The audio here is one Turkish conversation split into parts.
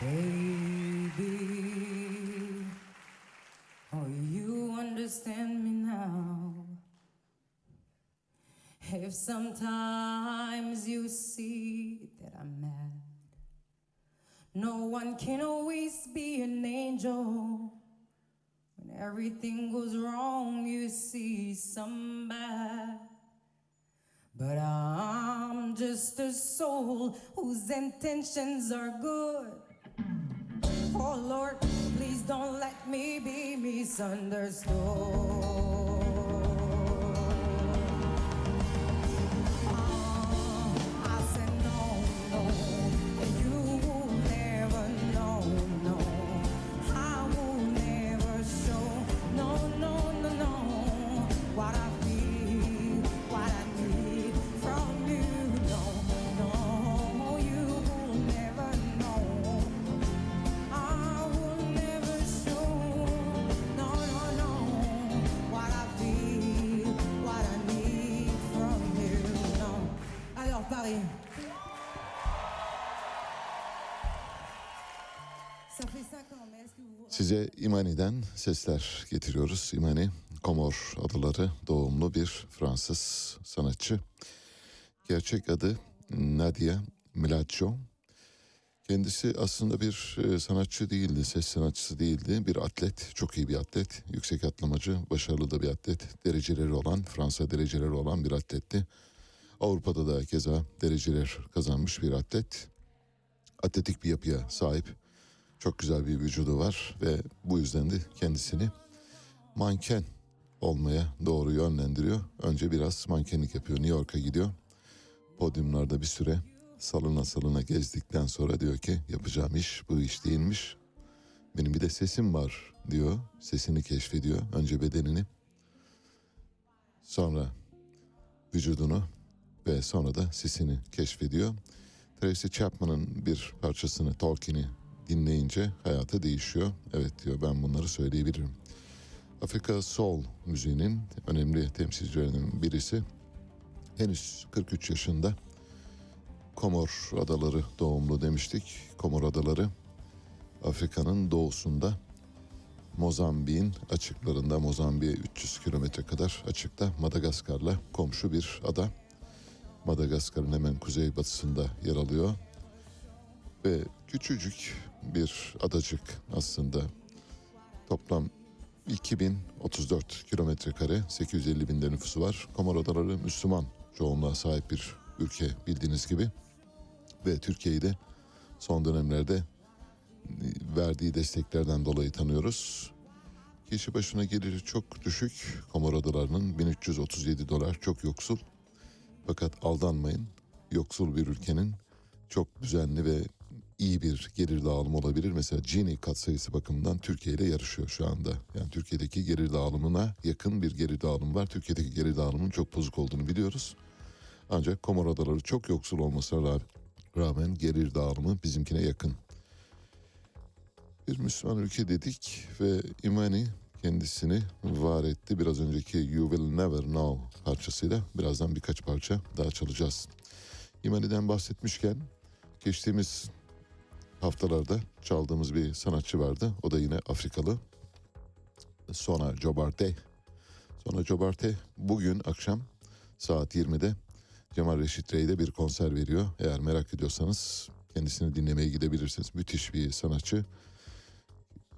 Baby, oh, you understand me now. If sometimes you see that I'm mad, no one can always be an angel. When everything goes wrong, you see some bad. But I'm just a soul whose intentions are good. Oh Lord, please don't let me be misunderstood. Size İmani'den sesler getiriyoruz. İmani, Komor adaları doğumlu bir Fransız sanatçı. Gerçek adı Nadia Milaccio. Kendisi aslında bir e, sanatçı değildi, ses sanatçısı değildi. Bir atlet, çok iyi bir atlet. Yüksek atlamacı, başarılı da bir atlet. Dereceleri olan, Fransa dereceleri olan bir atletti. Avrupa'da da keza dereceler kazanmış bir atlet. Atletik bir yapıya sahip. Çok güzel bir vücudu var ve bu yüzden de kendisini manken olmaya doğru yönlendiriyor. Önce biraz mankenlik yapıyor. New York'a gidiyor. Podyumlarda bir süre salına salına gezdikten sonra diyor ki yapacağım iş bu iş değilmiş. Benim bir de sesim var diyor. Sesini keşfediyor. Önce bedenini sonra vücudunu ve sonra da sesini keşfediyor. Tracy Chapman'ın bir parçasını, Tolkien'i dinleyince hayatı değişiyor. Evet diyor ben bunları söyleyebilirim. Afrika Soul müziğinin önemli temsilcilerinden birisi. Henüz 43 yaşında. Komor Adaları doğumlu demiştik. Komor Adaları Afrika'nın doğusunda Mozambik'in açıklarında Mozambik'e 300 kilometre kadar açıkta Madagaskar'la komşu bir ada. Madagaskar'ın hemen kuzeybatısında yer alıyor. Ve küçücük bir adacık aslında. Toplam 2034 kilometre kare, 850 binde nüfusu var. Komor Adaları Müslüman çoğunluğa sahip bir ülke bildiğiniz gibi. Ve Türkiye'yi de son dönemlerde verdiği desteklerden dolayı tanıyoruz. Kişi başına geliri çok düşük. Komor Adaları'nın 1337 dolar çok yoksul. Fakat aldanmayın. Yoksul bir ülkenin çok düzenli ve iyi bir gelir dağılımı olabilir. Mesela Gini katsayısı bakımından Türkiye ile yarışıyor şu anda. Yani Türkiye'deki gelir dağılımına yakın bir gelir dağılımı var. Türkiye'deki gelir dağılımının çok bozuk olduğunu biliyoruz. Ancak Komor Adaları çok yoksul olmasına ra- rağmen gelir dağılımı bizimkine yakın. Bir Müslüman ülke dedik ve İmani kendisini var etti. Biraz önceki You Will Never Know parçasıyla birazdan birkaç parça daha çalacağız. İmani'den bahsetmişken geçtiğimiz haftalarda çaldığımız bir sanatçı vardı. O da yine Afrikalı. Sona Jobarte. Sona Jobarte bugün akşam saat 20'de Cemal Reşit Rey'de bir konser veriyor. Eğer merak ediyorsanız kendisini dinlemeye gidebilirsiniz. Müthiş bir sanatçı.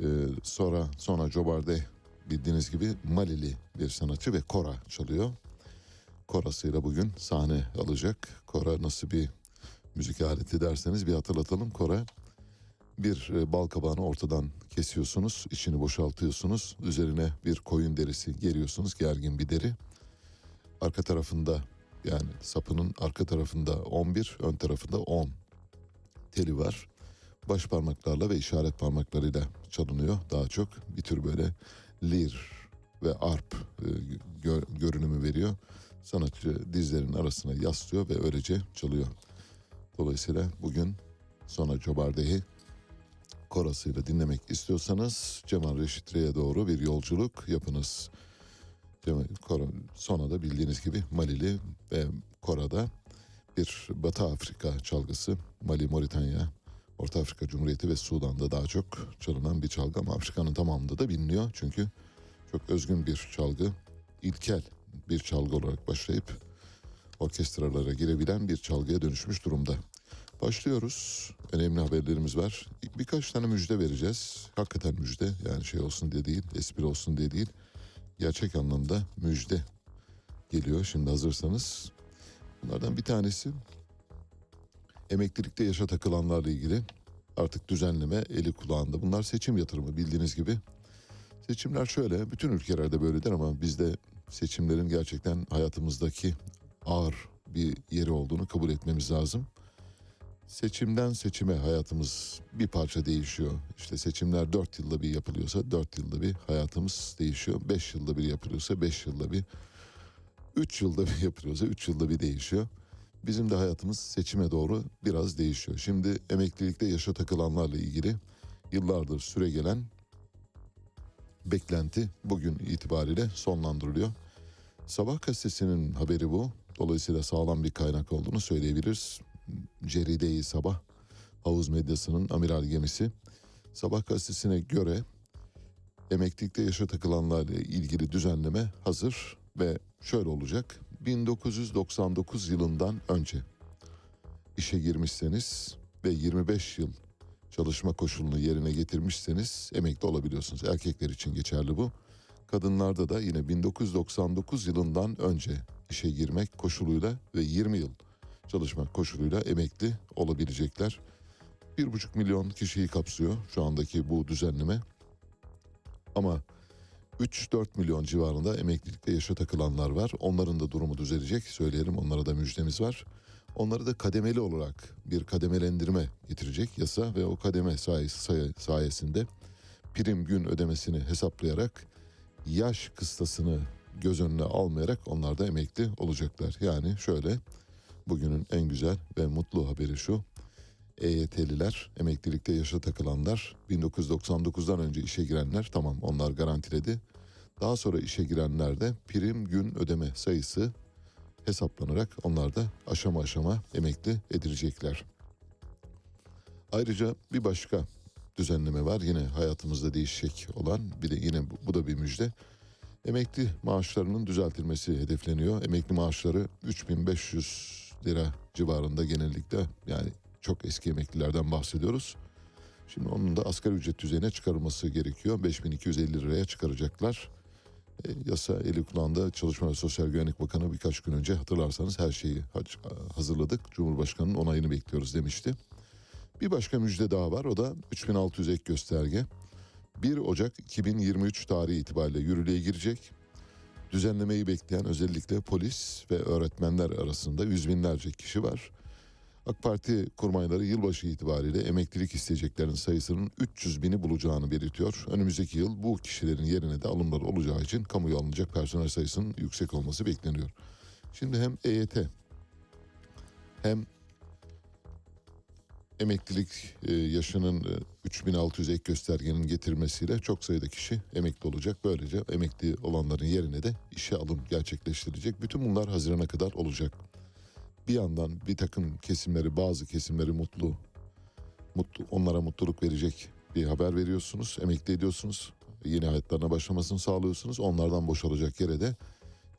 Ee, sonra sonra Jobarde bildiğiniz gibi Malili bir sanatçı ve kora çalıyor. Korasıyla bugün sahne alacak. Kora nasıl bir müzik aleti derseniz bir hatırlatalım. Kora bir e, bal kabağını ortadan kesiyorsunuz, içini boşaltıyorsunuz. Üzerine bir koyun derisi geriyorsunuz, gergin bir deri. Arka tarafında yani sapının arka tarafında 11, ön tarafında 10 teli var. Baş parmaklarla ve işaret parmaklarıyla çalınıyor daha çok. Bir tür böyle lir ve arp e, gö- görünümü veriyor. Sanatçı dizlerinin arasına yaslıyor ve öylece çalıyor. Dolayısıyla bugün Sona Cobarde'yi korasıyla dinlemek istiyorsanız Cemal Reşit Rey'e doğru bir yolculuk yapınız. Cemal, Kora, Sona da bildiğiniz gibi Malili ve Kora'da bir Batı Afrika çalgısı. Mali, Moritanya, Orta Afrika Cumhuriyeti ve Sudan'da daha çok çalınan bir çalgı ama Afrika'nın tamamında da biliniyor. Çünkü çok özgün bir çalgı, ilkel bir çalgı olarak başlayıp orkestralara girebilen bir çalgıya dönüşmüş durumda. Başlıyoruz. Önemli haberlerimiz var. Birkaç tane müjde vereceğiz. Hakikaten müjde. Yani şey olsun diye değil, espri olsun diye değil. Gerçek anlamda müjde geliyor. Şimdi hazırsanız. Bunlardan bir tanesi emeklilikte yaşa takılanlarla ilgili artık düzenleme eli kulağında. Bunlar seçim yatırımı bildiğiniz gibi. Seçimler şöyle, bütün ülkelerde böyledir ama bizde seçimlerin gerçekten hayatımızdaki ağır bir yeri olduğunu kabul etmemiz lazım. Seçimden seçime hayatımız bir parça değişiyor. İşte seçimler 4 yılda bir yapılıyorsa 4 yılda bir hayatımız değişiyor. 5 yılda bir yapılıyorsa 5 yılda bir 3 yılda bir yapılıyorsa 3 yılda bir değişiyor. Bizim de hayatımız seçime doğru biraz değişiyor. Şimdi emeklilikte yaşa takılanlarla ilgili yıllardır süre gelen beklenti bugün itibariyle sonlandırılıyor. Sabah gazetesinin haberi bu. Dolayısıyla sağlam bir kaynak olduğunu söyleyebiliriz. Ceride-i Sabah havuz medyasının amiral gemisi. Sabah gazetesine göre emeklilikte yaşa takılanlarla ilgili düzenleme hazır ve şöyle olacak. 1999 yılından önce işe girmişseniz ve 25 yıl çalışma koşulunu yerine getirmişseniz emekli olabiliyorsunuz. Erkekler için geçerli bu. Kadınlarda da yine 1999 yılından önce işe girmek koşuluyla ve 20 yıl çalışmak koşuluyla emekli olabilecekler. 1,5 milyon kişiyi kapsıyor şu andaki bu düzenleme. Ama 3-4 milyon civarında emeklilikte yaşa takılanlar var. Onların da durumu düzelecek. Söyleyelim onlara da müjdemiz var. Onları da kademeli olarak bir kademelendirme getirecek yasa ve o kademe sayesi, say- sayesinde prim gün ödemesini hesaplayarak yaş kıstasını göz önüne almayarak onlar da emekli olacaklar. Yani şöyle bugünün en güzel ve mutlu haberi şu. EYT'liler, emeklilikte yaşa takılanlar, 1999'dan önce işe girenler tamam onlar garantiledi. Daha sonra işe girenler de prim gün ödeme sayısı hesaplanarak onlar da aşama aşama emekli edilecekler. Ayrıca bir başka düzenleme var yine hayatımızda değişecek olan bir de yine bu, bu da bir müjde. Emekli maaşlarının düzeltilmesi hedefleniyor. Emekli maaşları 3500 lira civarında genellikle yani çok eski emeklilerden bahsediyoruz. Şimdi onun da asgari ücret düzeyine çıkarılması gerekiyor. 5250 liraya çıkaracaklar. E, yasa eli kulağında Çalışma ve Sosyal Güvenlik Bakanı birkaç gün önce hatırlarsanız her şeyi ha- hazırladık. Cumhurbaşkanı'nın onayını bekliyoruz demişti. Bir başka müjde daha var o da 3600 ek gösterge. 1 Ocak 2023 tarihi itibariyle yürürlüğe girecek. Düzenlemeyi bekleyen özellikle polis ve öğretmenler arasında yüz binlerce kişi var. AK Parti kurmayları yılbaşı itibariyle emeklilik isteyeceklerin sayısının 300 bini bulacağını belirtiyor. Önümüzdeki yıl bu kişilerin yerine de alımlar olacağı için kamuya alınacak personel sayısının yüksek olması bekleniyor. Şimdi hem EYT hem emeklilik e, yaşının e, 3600 ek göstergenin getirmesiyle çok sayıda kişi emekli olacak. Böylece emekli olanların yerine de işe alım gerçekleştirilecek. Bütün bunlar Haziran'a kadar olacak. Bir yandan bir takım kesimleri, bazı kesimleri mutlu, mutlu onlara mutluluk verecek bir haber veriyorsunuz, emekli ediyorsunuz. Yeni hayatlarına başlamasını sağlıyorsunuz. Onlardan boşalacak yere de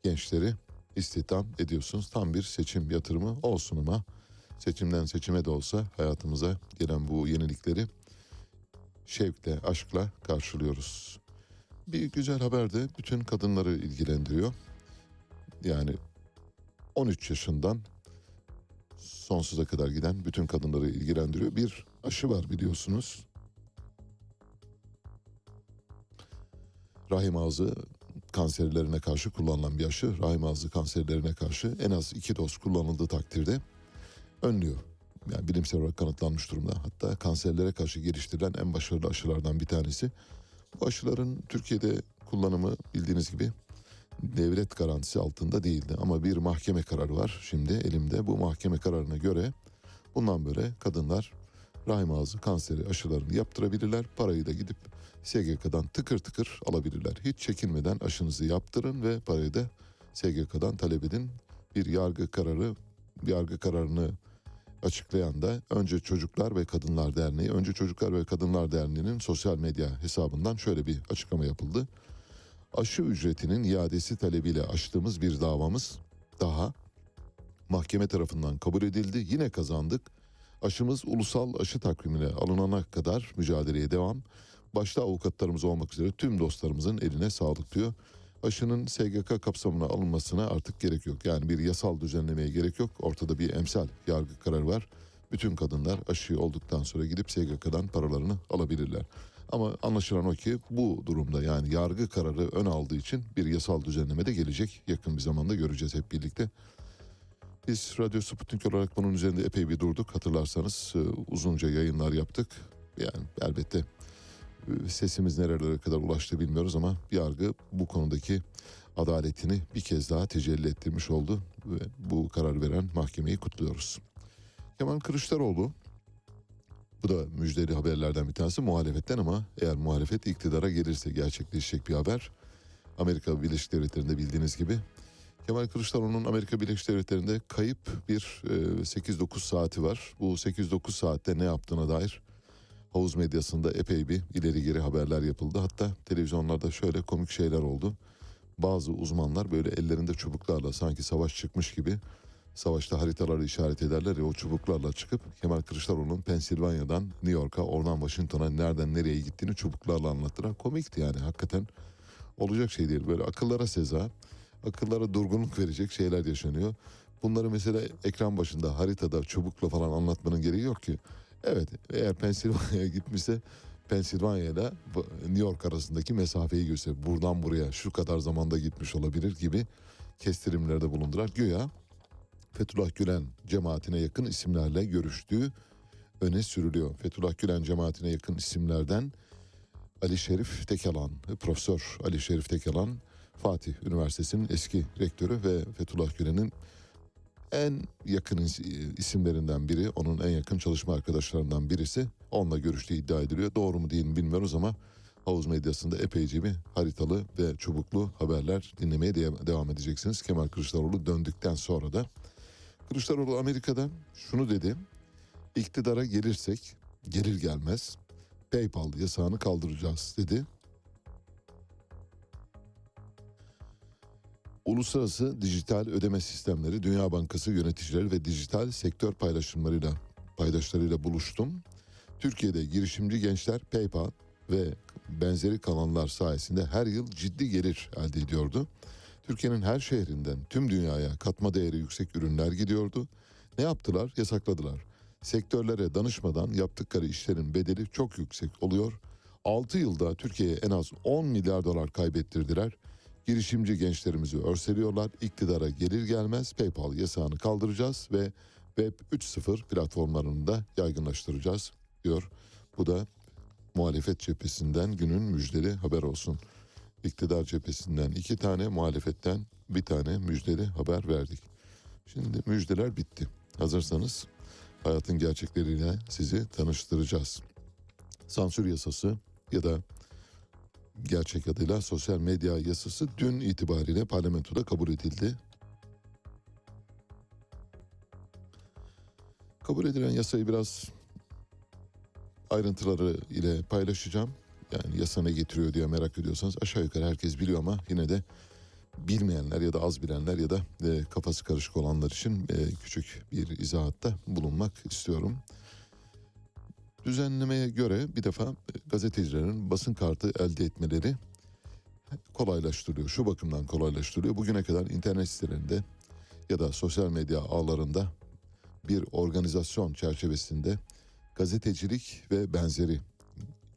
gençleri istihdam ediyorsunuz. Tam bir seçim yatırımı olsun ama seçimden seçime de olsa hayatımıza gelen bu yenilikleri şevkle, aşkla karşılıyoruz. Bir güzel haber de bütün kadınları ilgilendiriyor. Yani 13 yaşından sonsuza kadar giden bütün kadınları ilgilendiriyor. Bir aşı var biliyorsunuz. Rahim ağzı kanserlerine karşı kullanılan bir aşı. Rahim ağzı kanserlerine karşı en az iki doz kullanıldığı takdirde önlüyor. Yani bilimsel olarak kanıtlanmış durumda. Hatta kanserlere karşı geliştirilen en başarılı aşılardan bir tanesi. Bu aşıların Türkiye'de kullanımı bildiğiniz gibi devlet garantisi altında değildi. Ama bir mahkeme kararı var şimdi elimde. Bu mahkeme kararına göre bundan böyle kadınlar rahim ağzı kanseri aşılarını yaptırabilirler. Parayı da gidip SGK'dan tıkır tıkır alabilirler. Hiç çekinmeden aşınızı yaptırın ve parayı da SGK'dan talep edin. Bir yargı kararı, bir yargı kararını açıklayan da Önce Çocuklar ve Kadınlar Derneği. Önce Çocuklar ve Kadınlar Derneği'nin sosyal medya hesabından şöyle bir açıklama yapıldı. Aşı ücretinin iadesi talebiyle açtığımız bir davamız daha mahkeme tarafından kabul edildi. Yine kazandık. Aşımız ulusal aşı takvimine alınana kadar mücadeleye devam. Başta avukatlarımız olmak üzere tüm dostlarımızın eline sağlık diyor. Aşının SGK kapsamına alınmasına artık gerek yok. Yani bir yasal düzenlemeye gerek yok. Ortada bir emsal yargı kararı var. Bütün kadınlar aşı olduktan sonra gidip SGK'dan paralarını alabilirler. Ama anlaşılan o ki bu durumda yani yargı kararı ön aldığı için bir yasal düzenleme de gelecek. Yakın bir zamanda göreceğiz hep birlikte. Biz Radyo Sputnik olarak bunun üzerinde epey bir durduk. Hatırlarsanız e, uzunca yayınlar yaptık. Yani elbette sesimiz nerelere kadar ulaştı bilmiyoruz ama yargı bu konudaki adaletini bir kez daha tecelli ettirmiş oldu. Ve bu karar veren mahkemeyi kutluyoruz. Kemal Kılıçdaroğlu bu da müjdeli haberlerden bir tanesi muhalefetten ama eğer muhalefet iktidara gelirse gerçekleşecek bir haber. Amerika Birleşik Devletleri'nde bildiğiniz gibi Kemal Kılıçdaroğlu'nun Amerika Birleşik Devletleri'nde kayıp bir e, 8-9 saati var. Bu 8-9 saatte ne yaptığına dair havuz medyasında epey bir ileri geri haberler yapıldı. Hatta televizyonlarda şöyle komik şeyler oldu. Bazı uzmanlar böyle ellerinde çubuklarla sanki savaş çıkmış gibi savaşta haritaları işaret ederler ya o çubuklarla çıkıp Kemal Kılıçdaroğlu'nun Pensilvanya'dan New York'a oradan Washington'a nereden nereye gittiğini çubuklarla anlattılar. Komikti yani hakikaten olacak şey değil. Böyle akıllara seza, akıllara durgunluk verecek şeyler yaşanıyor. Bunları mesela ekran başında haritada çubukla falan anlatmanın gereği yok ki. Evet eğer Pensilvanya'ya gitmişse Pensilvanya ile New York arasındaki mesafeyi gösterir. Buradan buraya şu kadar zamanda gitmiş olabilir gibi kestirimlerde bulundular. Güya Fethullah Gülen cemaatine yakın isimlerle görüştüğü öne sürülüyor. Fethullah Gülen cemaatine yakın isimlerden Ali Şerif Tekalan, Profesör Ali Şerif Tekalan Fatih Üniversitesi'nin eski rektörü ve Fethullah Gülen'in en yakın is- isimlerinden biri, onun en yakın çalışma arkadaşlarından birisi. Onunla görüştüğü iddia ediliyor. Doğru mu değil mi bilmiyoruz ama havuz medyasında epeyce bir haritalı ve çubuklu haberler dinlemeye de- devam edeceksiniz. Kemal Kılıçdaroğlu döndükten sonra da. Kılıçdaroğlu Amerika'da şunu dedi. İktidara gelirsek gelir gelmez PayPal yasağını kaldıracağız dedi. Uluslararası dijital ödeme sistemleri Dünya Bankası yöneticileri ve dijital sektör paylaşımlarıyla paydaşlarıyla buluştum. Türkiye'de girişimci gençler PayPal ve benzeri kanallar sayesinde her yıl ciddi gelir elde ediyordu. Türkiye'nin her şehrinden tüm dünyaya katma değeri yüksek ürünler gidiyordu. Ne yaptılar? Yasakladılar. Sektörlere danışmadan yaptıkları işlerin bedeli çok yüksek oluyor. 6 yılda Türkiye'ye en az 10 milyar dolar kaybettirdiler. Girişimci gençlerimizi örseliyorlar. İktidara gelir gelmez PayPal yasağını kaldıracağız ve Web 3.0 platformlarını da yaygınlaştıracağız diyor. Bu da muhalefet cephesinden günün müjdeli haber olsun. İktidar cephesinden iki tane, muhalefetten bir tane müjdeli haber verdik. Şimdi müjdeler bitti. Hazırsanız hayatın gerçekleriyle sizi tanıştıracağız. Sansür yasası ya da gerçek adıyla sosyal medya yasası dün itibariyle parlamentoda kabul edildi. Kabul edilen yasayı biraz ayrıntıları ile paylaşacağım. Yani yasa ne getiriyor diye merak ediyorsanız aşağı yukarı herkes biliyor ama yine de bilmeyenler ya da az bilenler ya da e, kafası karışık olanlar için e, küçük bir izahatta bulunmak istiyorum. Düzenlemeye göre bir defa e, gazetecilerin basın kartı elde etmeleri kolaylaştırılıyor. Şu bakımdan kolaylaştırılıyor. Bugüne kadar internet sitelerinde ya da sosyal medya ağlarında bir organizasyon çerçevesinde gazetecilik ve benzeri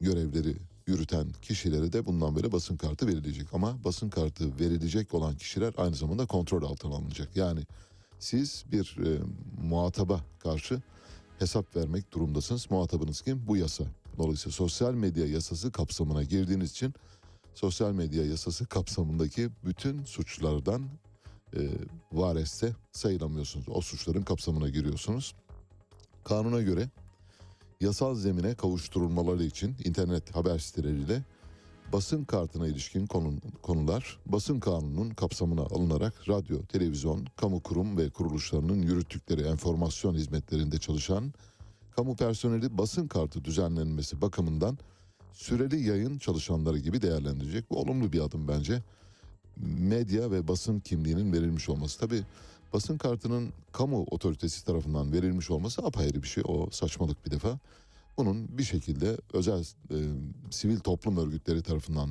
görevleri yürüten kişilere de bundan böyle basın kartı verilecek. Ama basın kartı verilecek olan kişiler aynı zamanda kontrol altına alınacak. Yani siz bir e, muhataba karşı hesap vermek durumdasınız. Muhatabınız kim? Bu yasa. Dolayısıyla sosyal medya yasası kapsamına girdiğiniz için sosyal medya yasası kapsamındaki bütün suçlardan e, vareste sayılamıyorsunuz. O suçların kapsamına giriyorsunuz. Kanuna göre yasal zemine kavuşturulmaları için internet haber siteleriyle basın kartına ilişkin konu, konular basın kanununun kapsamına alınarak radyo, televizyon, kamu kurum ve kuruluşlarının yürüttükleri enformasyon hizmetlerinde çalışan kamu personeli basın kartı düzenlenmesi bakımından süreli yayın çalışanları gibi değerlendirecek. Bu olumlu bir adım bence. Medya ve basın kimliğinin verilmiş olması. Tabii basın kartının kamu otoritesi tarafından verilmiş olması apayrı bir şey. O saçmalık bir defa. Bunun bir şekilde özel e, sivil toplum örgütleri tarafından,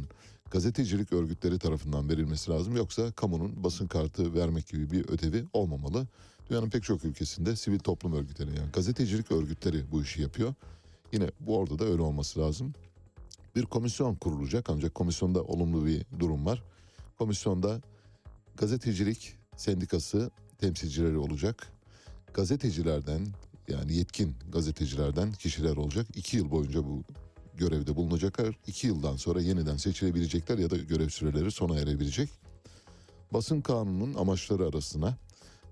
gazetecilik örgütleri tarafından verilmesi lazım. Yoksa kamunun basın kartı vermek gibi bir ödevi olmamalı. Dünyanın pek çok ülkesinde sivil toplum örgütleri yani gazetecilik örgütleri bu işi yapıyor. Yine bu orada da öyle olması lazım. Bir komisyon kurulacak ancak komisyonda olumlu bir durum var. Komisyonda gazetecilik sendikası temsilcileri olacak. Gazetecilerden yani yetkin gazetecilerden kişiler olacak. İki yıl boyunca bu görevde bulunacaklar. İki yıldan sonra yeniden seçilebilecekler ya da görev süreleri sona erebilecek. Basın kanununun amaçları arasına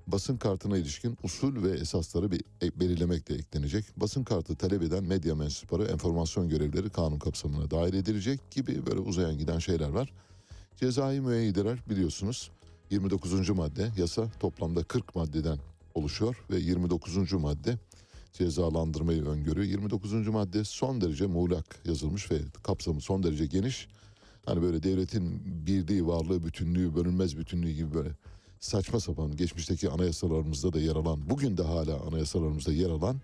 basın kartına ilişkin usul ve esasları bir- e- belirlemek de eklenecek. Basın kartı talep eden medya mensupları enformasyon görevleri kanun kapsamına dahil edilecek gibi böyle uzayan giden şeyler var. Cezai müeyyideler biliyorsunuz 29. madde yasa toplamda 40 maddeden oluşuyor ve 29. madde cezalandırmayı öngörüyor. 29. madde son derece muğlak yazılmış ve kapsamı son derece geniş. Hani böyle devletin birliği, varlığı, bütünlüğü, bölünmez bütünlüğü gibi böyle saçma sapan geçmişteki anayasalarımızda da yer alan, bugün de hala anayasalarımızda yer alan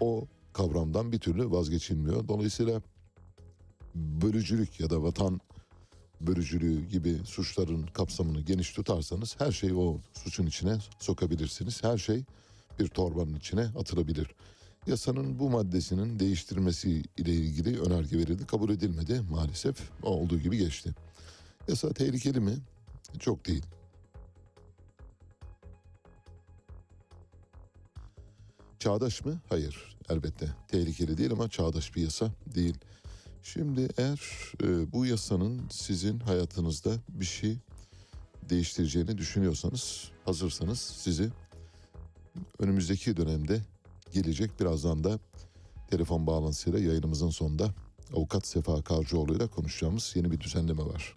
o kavramdan bir türlü vazgeçilmiyor. Dolayısıyla bölücülük ya da vatan bölücülüğü gibi suçların kapsamını geniş tutarsanız her şeyi o suçun içine sokabilirsiniz. Her şey bir torbanın içine atılabilir. Yasanın bu maddesinin değiştirilmesi ile ilgili önerge verildi. Kabul edilmedi maalesef. Olduğu gibi geçti. Yasa tehlikeli mi? Çok değil. Çağdaş mı? Hayır. Elbette. Tehlikeli değil ama çağdaş bir yasa değil. Şimdi eğer e, bu yasanın sizin hayatınızda bir şey değiştireceğini düşünüyorsanız, hazırsanız sizi önümüzdeki dönemde gelecek birazdan da telefon bağlantısıyla yayınımızın sonunda avukat Sefa Karcıoğlu ile konuşacağımız yeni bir düzenleme var.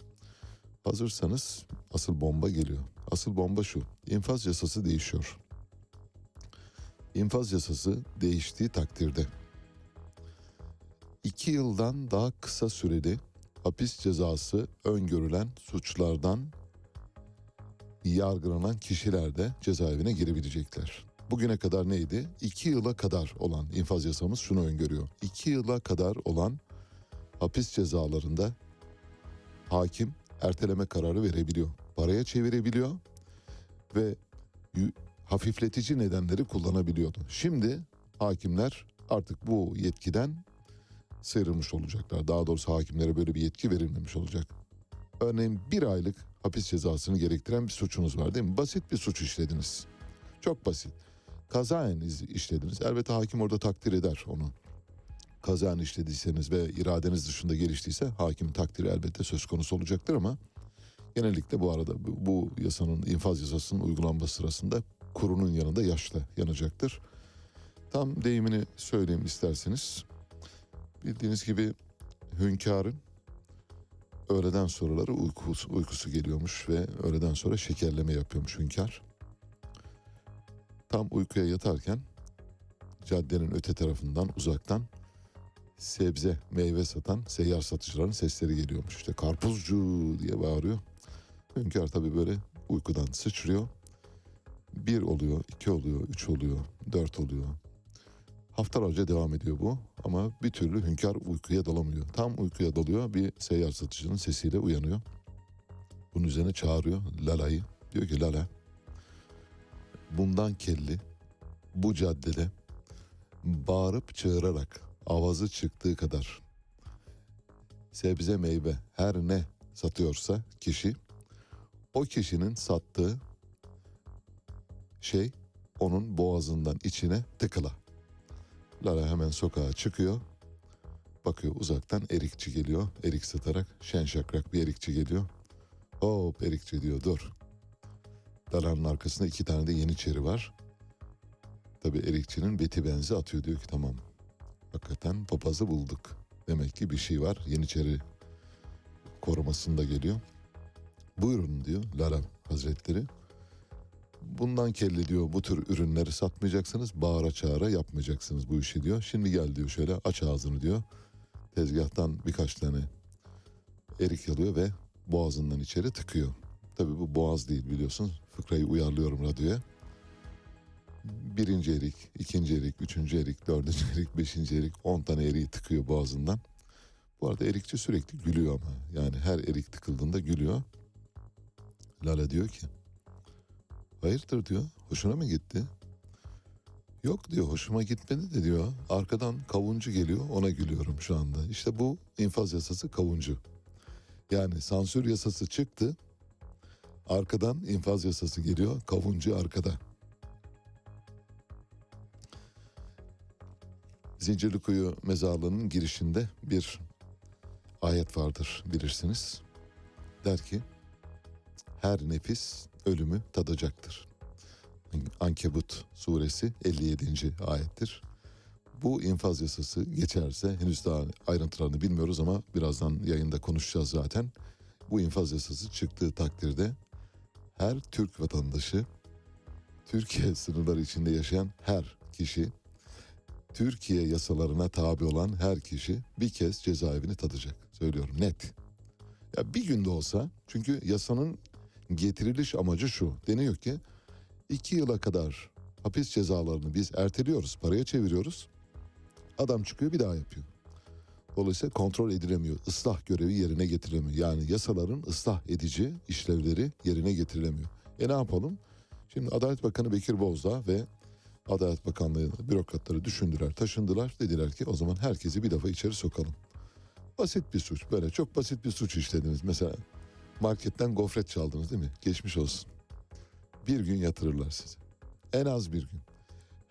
Hazırsanız asıl bomba geliyor. Asıl bomba şu. İnfaz yasası değişiyor. İnfaz yasası değiştiği takdirde iki yıldan daha kısa süreli hapis cezası öngörülen suçlardan yargılanan kişiler de cezaevine girebilecekler. Bugüne kadar neydi? İki yıla kadar olan infaz yasamız şunu öngörüyor. İki yıla kadar olan hapis cezalarında hakim erteleme kararı verebiliyor. Paraya çevirebiliyor ve hafifletici nedenleri kullanabiliyordu. Şimdi hakimler artık bu yetkiden sıyrılmış olacaklar. Daha doğrusu hakimlere böyle bir yetki verilmemiş olacak. Örneğin bir aylık hapis cezasını gerektiren bir suçunuz var değil mi? Basit bir suç işlediniz. Çok basit. Kazaen iz- işlediniz. Elbette hakim orada takdir eder onu. Kazaen işlediyseniz ve iradeniz dışında geliştiyse hakim takdiri elbette söz konusu olacaktır ama genellikle bu arada bu, yasanın infaz yasasının uygulanması sırasında kurunun yanında yaşla yanacaktır. Tam deyimini söyleyeyim isterseniz. Bildiğiniz gibi hünkârın öğleden sonraları uykusu, uykusu geliyormuş ve öğleden sonra şekerleme yapıyormuş hünkâr. Tam uykuya yatarken caddenin öte tarafından uzaktan sebze meyve satan seyyar satıcıların sesleri geliyormuş. İşte karpuzcu diye bağırıyor. Hünkâr tabii böyle uykudan sıçrıyor. Bir oluyor, iki oluyor, üç oluyor, dört oluyor. Haftalarca devam ediyor bu ama bir türlü hünkâr uykuya dalamıyor. Tam uykuya dalıyor bir seyyar satıcının sesiyle uyanıyor. Bunun üzerine çağırıyor Lala'yı. Diyor ki Lala bundan kelli bu caddede bağırıp çığırarak avazı çıktığı kadar sebze meyve her ne satıyorsa kişi o kişinin sattığı şey onun boğazından içine tıkıla. Lara hemen sokağa çıkıyor. Bakıyor uzaktan erikçi geliyor. Erik satarak şen şakrak bir erikçi geliyor. Hop erikçi diyor dur. Lara'nın arkasında iki tane de yeniçeri var. Tabii erikçinin beti benzi atıyor diyor ki tamam. Hakikaten papazı bulduk. Demek ki bir şey var. Yeniçeri korumasında geliyor. Buyurun diyor Lara Hazretleri. Bundan kelli diyor bu tür ürünleri satmayacaksınız. Bağıra çağıra yapmayacaksınız bu işi diyor. Şimdi gel diyor şöyle aç ağzını diyor. Tezgahtan birkaç tane erik alıyor ve boğazından içeri tıkıyor. Tabii bu boğaz değil biliyorsun. Fıkrayı uyarlıyorum radyoya. Birinci erik, ikinci erik, üçüncü erik, dördüncü erik, beşinci erik, on tane eriği tıkıyor boğazından. Bu arada erikçi sürekli gülüyor ama. Yani her erik tıkıldığında gülüyor. Lala diyor ki Hayırdır diyor. Hoşuna mı gitti? Yok diyor hoşuma gitmedi de diyor. Arkadan kavuncu geliyor ona gülüyorum şu anda. İşte bu infaz yasası kavuncu. Yani sansür yasası çıktı. Arkadan infaz yasası geliyor. Kavuncu arkada. Zincirlikuyu mezarlığının girişinde bir ayet vardır bilirsiniz. Der ki her nefis ölümü tadacaktır. Ankebut suresi 57. ayettir. Bu infaz yasası geçerse henüz daha ayrıntılarını bilmiyoruz ama birazdan yayında konuşacağız zaten. Bu infaz yasası çıktığı takdirde her Türk vatandaşı, Türkiye sınırları içinde yaşayan her kişi, Türkiye yasalarına tabi olan her kişi bir kez cezaevini tadacak. Söylüyorum net. Ya bir günde olsa çünkü yasanın getiriliş amacı şu. Deniyor ki iki yıla kadar hapis cezalarını biz erteliyoruz, paraya çeviriyoruz. Adam çıkıyor bir daha yapıyor. Dolayısıyla kontrol edilemiyor. ıslah görevi yerine getirilemiyor. Yani yasaların ıslah edici işlevleri yerine getirilemiyor. E ne yapalım? Şimdi Adalet Bakanı Bekir Bozdağ ve Adalet Bakanlığı bürokratları düşündüler, taşındılar. Dediler ki o zaman herkesi bir defa içeri sokalım. Basit bir suç böyle çok basit bir suç işlediniz. Mesela marketten gofret çaldınız değil mi? Geçmiş olsun. Bir gün yatırırlar sizi. En az bir gün.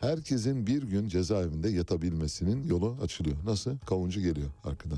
Herkesin bir gün cezaevinde yatabilmesinin yolu açılıyor. Nasıl? Kavuncu geliyor arkadan.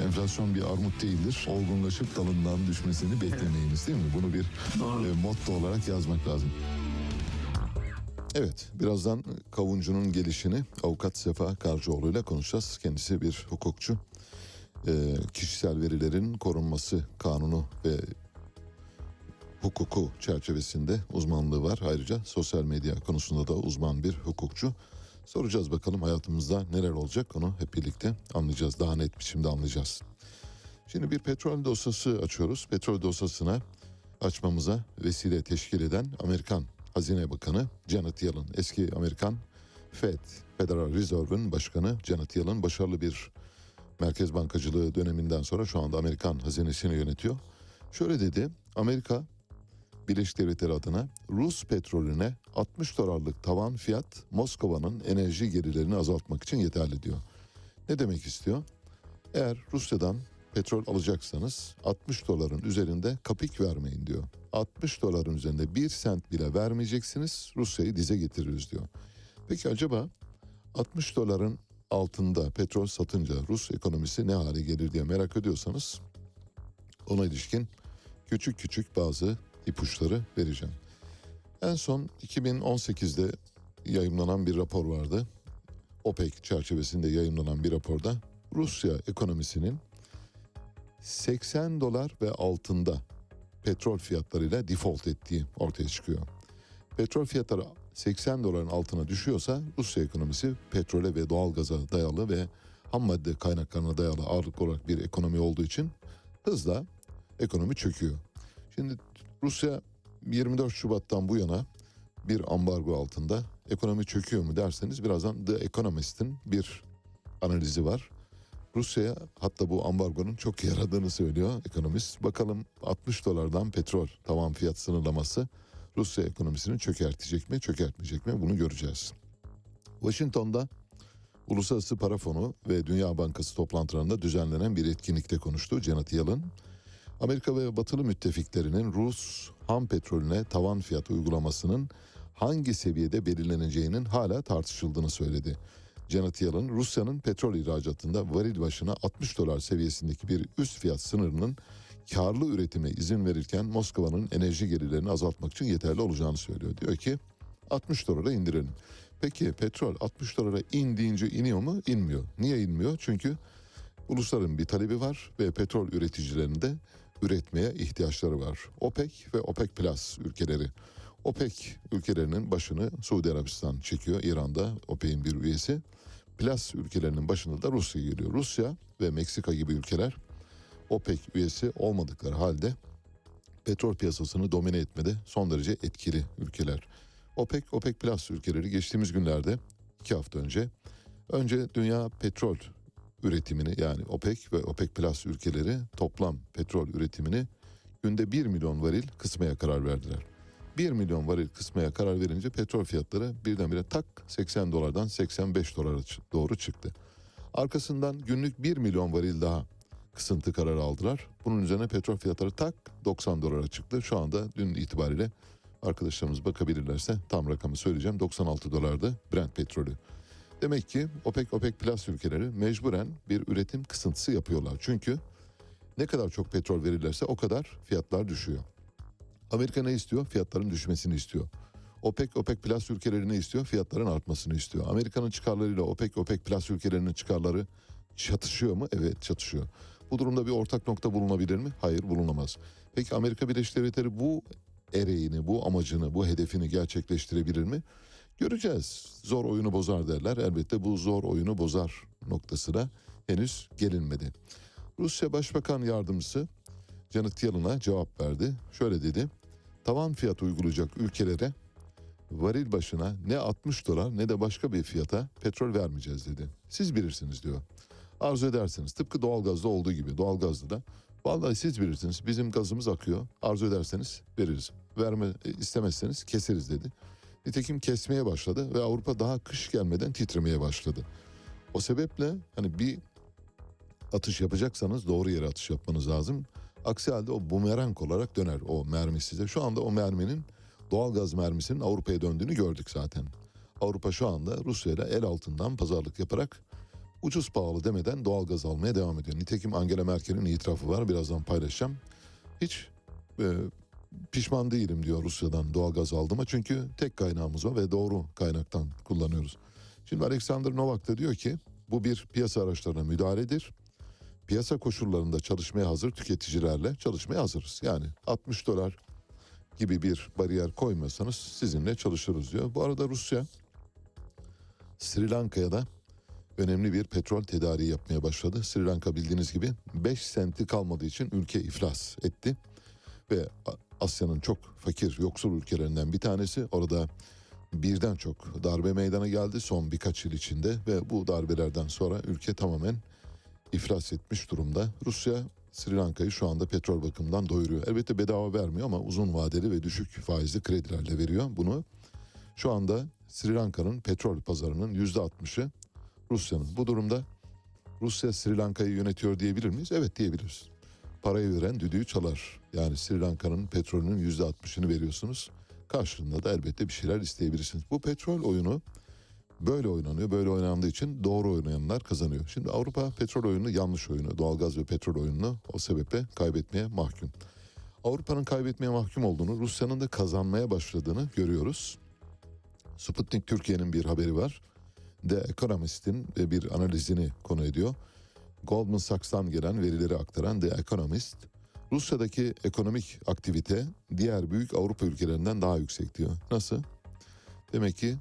Enflasyon bir armut değildir. Olgunlaşıp dalından düşmesini beklemeyiniz değil mi? Bunu bir e, motto olarak yazmak lazım. Evet, birazdan kavuncunun gelişini avukat Sefa Karcıoğlu ile konuşacağız. Kendisi bir hukukçu. E, kişisel verilerin korunması kanunu ve hukuku çerçevesinde uzmanlığı var. Ayrıca sosyal medya konusunda da uzman bir hukukçu. Soracağız bakalım hayatımızda neler olacak onu hep birlikte anlayacağız. Daha net biçimde anlayacağız. Şimdi bir petrol dosyası açıyoruz. Petrol dosyasına açmamıza vesile teşkil eden Amerikan Hazine Bakanı Janet Yellen. Eski Amerikan Fed, Federal Reserve'ın başkanı Janet Yellen başarılı bir merkez bankacılığı döneminden sonra şu anda Amerikan hazinesini yönetiyor. Şöyle dedi, Amerika Birleşik Devletleri adına Rus petrolüne 60 dolarlık tavan fiyat Moskova'nın enerji gelirlerini azaltmak için yeterli diyor. Ne demek istiyor? Eğer Rusya'dan petrol alacaksanız 60 doların üzerinde kapik vermeyin diyor. 60 doların üzerinde bir sent bile vermeyeceksiniz Rusya'yı dize getiririz diyor. Peki acaba 60 doların altında petrol satınca Rus ekonomisi ne hale gelir diye merak ediyorsanız ona ilişkin küçük küçük bazı ipuçları vereceğim. En son 2018'de yayımlanan bir rapor vardı. OPEC çerçevesinde yayımlanan bir raporda Rusya ekonomisinin 80 dolar ve altında petrol fiyatlarıyla default ettiği ortaya çıkıyor. Petrol fiyatları 80 doların altına düşüyorsa Rusya ekonomisi petrole ve doğalgaza dayalı ve ham madde kaynaklarına dayalı ağırlık olarak bir ekonomi olduğu için hızla ekonomi çöküyor. Şimdi Rusya 24 Şubat'tan bu yana bir ambargo altında ekonomi çöküyor mu derseniz birazdan The Economist'in bir analizi var. Rusya'ya hatta bu ambargonun çok yaradığını söylüyor ekonomist. Bakalım 60 dolardan petrol tavan fiyat sınırlaması Rusya ekonomisini çökertecek mi çökertmeyecek mi bunu göreceğiz. Washington'da Uluslararası Para Fonu ve Dünya Bankası toplantılarında düzenlenen bir etkinlikte konuştu Janet Yellen. Amerika ve batılı müttefiklerinin Rus ham petrolüne tavan fiyat uygulamasının hangi seviyede belirleneceğinin hala tartışıldığını söyledi. Janet Yellen, Rusya'nın petrol ihracatında varil başına 60 dolar seviyesindeki bir üst fiyat sınırının karlı üretime izin verirken Moskova'nın enerji gelirlerini azaltmak için yeterli olacağını söylüyor. Diyor ki 60 dolara indirelim. Peki petrol 60 dolara indiğince iniyor mu? İnmiyor. Niye inmiyor? Çünkü ulusların bir talebi var ve petrol üreticilerinin de üretmeye ihtiyaçları var. OPEC ve OPEC Plus ülkeleri. OPEC ülkelerinin başını Suudi Arabistan çekiyor. İran'da OPEC'in bir üyesi. Plus ülkelerinin başında da Rusya geliyor. Rusya ve Meksika gibi ülkeler OPEC üyesi olmadıkları halde petrol piyasasını domine etmede son derece etkili ülkeler. OPEC, OPEC Plus ülkeleri geçtiğimiz günlerde iki hafta önce önce dünya petrol üretimini yani OPEC ve OPEC Plus ülkeleri toplam petrol üretimini günde 1 milyon varil kısmaya karar verdiler. 1 milyon varil kısmaya karar verince petrol fiyatları birdenbire tak 80 dolardan 85 dolara doğru çıktı. Arkasından günlük 1 milyon varil daha kısıntı kararı aldılar. Bunun üzerine petrol fiyatları tak 90 dolara çıktı. Şu anda dün itibariyle Arkadaşlarımız bakabilirlerse tam rakamı söyleyeceğim. 96 dolardı Brent petrolü. Demek ki OPEC, OPEC Plus ülkeleri mecburen bir üretim kısıntısı yapıyorlar. Çünkü ne kadar çok petrol verirlerse o kadar fiyatlar düşüyor. Amerika ne istiyor? Fiyatların düşmesini istiyor. OPEC, OPEC Plus ülkeleri ne istiyor? Fiyatların artmasını istiyor. Amerika'nın çıkarlarıyla OPEC, OPEC Plus ülkelerinin çıkarları çatışıyor mu? Evet çatışıyor. Bu durumda bir ortak nokta bulunabilir mi? Hayır bulunamaz. Peki Amerika Birleşik Devletleri bu ereğini, bu amacını, bu hedefini gerçekleştirebilir mi? Göreceğiz. Zor oyunu bozar derler. Elbette bu zor oyunu bozar noktasına henüz gelinmedi. Rusya Başbakan Yardımcısı Janet Yellen'a cevap verdi. Şöyle dedi. Tavan fiyat uygulayacak ülkelere varil başına ne 60 dolar ne de başka bir fiyata petrol vermeyeceğiz dedi. Siz bilirsiniz diyor. Arzu ederseniz tıpkı doğalgazda olduğu gibi doğalgazda da vallahi siz bilirsiniz bizim gazımız akıyor arzu ederseniz veririz. Verme istemezseniz keseriz dedi. Nitekim kesmeye başladı ve Avrupa daha kış gelmeden titremeye başladı. O sebeple hani bir atış yapacaksanız doğru yere atış yapmanız lazım. Aksi halde o bumerang olarak döner o mermi size. Şu anda o merminin doğalgaz mermisinin Avrupa'ya döndüğünü gördük zaten. Avrupa şu anda Rusya ile el altından pazarlık yaparak ucuz pahalı demeden doğalgaz almaya devam ediyor. Nitekim Angela Merkel'in itirafı var birazdan paylaşacağım. Hiç e, pişman değilim diyor Rusya'dan doğalgaz aldığıma çünkü tek kaynağımız var ve doğru kaynaktan kullanıyoruz. Şimdi Alexander Novak da diyor ki bu bir piyasa araçlarına müdahaledir. Piyasa koşullarında çalışmaya hazır tüketicilerle çalışmaya hazırız. Yani 60 dolar gibi bir bariyer koymasanız sizinle çalışırız diyor. Bu arada Rusya Sri Lanka'ya da önemli bir petrol tedariği yapmaya başladı. Sri Lanka bildiğiniz gibi 5 senti kalmadığı için ülke iflas etti. Ve Asya'nın çok fakir, yoksul ülkelerinden bir tanesi. Orada birden çok darbe meydana geldi son birkaç yıl içinde ve bu darbelerden sonra ülke tamamen iflas etmiş durumda. Rusya Sri Lanka'yı şu anda petrol bakımından doyuruyor. Elbette bedava vermiyor ama uzun vadeli ve düşük faizli kredilerle veriyor bunu. Şu anda Sri Lanka'nın petrol pazarının yüzde altmışı Rusya'nın. Bu durumda Rusya Sri Lanka'yı yönetiyor diyebilir miyiz? Evet diyebiliriz. Parayı veren düdüğü çalar. Yani Sri Lanka'nın petrolünün yüzde altmışını veriyorsunuz. Karşılığında da elbette bir şeyler isteyebilirsiniz. Bu petrol oyunu böyle oynanıyor. Böyle oynandığı için doğru oynayanlar kazanıyor. Şimdi Avrupa petrol oyunu yanlış oyunu. Doğalgaz ve petrol oyununu o sebeple kaybetmeye mahkum. Avrupa'nın kaybetmeye mahkum olduğunu, Rusya'nın da kazanmaya başladığını görüyoruz. Sputnik Türkiye'nin bir haberi var. The Economist'in bir analizini konu ediyor. Goldman Sachs'tan gelen verileri aktaran The Economist, Rusya'daki ekonomik aktivite diğer büyük Avrupa ülkelerinden daha yüksek diyor. Nasıl? Demek ki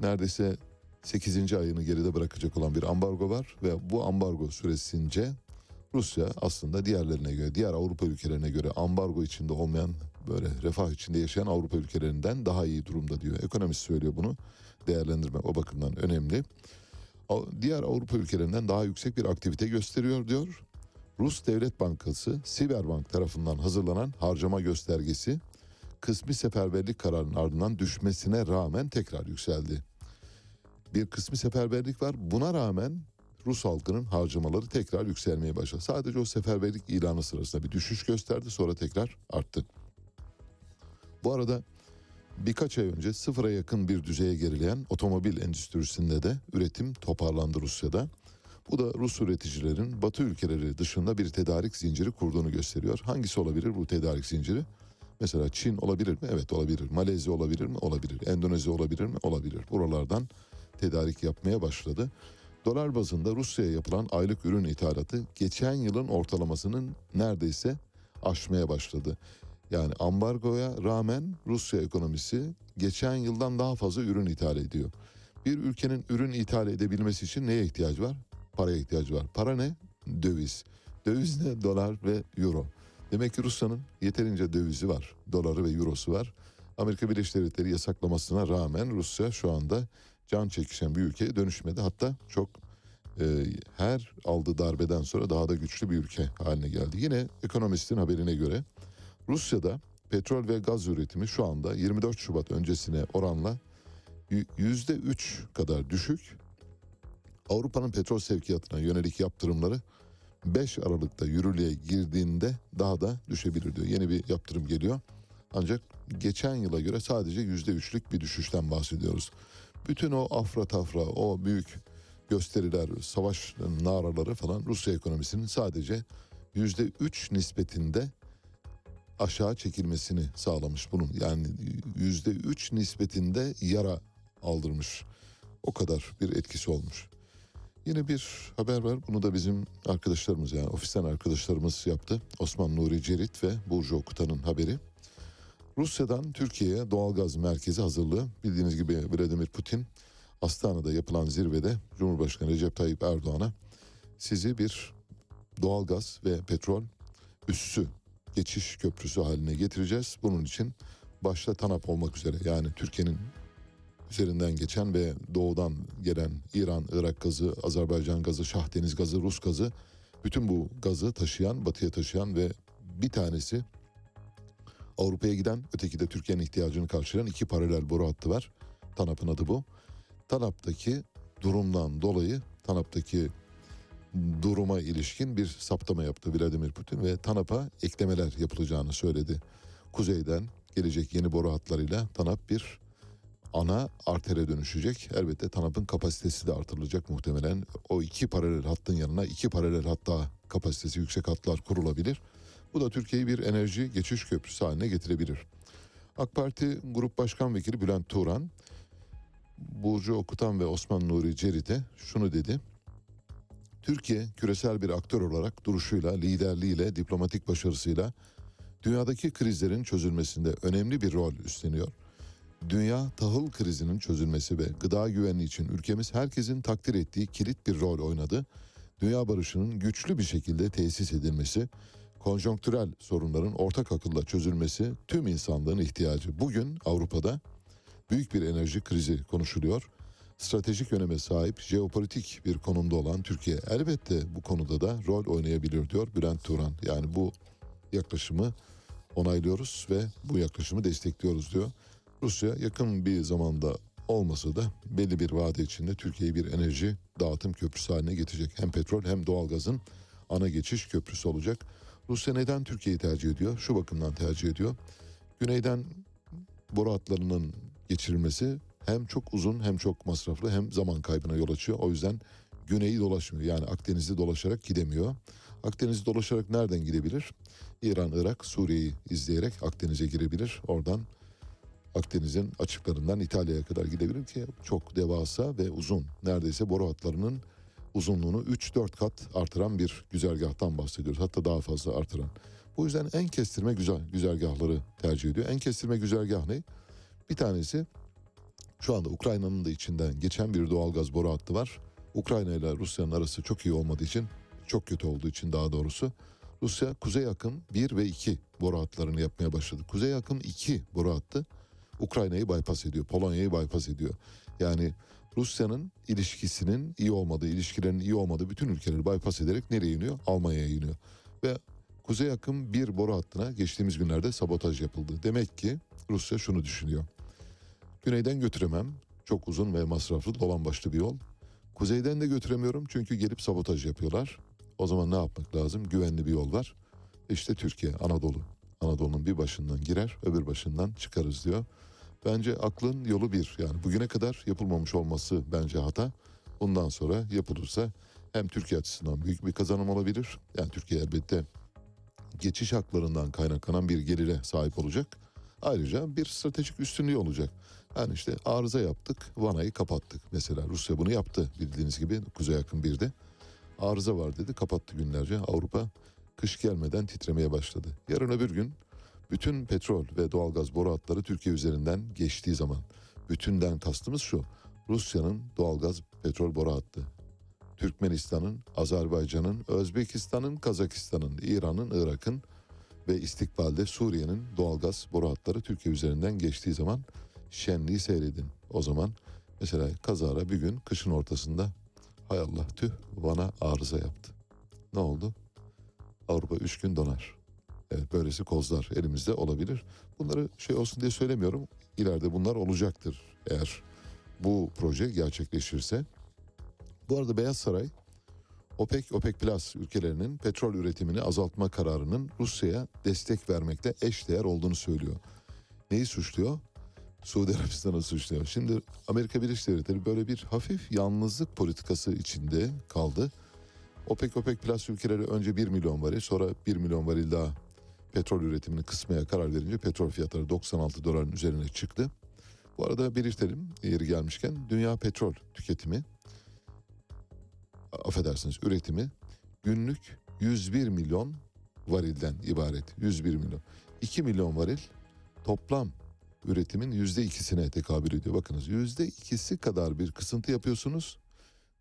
neredeyse 8. ayını geride bırakacak olan bir ambargo var ve bu ambargo süresince Rusya aslında diğerlerine göre, diğer Avrupa ülkelerine göre ambargo içinde olmayan böyle refah içinde yaşayan Avrupa ülkelerinden daha iyi durumda diyor. Ekonomist söylüyor bunu. Değerlendirme o bakımdan önemli. Diğer Avrupa ülkelerinden daha yüksek bir aktivite gösteriyor diyor. Rus Devlet Bankası Siberbank tarafından hazırlanan harcama göstergesi kısmi seferberlik kararının ardından düşmesine rağmen tekrar yükseldi. Bir kısmi seferberlik var. Buna rağmen Rus halkının harcamaları tekrar yükselmeye başladı. Sadece o seferberlik ilanı sırasında bir düşüş gösterdi sonra tekrar arttı. Bu arada birkaç ay önce sıfıra yakın bir düzeye gerileyen otomobil endüstrisinde de üretim toparlandı Rusya'da. Bu da Rus üreticilerin Batı ülkeleri dışında bir tedarik zinciri kurduğunu gösteriyor. Hangisi olabilir bu tedarik zinciri? Mesela Çin olabilir mi? Evet olabilir. Malezya olabilir mi? Olabilir. Endonezya olabilir mi? Olabilir. Buralardan tedarik yapmaya başladı. Dolar bazında Rusya'ya yapılan aylık ürün ithalatı geçen yılın ortalamasının neredeyse aşmaya başladı. Yani ambargoya rağmen Rusya ekonomisi geçen yıldan daha fazla ürün ithal ediyor. Bir ülkenin ürün ithal edebilmesi için neye ihtiyacı var? Paraya ihtiyacı var. Para ne? Döviz. Döviz ne? Dolar ve euro. Demek ki Rusya'nın yeterince dövizi var. Doları ve eurosu var. Amerika Birleşik Devletleri yasaklamasına rağmen Rusya şu anda can çekişen bir ülkeye dönüşmedi. Hatta çok e, her aldığı darbeden sonra daha da güçlü bir ülke haline geldi. Yine ekonomistin haberine göre Rusya'da petrol ve gaz üretimi şu anda 24 Şubat öncesine oranla y- %3 kadar düşük. Avrupa'nın petrol sevkiyatına yönelik yaptırımları 5 Aralık'ta yürürlüğe girdiğinde daha da düşebilir diyor. Yeni bir yaptırım geliyor. Ancak geçen yıla göre sadece yüzde üçlük bir düşüşten bahsediyoruz. Bütün o afra tafra, o büyük gösteriler, savaş naraları falan Rusya ekonomisinin sadece yüzde üç nispetinde aşağı çekilmesini sağlamış bunun. Yani yüzde üç nispetinde yara aldırmış. O kadar bir etkisi olmuş. Yine bir haber var. Bunu da bizim arkadaşlarımız yani ofisten arkadaşlarımız yaptı. Osman Nuri Cerit ve Burcu Okutan'ın haberi. Rusya'dan Türkiye'ye doğalgaz merkezi hazırlığı. Bildiğiniz gibi Vladimir Putin Astana'da yapılan zirvede Cumhurbaşkanı Recep Tayyip Erdoğan'a sizi bir doğalgaz ve petrol üssü geçiş köprüsü haline getireceğiz. Bunun için başta TANAP olmak üzere yani Türkiye'nin üzerinden geçen ve doğudan gelen İran, Irak gazı, Azerbaycan gazı, Şahdeniz gazı, Rus gazı bütün bu gazı taşıyan, batıya taşıyan ve bir tanesi Avrupa'ya giden, öteki de Türkiye'nin ihtiyacını karşılayan iki paralel boru hattı var. TANAP'ın adı bu. TANAP'taki durumdan dolayı TANAP'taki duruma ilişkin bir saptama yaptı Vladimir Putin ve TANAP'a eklemeler yapılacağını söyledi. Kuzeyden gelecek yeni boru hatlarıyla TANAP bir ana artere dönüşecek. Elbette TANAP'ın kapasitesi de artırılacak muhtemelen. O iki paralel hattın yanına iki paralel hatta kapasitesi yüksek hatlar kurulabilir. Bu da Türkiye'yi bir enerji geçiş köprüsü haline getirebilir. AK Parti Grup Başkan Vekili Bülent Turan, Burcu Okutan ve Osman Nuri Cerit'e şunu dedi. Türkiye küresel bir aktör olarak duruşuyla, liderliğiyle, diplomatik başarısıyla dünyadaki krizlerin çözülmesinde önemli bir rol üstleniyor. Dünya tahıl krizinin çözülmesi ve gıda güvenliği için ülkemiz herkesin takdir ettiği kilit bir rol oynadı. Dünya barışının güçlü bir şekilde tesis edilmesi, konjonktürel sorunların ortak akılla çözülmesi tüm insanlığın ihtiyacı. Bugün Avrupa'da büyük bir enerji krizi konuşuluyor. Stratejik öneme sahip jeopolitik bir konumda olan Türkiye elbette bu konuda da rol oynayabilir diyor Bülent Turan. Yani bu yaklaşımı onaylıyoruz ve bu yaklaşımı destekliyoruz diyor. Rusya yakın bir zamanda olmasa da belli bir vade içinde Türkiye'yi bir enerji dağıtım köprüsü haline getirecek. Hem petrol hem doğalgazın ana geçiş köprüsü olacak. Rusya neden Türkiye'yi tercih ediyor? Şu bakımdan tercih ediyor. Güneyden boru hatlarının geçirilmesi hem çok uzun hem çok masraflı hem zaman kaybına yol açıyor. O yüzden güneyi dolaşmıyor. Yani Akdeniz'i dolaşarak gidemiyor. Akdeniz'i dolaşarak nereden gidebilir? İran, Irak, Suriye'yi izleyerek Akdeniz'e girebilir. Oradan Akdeniz'in açıklarından İtalya'ya kadar gidebilir ki çok devasa ve uzun. Neredeyse boru hatlarının uzunluğunu 3-4 kat artıran bir güzergahtan bahsediyoruz. Hatta daha fazla artıran. Bu yüzden en kestirme güzel güzergahları tercih ediyor. En kestirme güzergah ne? Bir tanesi şu anda Ukrayna'nın da içinden geçen bir doğalgaz boru hattı var. Ukrayna ile Rusya'nın arası çok iyi olmadığı için, çok kötü olduğu için daha doğrusu Rusya Kuzey Akım 1 ve 2 boru hatlarını yapmaya başladı. Kuzey Akım 2 boru hattı Ukrayna'yı bypass ediyor, Polonya'yı bypass ediyor. Yani Rusya'nın ilişkisinin iyi olmadığı, ilişkilerinin iyi olmadığı bütün ülkeleri bypass ederek nereye iniyor? Almanya'ya iniyor. Ve Kuzey Akım bir boru hattına geçtiğimiz günlerde sabotaj yapıldı. Demek ki Rusya şunu düşünüyor. Güneyden götüremem. Çok uzun ve masraflı dolan başlı bir yol. Kuzeyden de götüremiyorum çünkü gelip sabotaj yapıyorlar. O zaman ne yapmak lazım? Güvenli bir yol var. İşte Türkiye, Anadolu. Anadolu'nun bir başından girer, öbür başından çıkarız diyor. Bence aklın yolu bir. Yani bugüne kadar yapılmamış olması bence hata. Bundan sonra yapılırsa hem Türkiye açısından büyük bir kazanım olabilir. Yani Türkiye elbette geçiş haklarından kaynaklanan bir gelire sahip olacak. Ayrıca bir stratejik üstünlüğü olacak. Yani işte arıza yaptık, vanayı kapattık. Mesela Rusya bunu yaptı bildiğiniz gibi Kuzey Yakın birde. Arıza var dedi, kapattı günlerce. Avrupa kış gelmeden titremeye başladı. Yarın öbür gün bütün petrol ve doğalgaz boru hatları Türkiye üzerinden geçtiği zaman bütünden kastımız şu. Rusya'nın doğalgaz petrol boru hattı. Türkmenistan'ın, Azerbaycan'ın, Özbekistan'ın, Kazakistan'ın, İran'ın, Irak'ın ve istikbalde Suriye'nin doğalgaz boru hatları Türkiye üzerinden geçtiği zaman şenliği seyredin. O zaman mesela kazara bir gün kışın ortasında hay Allah tüh bana arıza yaptı. Ne oldu? Avrupa üç gün donar. Evet böylesi kozlar elimizde olabilir. Bunları şey olsun diye söylemiyorum. İleride bunlar olacaktır eğer bu proje gerçekleşirse. Bu arada Beyaz Saray OPEC, OPEC Plus ülkelerinin petrol üretimini azaltma kararının Rusya'ya destek vermekle eşdeğer olduğunu söylüyor. neyi suçluyor? Suudi Arabistan'ı suçluyor. Şimdi Amerika Birleşik Devletleri böyle bir hafif yalnızlık politikası içinde kaldı. OPEC OPEC Plus ülkeleri önce 1 milyon varil sonra 1 milyon varil daha petrol üretimini kısmaya karar verince petrol fiyatları 96 doların üzerine çıktı. Bu arada belirtelim yeri gelmişken dünya petrol tüketimi affedersiniz üretimi günlük 101 milyon varilden ibaret. 101 milyon. 2 milyon varil toplam üretimin yüzde ikisine tekabül ediyor. Bakınız yüzde ikisi kadar bir kısıntı yapıyorsunuz.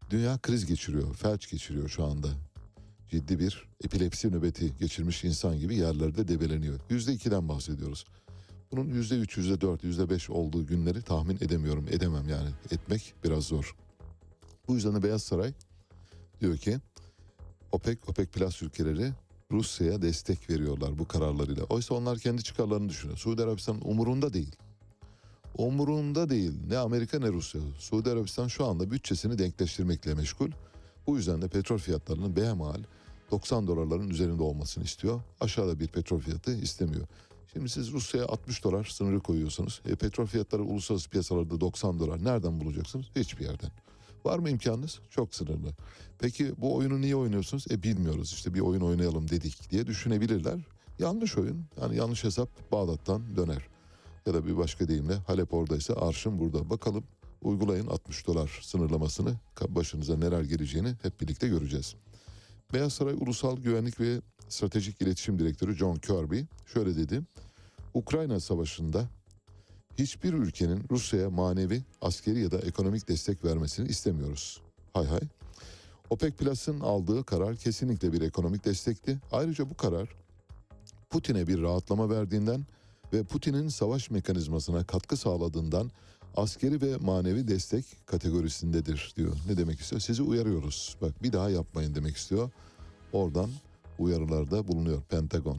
Dünya kriz geçiriyor, felç geçiriyor şu anda. Ciddi bir epilepsi nöbeti geçirmiş insan gibi yerlerde debeleniyor. Yüzde ikiden bahsediyoruz. Bunun yüzde üç, yüzde dört, yüzde beş olduğu günleri tahmin edemiyorum, edemem yani. Etmek biraz zor. Bu yüzden de Beyaz Saray diyor ki OPEC, OPEC Plus ülkeleri Rusya'ya destek veriyorlar bu kararlarıyla. Oysa onlar kendi çıkarlarını düşünüyor. Suudi Arabistan umurunda değil. Umurunda değil ne Amerika ne Rusya. Suudi Arabistan şu anda bütçesini denkleştirmekle meşgul. Bu yüzden de petrol fiyatlarının behemahal 90 dolarların üzerinde olmasını istiyor. Aşağıda bir petrol fiyatı istemiyor. Şimdi siz Rusya'ya 60 dolar sınırı koyuyorsunuz. E, petrol fiyatları uluslararası piyasalarda 90 dolar. Nereden bulacaksınız? Hiçbir yerden. Var mı imkanınız? Çok sınırlı. Peki bu oyunu niye oynuyorsunuz? E bilmiyoruz işte bir oyun oynayalım dedik diye düşünebilirler. Yanlış oyun. Yani yanlış hesap Bağdat'tan döner. Ya da bir başka deyimle Halep oradaysa arşın burada. Bakalım uygulayın 60 dolar sınırlamasını başınıza neler geleceğini hep birlikte göreceğiz. Beyaz Saray Ulusal Güvenlik ve Stratejik İletişim Direktörü John Kirby şöyle dedi. Ukrayna Savaşı'nda hiçbir ülkenin Rusya'ya manevi, askeri ya da ekonomik destek vermesini istemiyoruz. Hay hay. OPEC Plus'ın aldığı karar kesinlikle bir ekonomik destekti. Ayrıca bu karar Putin'e bir rahatlama verdiğinden ve Putin'in savaş mekanizmasına katkı sağladığından askeri ve manevi destek kategorisindedir diyor. Ne demek istiyor? Sizi uyarıyoruz. Bak bir daha yapmayın demek istiyor. Oradan uyarılarda bulunuyor Pentagon.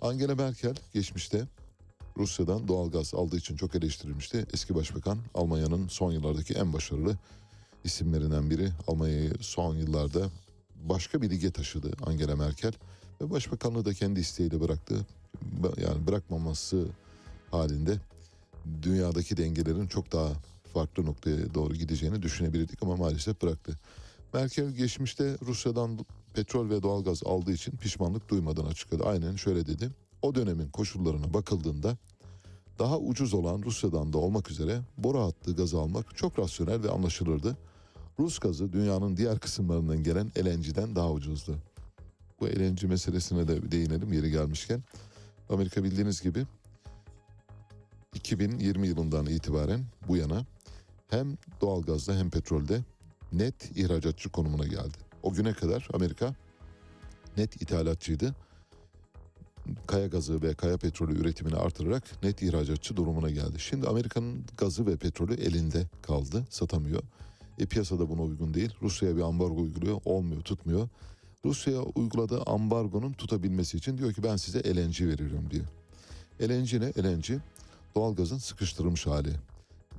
Angela Merkel geçmişte Rusya'dan doğal gaz aldığı için çok eleştirilmişti. Eski başbakan Almanya'nın son yıllardaki en başarılı isimlerinden biri. Almanya'yı son yıllarda başka bir lige taşıdı Angela Merkel ve başbakanlığı da kendi isteğiyle bıraktı. Yani bırakmaması halinde dünyadaki dengelerin çok daha farklı noktaya doğru gideceğini düşünebilirdik ama maalesef bıraktı. Merkel geçmişte Rusya'dan petrol ve doğalgaz aldığı için pişmanlık duymadığını açıkladı. Aynen şöyle dedi. O dönemin koşullarına bakıldığında daha ucuz olan Rusya'dan da olmak üzere boru hattı gazı almak çok rasyonel ve anlaşılırdı. Rus gazı dünyanın diğer kısımlarından gelen LNG'den daha ucuzdu. Bu LNG meselesine de değinelim yeri gelmişken. Amerika bildiğiniz gibi 2020 yılından itibaren bu yana hem doğalgazda hem petrolde net ihracatçı konumuna geldi. O güne kadar Amerika net ithalatçıydı. Kaya gazı ve kaya petrolü üretimini artırarak net ihracatçı durumuna geldi. Şimdi Amerika'nın gazı ve petrolü elinde kaldı, satamıyor. E piyasada buna uygun değil. Rusya'ya bir ambargo uyguluyor, olmuyor, tutmuyor. Rusya uyguladığı ambargonun tutabilmesi için diyor ki ben size LNG veriyorum diyor. LNG ne? LNG doğalgazın sıkıştırılmış hali.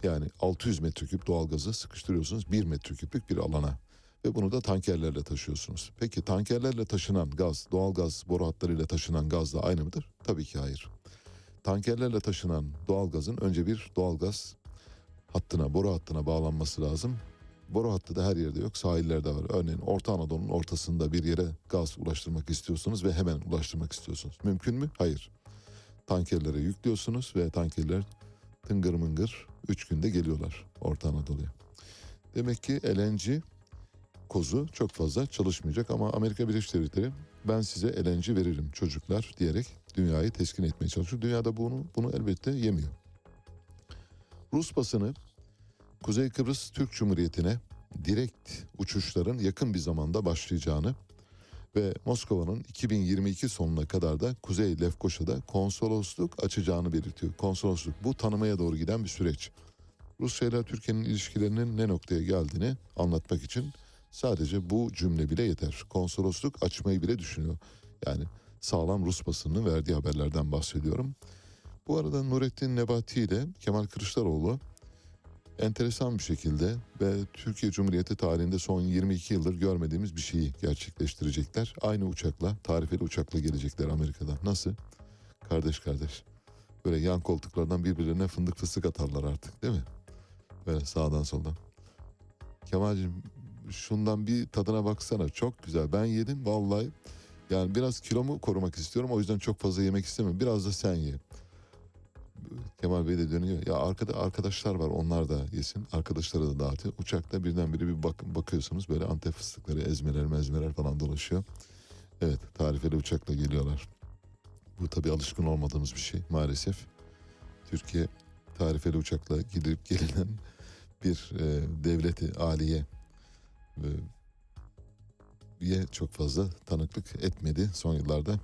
Yani 600 metreküp doğalgazı sıkıştırıyorsunuz 1 metreküplük bir alana. Ve bunu da tankerlerle taşıyorsunuz. Peki tankerlerle taşınan gaz, doğalgaz boru hatlarıyla taşınan gazla aynı mıdır? Tabii ki hayır. Tankerlerle taşınan doğalgazın önce bir doğalgaz hattına, boru hattına bağlanması lazım. Boru hattı da her yerde yok, sahillerde var. Örneğin Orta Anadolu'nun ortasında bir yere gaz ulaştırmak istiyorsunuz ve hemen ulaştırmak istiyorsunuz. Mümkün mü? Hayır. Tankerlere yüklüyorsunuz ve tankerler tıngır mıngır 3 günde geliyorlar Orta Anadolu'ya. Demek ki LNG kozu çok fazla çalışmayacak ama Amerika Birleşik Devletleri ben size LNG veririm çocuklar diyerek dünyayı teskin etmeye çalışıyor. Dünyada bunu bunu elbette yemiyor. Rus basını Kuzey Kıbrıs Türk Cumhuriyeti'ne direkt uçuşların yakın bir zamanda başlayacağını ve Moskova'nın 2022 sonuna kadar da Kuzey Lefkoşa'da konsolosluk açacağını belirtiyor. Konsolosluk bu tanımaya doğru giden bir süreç. Rusya ile Türkiye'nin ilişkilerinin ne noktaya geldiğini anlatmak için sadece bu cümle bile yeter. Konsolosluk açmayı bile düşünüyor. Yani sağlam Rus basınının verdiği haberlerden bahsediyorum. Bu arada Nurettin Nebati ile Kemal Kılıçdaroğlu enteresan bir şekilde ve Türkiye Cumhuriyeti tarihinde son 22 yıldır görmediğimiz bir şeyi gerçekleştirecekler. Aynı uçakla, tarifeli uçakla gelecekler Amerika'dan. Nasıl? Kardeş kardeş. Böyle yan koltuklardan birbirlerine fındık fıstık atarlar artık değil mi? Böyle sağdan soldan. Kemal'cim şundan bir tadına baksana çok güzel. Ben yedim vallahi. Yani biraz kilomu korumak istiyorum. O yüzden çok fazla yemek istemiyorum. Biraz da sen ye. Kemal Bey de dönüyor. Ya arkada arkadaşlar var onlar da yesin. Arkadaşlara da dağıtıyor. Uçakta birdenbire bir bak, bakıyorsunuz böyle antep fıstıkları, ezmeler, mezmeler falan dolaşıyor. Evet tarifeli uçakla geliyorlar. Bu tabii alışkın olmadığımız bir şey maalesef. Türkiye tarifeli uçakla gidip gelinen bir e, devleti aliye e, ye çok fazla tanıklık etmedi son yıllarda.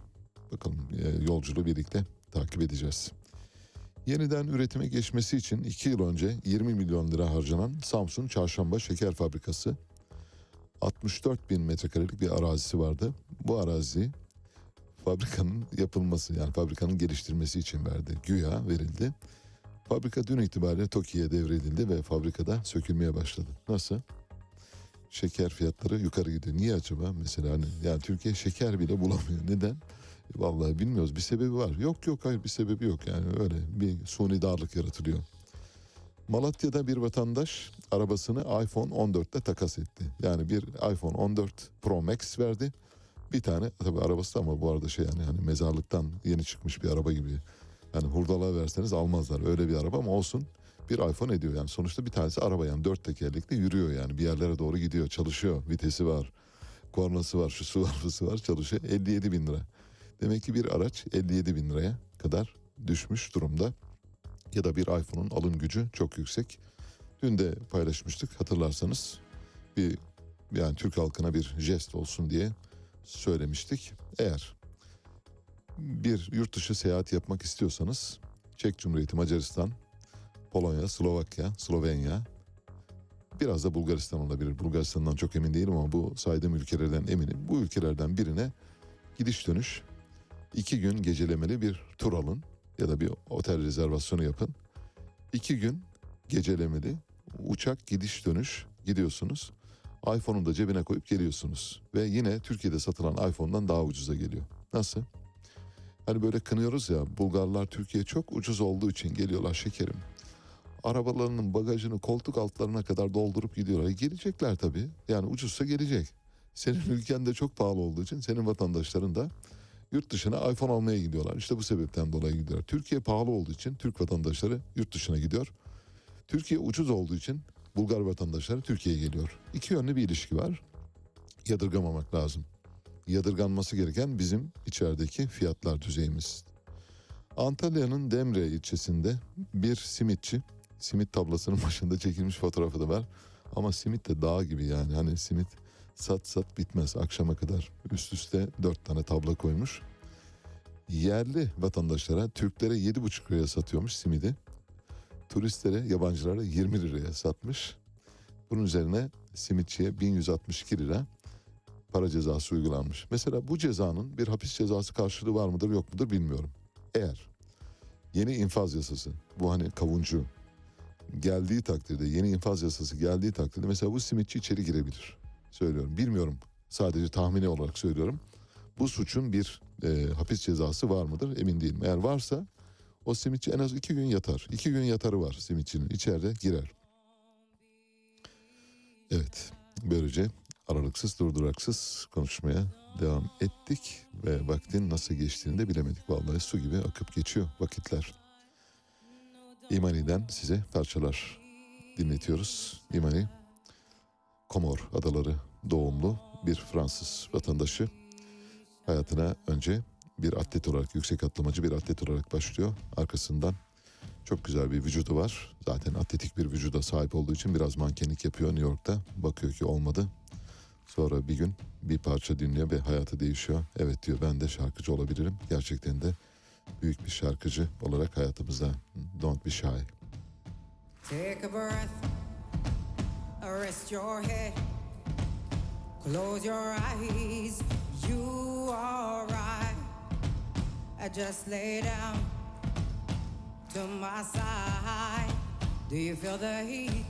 Bakalım e, yolculuğu birlikte takip edeceğiz. Yeniden üretime geçmesi için 2 yıl önce 20 milyon lira harcanan Samsun Çarşamba Şeker Fabrikası 64 bin metrekarelik bir arazisi vardı. Bu arazi fabrikanın yapılması yani fabrikanın geliştirmesi için verdi. Güya verildi. Fabrika dün itibariyle TOKİ'ye devredildi ve fabrikada sökülmeye başladı. Nasıl? Şeker fiyatları yukarı gidiyor. Niye acaba? Mesela hani yani Türkiye şeker bile bulamıyor. Neden? Vallahi bilmiyoruz. Bir sebebi var. Yok yok hayır bir sebebi yok. Yani öyle bir suni darlık yaratılıyor. Malatya'da bir vatandaş arabasını iPhone 14'te takas etti. Yani bir iPhone 14 Pro Max verdi. Bir tane tabii arabası da ama bu arada şey yani hani mezarlıktan yeni çıkmış bir araba gibi. Yani hurdalığa verseniz almazlar öyle bir araba ama olsun bir iPhone ediyor. Yani sonuçta bir tanesi araba yani dört tekerlekli yürüyor yani bir yerlere doğru gidiyor çalışıyor vitesi var kornası var şusu var busu var çalışıyor 57 bin lira. Demek ki bir araç 57 bin liraya kadar düşmüş durumda ya da bir iPhone'un alım gücü çok yüksek. Dün de paylaşmıştık hatırlarsanız bir yani Türk halkına bir jest olsun diye söylemiştik. Eğer bir yurt dışı seyahat yapmak istiyorsanız Çek Cumhuriyeti, Macaristan, Polonya, Slovakya, Slovenya biraz da Bulgaristan olabilir. Bulgaristan'dan çok emin değilim ama bu saydığım ülkelerden eminim. Bu ülkelerden birine gidiş dönüş iki gün gecelemeli bir tur alın ya da bir otel rezervasyonu yapın. İki gün gecelemeli uçak gidiş dönüş gidiyorsunuz. iPhone'u da cebine koyup geliyorsunuz. Ve yine Türkiye'de satılan iPhone'dan daha ucuza geliyor. Nasıl? Hani böyle kınıyoruz ya Bulgarlar Türkiye çok ucuz olduğu için geliyorlar şekerim. Arabalarının bagajını koltuk altlarına kadar doldurup gidiyorlar. E, gelecekler tabii. Yani ucuzsa gelecek. Senin ülkende çok pahalı olduğu için senin vatandaşların da yurt dışına iPhone almaya gidiyorlar. İşte bu sebepten dolayı gidiyorlar. Türkiye pahalı olduğu için Türk vatandaşları yurt dışına gidiyor. Türkiye ucuz olduğu için Bulgar vatandaşları Türkiye'ye geliyor. İki yönlü bir ilişki var. Yadırgamamak lazım. Yadırganması gereken bizim içerideki fiyatlar düzeyimiz. Antalya'nın Demre ilçesinde bir simitçi, simit tablasının başında çekilmiş fotoğrafı da var. Ama simit de dağ gibi yani hani simit sat sat bitmez akşama kadar. Üst üste dört tane tabla koymuş. Yerli vatandaşlara, Türklere yedi buçuk liraya satıyormuş simidi. Turistlere, yabancılara 20 liraya satmış. Bunun üzerine simitçiye 1162 lira para cezası uygulanmış. Mesela bu cezanın bir hapis cezası karşılığı var mıdır yok mudur bilmiyorum. Eğer yeni infaz yasası bu hani kavuncu geldiği takdirde yeni infaz yasası geldiği takdirde mesela bu simitçi içeri girebilir. Söylüyorum bilmiyorum sadece tahmini olarak söylüyorum. Bu suçun bir e, hapis cezası var mıdır emin değilim. Eğer varsa o simitçi en az iki gün yatar. İki gün yatarı var simitçinin içeride girer. Evet böylece aralıksız durduraksız konuşmaya devam ettik ve vaktin nasıl geçtiğini de bilemedik. Vallahi su gibi akıp geçiyor vakitler. İmani'den size parçalar dinletiyoruz. İmani Komor adaları doğumlu bir Fransız vatandaşı. Hayatına önce bir atlet olarak, yüksek atlamacı bir atlet olarak başlıyor. Arkasından çok güzel bir vücudu var. Zaten atletik bir vücuda sahip olduğu için biraz mankenlik yapıyor New York'ta. Bakıyor ki olmadı. Sonra bir gün bir parça dinliyor ve hayatı değişiyor. Evet diyor ben de şarkıcı olabilirim. Gerçekten de büyük bir şarkıcı olarak hayatımızda. Don't be shy. Take a breath, rest your head, close your eyes. You are right. I just lay down to my side. Do you feel the heat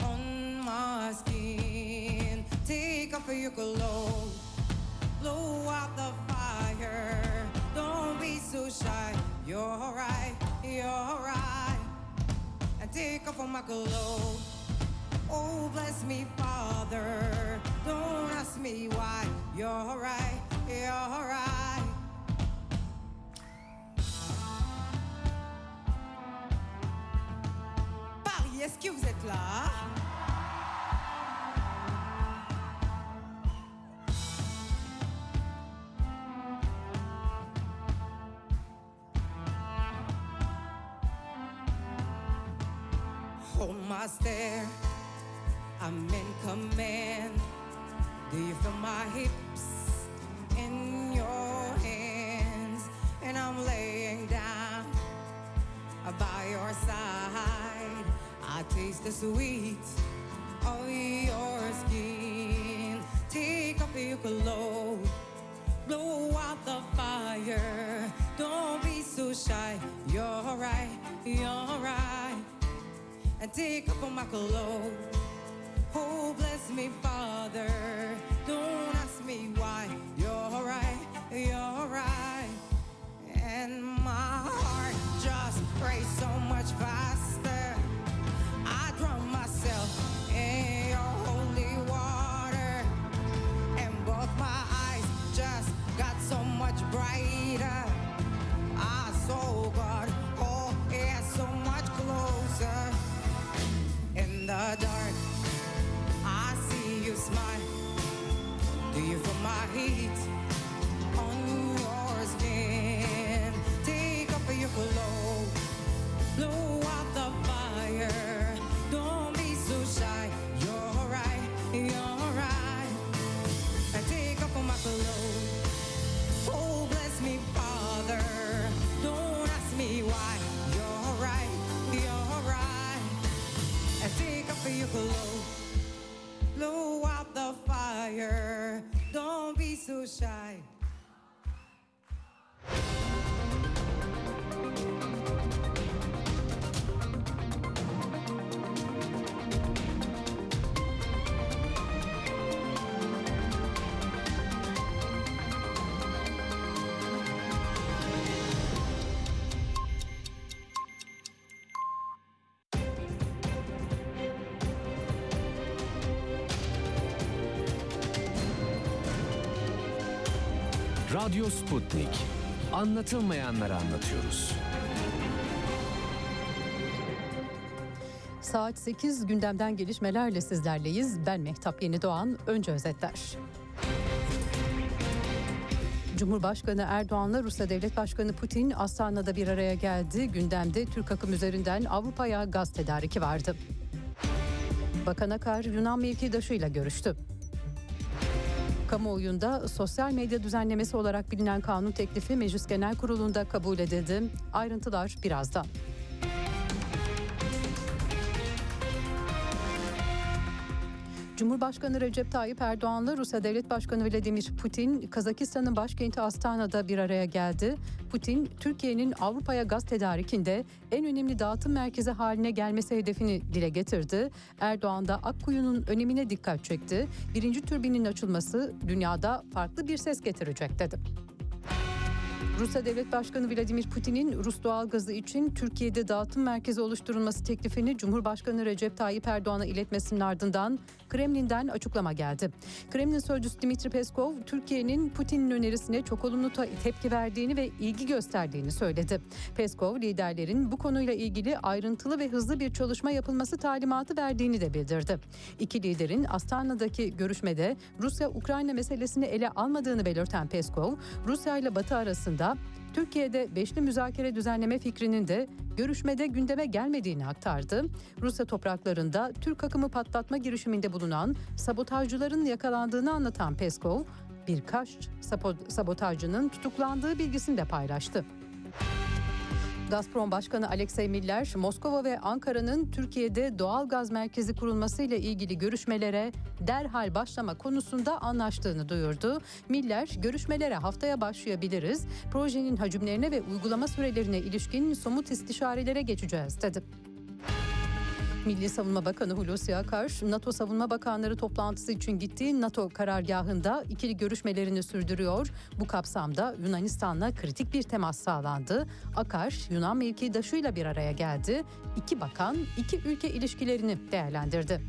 on my skin? Take off your clothes, blow out the fire. Don't be so shy. You're right. You're right. And take off my clothes. Oh, bless me, Father. Don't ask me why. You're right, you're right. Paris, est-ce que vous êtes là? Oh, Hold my. I'm in command. Do you feel my hips in your hands? And I'm laying down by your side. I taste the sweet of your skin. Take off your clothes, blow out the fire. Don't be so shy. You're right, you're right. And take off my clothes. Oh, bless me, Father. Don't ask me why. You're right, you're right. And my heart just so much faster. Smile. Do you feel my heat fire. Don't be so shy. Radyo Sputnik. Anlatılmayanları anlatıyoruz. Saat 8 gündemden gelişmelerle sizlerleyiz. Ben Mehtap Yeni Doğan. Önce özetler. Cumhurbaşkanı Erdoğan'la Rusya Devlet Başkanı Putin Astana'da bir araya geldi. Gündemde Türk akım üzerinden Avrupa'ya gaz tedariki vardı. Bakan Akar Yunan mevkidaşıyla görüştü. Kamuoyunda sosyal medya düzenlemesi olarak bilinen kanun teklifi Meclis Genel Kurulu'nda kabul edildi. Ayrıntılar birazdan. Cumhurbaşkanı Recep Tayyip Erdoğan'la Rusya Devlet Başkanı Vladimir Putin, Kazakistan'ın başkenti Astana'da bir araya geldi. Putin, Türkiye'nin Avrupa'ya gaz tedarikinde en önemli dağıtım merkezi haline gelmesi hedefini dile getirdi. Erdoğan da Akkuyu'nun önemine dikkat çekti. Birinci türbinin açılması dünyada farklı bir ses getirecek dedi. Rusya Devlet Başkanı Vladimir Putin'in Rus doğalgazı için Türkiye'de dağıtım merkezi oluşturulması teklifini Cumhurbaşkanı Recep Tayyip Erdoğan'a iletmesinin ardından Kremlin'den açıklama geldi. Kremlin sözcüsü Dmitri Peskov, Türkiye'nin Putin'in önerisine çok olumlu tepki verdiğini ve ilgi gösterdiğini söyledi. Peskov, liderlerin bu konuyla ilgili ayrıntılı ve hızlı bir çalışma yapılması talimatı verdiğini de bildirdi. İki liderin Astana'daki görüşmede Rusya-Ukrayna meselesini ele almadığını belirten Peskov, Rusya ile Batı arasında Türkiye'de beşli müzakere düzenleme fikrinin de görüşmede gündeme gelmediğini aktardı. Rusya topraklarında Türk akımı patlatma girişiminde bulunan sabotajcıların yakalandığını anlatan Peskov, birkaç sabotajcının tutuklandığı bilgisini de paylaştı. Gazprom Başkanı Alexey Miller, Moskova ve Ankara'nın Türkiye'de doğal gaz merkezi kurulması ile ilgili görüşmelere derhal başlama konusunda anlaştığını duyurdu. Miller, görüşmelere haftaya başlayabiliriz, projenin hacimlerine ve uygulama sürelerine ilişkin somut istişarelere geçeceğiz dedi. Milli Savunma Bakanı Hulusi Akar, NATO Savunma Bakanları toplantısı için gittiği NATO karargahında ikili görüşmelerini sürdürüyor. Bu kapsamda Yunanistan'la kritik bir temas sağlandı. Akar, Yunan mevkidaşıyla bir araya geldi. İki bakan iki ülke ilişkilerini değerlendirdi.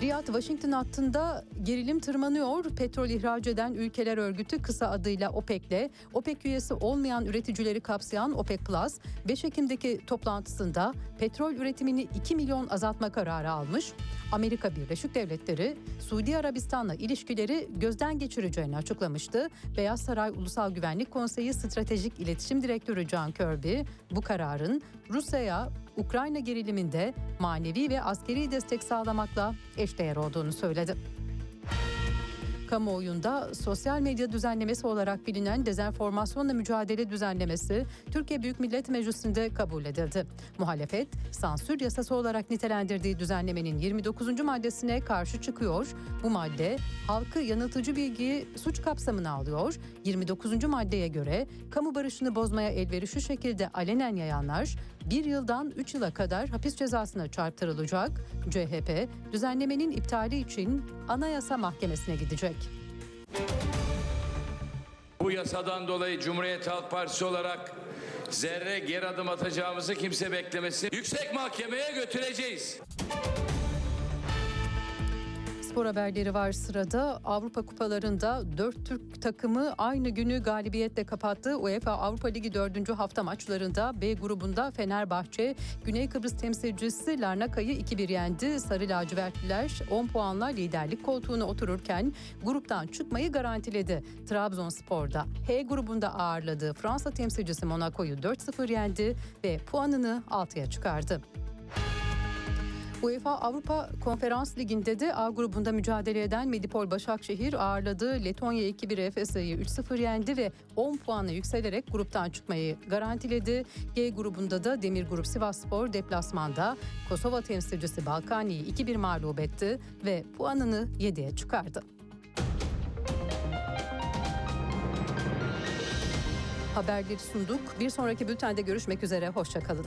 Riyad-Washington hattında gerilim tırmanıyor. Petrol ihraç eden ülkeler örgütü kısa adıyla OPEC'le OPEC üyesi olmayan üreticileri kapsayan OPEC Plus 5 Ekim'deki toplantısında petrol üretimini 2 milyon azaltma kararı almış. Amerika Birleşik Devletleri Suudi Arabistan'la ilişkileri gözden geçireceğini açıklamıştı. Beyaz Saray Ulusal Güvenlik Konseyi Stratejik İletişim Direktörü John Kirby bu kararın Rusya'ya Ukrayna geriliminde manevi ve askeri destek sağlamakla eşdeğer olduğunu söyledi. Kamuoyunda sosyal medya düzenlemesi olarak bilinen dezenformasyonla mücadele düzenlemesi Türkiye Büyük Millet Meclisi'nde kabul edildi. Muhalefet sansür yasası olarak nitelendirdiği düzenlemenin 29. maddesine karşı çıkıyor. Bu madde halkı yanıltıcı bilgiyi suç kapsamına alıyor. 29. maddeye göre kamu barışını bozmaya elverişli şekilde alenen yayanlar bir yıldan 3 yıla kadar hapis cezasına çarptırılacak. CHP düzenlemenin iptali için Anayasa Mahkemesi'ne gidecek. Bu yasadan dolayı Cumhuriyet Halk Partisi olarak zerre geri adım atacağımızı kimse beklemesin. Yüksek Mahkeme'ye götüreceğiz. Spor haberleri var sırada. Avrupa kupalarında 4 Türk takımı aynı günü galibiyetle kapattı. UEFA Avrupa Ligi 4. hafta maçlarında B grubunda Fenerbahçe, Güney Kıbrıs temsilcisi Larnaka'yı 2-1 yendi. Sarı lacivertliler 10 puanla liderlik koltuğuna otururken gruptan çıkmayı garantiledi. Trabzonspor'da H grubunda ağırladığı Fransa temsilcisi Monaco'yu 4-0 yendi ve puanını 6'ya çıkardı. UEFA Avrupa Konferans Ligi'nde de A grubunda mücadele eden Medipol Başakşehir ağırladığı Letonya 2-1 Efes'i 3-0 yendi ve 10 puanla yükselerek gruptan çıkmayı garantiledi. G grubunda da Demir Grup Sivasspor deplasmanda Kosova temsilcisi Balkani'yi 2-1 mağlup etti ve puanını 7'ye çıkardı. Haberleri sunduk. Bir sonraki bültende görüşmek üzere. Hoşçakalın.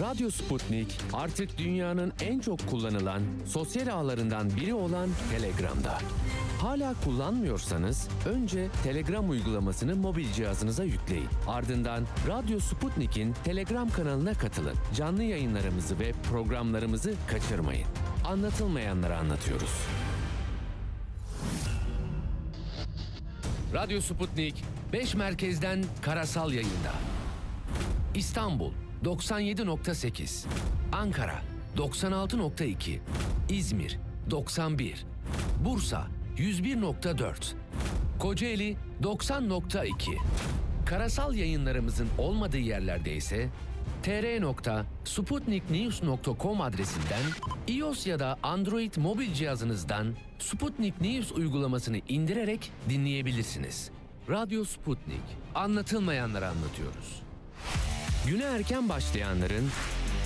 Radyo Sputnik artık dünyanın en çok kullanılan sosyal ağlarından biri olan Telegram'da. Hala kullanmıyorsanız önce Telegram uygulamasını mobil cihazınıza yükleyin. Ardından Radyo Sputnik'in Telegram kanalına katılın. Canlı yayınlarımızı ve programlarımızı kaçırmayın. Anlatılmayanları anlatıyoruz. Radyo Sputnik 5 merkezden karasal yayında. İstanbul 97.8, Ankara 96.2, İzmir 91, Bursa 101.4, Kocaeli 90.2. Karasal yayınlarımızın olmadığı yerlerde ise tr.sputniknews.com adresinden iOS ya da Android mobil cihazınızdan Sputnik News uygulamasını indirerek dinleyebilirsiniz. Radyo Sputnik. Anlatılmayanları anlatıyoruz. Güne erken başlayanların,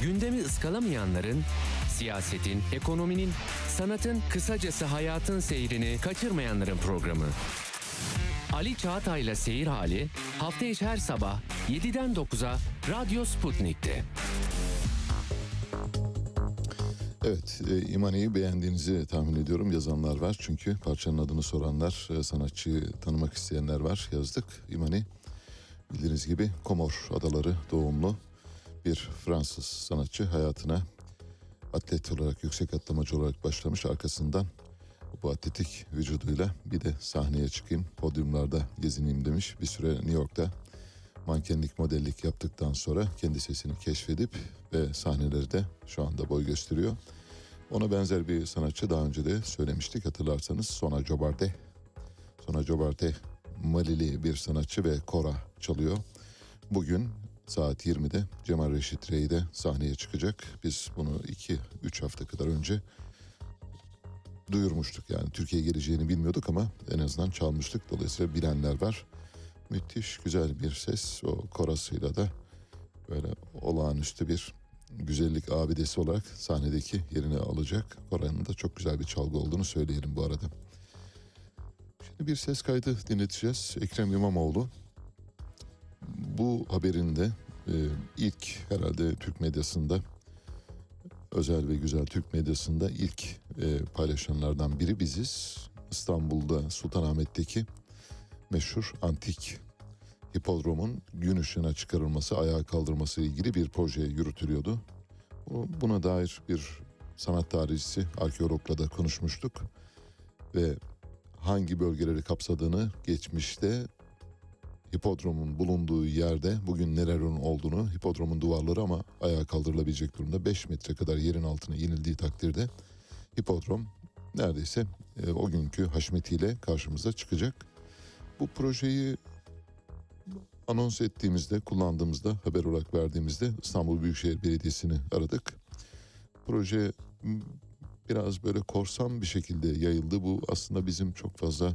gündemi ıskalamayanların, siyasetin, ekonominin, sanatın, kısacası hayatın seyrini kaçırmayanların programı. Ali Çağatay'la Seyir Hali hafta içi her sabah 7'den 9'a Radyo Sputnik'te. Evet, e, İmani'yi beğendiğinizi tahmin ediyorum. Yazanlar var çünkü parçanın adını soranlar, e, sanatçıyı tanımak isteyenler var. Yazdık. İmani bildiğiniz gibi Komor Adaları doğumlu bir Fransız sanatçı hayatına atlet olarak, yüksek atlamacı olarak başlamış. Arkasından bu atletik vücuduyla bir de sahneye çıkayım, podyumlarda gezineyim demiş. Bir süre New York'ta mankenlik, modellik yaptıktan sonra kendi sesini keşfedip ve sahnelerde şu anda boy gösteriyor. Ona benzer bir sanatçı daha önce de söylemiştik hatırlarsanız Sona Jobarte. Sona Jobarte Malili bir sanatçı ve kora çalıyor. Bugün saat 20'de Cemal Reşit Rey'de sahneye çıkacak. Biz bunu 2-3 hafta kadar önce duyurmuştuk. Yani Türkiye'ye geleceğini bilmiyorduk ama en azından çalmıştık. Dolayısıyla bilenler var. Müthiş güzel bir ses. O korasıyla da böyle olağanüstü bir güzellik abidesi olarak sahnedeki yerini alacak. Koranın da çok güzel bir çalgı olduğunu söyleyelim bu arada. Şimdi bir ses kaydı dinleteceğiz. Ekrem İmamoğlu bu haberinde e, ilk herhalde Türk medyasında özel ve güzel Türk medyasında ilk e, paylaşanlardan biri biziz. İstanbul'da Sultanahmet'teki meşhur antik hipodromun gün ışığına çıkarılması, ayağa kaldırması ile ilgili bir proje yürütülüyordu. Bu- Buna dair bir sanat tarihçisi, arkeologla da konuşmuştuk. Ve hangi bölgeleri kapsadığını geçmişte hipodromun bulunduğu yerde bugün nelerin olduğunu hipodromun duvarları ama ayağa kaldırılabilecek durumda 5 metre kadar yerin altına inildiği takdirde hipodrom neredeyse e, o günkü haşmetiyle karşımıza çıkacak. Bu projeyi anons ettiğimizde, kullandığımızda, haber olarak verdiğimizde İstanbul Büyükşehir Belediyesi'ni aradık. Proje biraz böyle korsan bir şekilde yayıldı. Bu aslında bizim çok fazla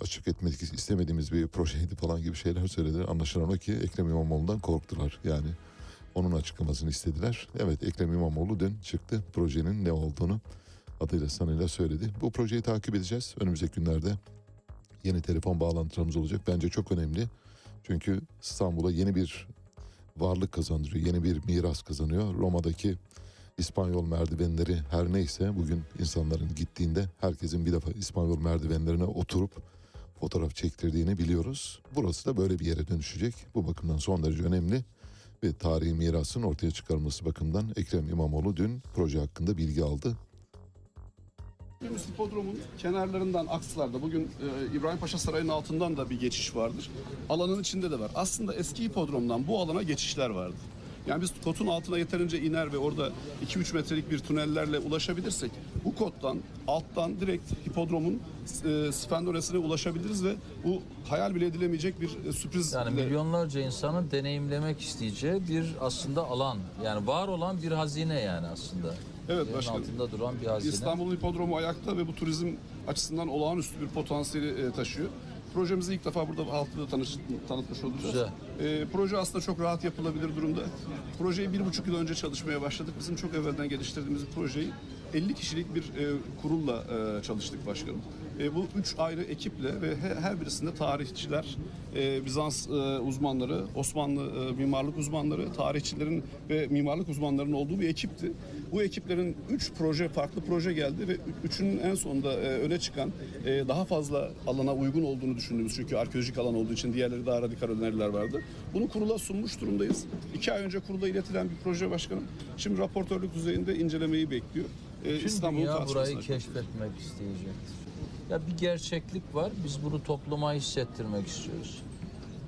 açık etmek istemediğimiz bir projeydi falan gibi şeyler söylediler. Anlaşılan o ki Ekrem İmamoğlu'ndan korktular. Yani onun açıklamasını istediler. Evet Ekrem İmamoğlu dün çıktı projenin ne olduğunu adıyla sanıyla söyledi. Bu projeyi takip edeceğiz. Önümüzdeki günlerde yeni telefon bağlantılarımız olacak. Bence çok önemli. Çünkü İstanbul'a yeni bir varlık kazandırıyor. Yeni bir miras kazanıyor. Roma'daki İspanyol merdivenleri her neyse bugün insanların gittiğinde herkesin bir defa İspanyol merdivenlerine oturup fotoğraf çektirdiğini biliyoruz. Burası da böyle bir yere dönüşecek. Bu bakımdan son derece önemli ve tarihi mirasın ortaya çıkarılması bakımından Ekrem İmamoğlu dün proje hakkında bilgi aldı. Yunus Hipodrom'un kenarlarından akslarda bugün e, İbrahim Paşa Sarayı'nın altından da bir geçiş vardır. Alanın içinde de var. Aslında eski hipodromdan bu alana geçişler vardı. Yani biz kotun altına yeterince iner ve orada 2-3 metrelik bir tünellerle ulaşabilirsek bu kottan alttan direkt hipodromun e, spendoresine ulaşabiliriz ve bu hayal bile edilemeyecek bir e, sürpriz Yani milyonlarca insanın deneyimlemek isteyeceği bir aslında alan. Yani var olan bir hazine yani aslında. Evet Yerin başkanım. altında duran bir hazine. İstanbul Hipodromu ayakta ve bu turizm açısından olağanüstü bir potansiyeli e, taşıyor. Projemizi ilk defa burada halkla tanış, tanıtmış olacağız. Güzel. E, proje aslında çok rahat yapılabilir durumda. Projeyi bir buçuk yıl önce çalışmaya başladık. Bizim çok evvelden geliştirdiğimiz projeyi 50 kişilik bir e, kurulla e, çalıştık başkanım. E, bu üç ayrı ekiple ve he- her birisinde tarihçiler, e, Bizans e, uzmanları, Osmanlı e, mimarlık uzmanları, tarihçilerin ve mimarlık uzmanlarının olduğu bir ekipti. Bu ekiplerin üç proje, farklı proje geldi ve üçünün en sonunda e, öne çıkan e, daha fazla alana uygun olduğunu düşündüğümüz çünkü arkeolojik alan olduğu için diğerleri daha radikal öneriler vardı. Bunu kurula sunmuş durumdayız. İki ay önce kurula iletilen bir proje başkanım. Şimdi raportörlük düzeyinde incelemeyi bekliyor. E, İstanbul'un dünya burayı keşfetmek isteyecektir. Ya bir gerçeklik var. Biz bunu topluma hissettirmek istiyoruz.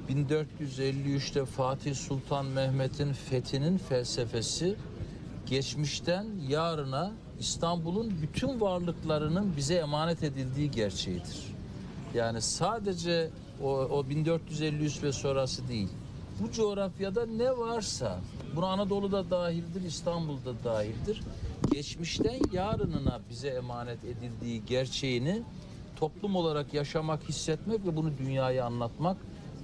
1453'te Fatih Sultan Mehmet'in fethinin felsefesi geçmişten yarına İstanbul'un bütün varlıklarının bize emanet edildiği gerçeğidir. Yani sadece o, o 1453 ve sonrası değil. Bu coğrafyada ne varsa, buna Anadolu'da dahildir, İstanbul'da dahildir. Geçmişten yarınına bize emanet edildiği gerçeğini toplum olarak yaşamak, hissetmek ve bunu dünyaya anlatmak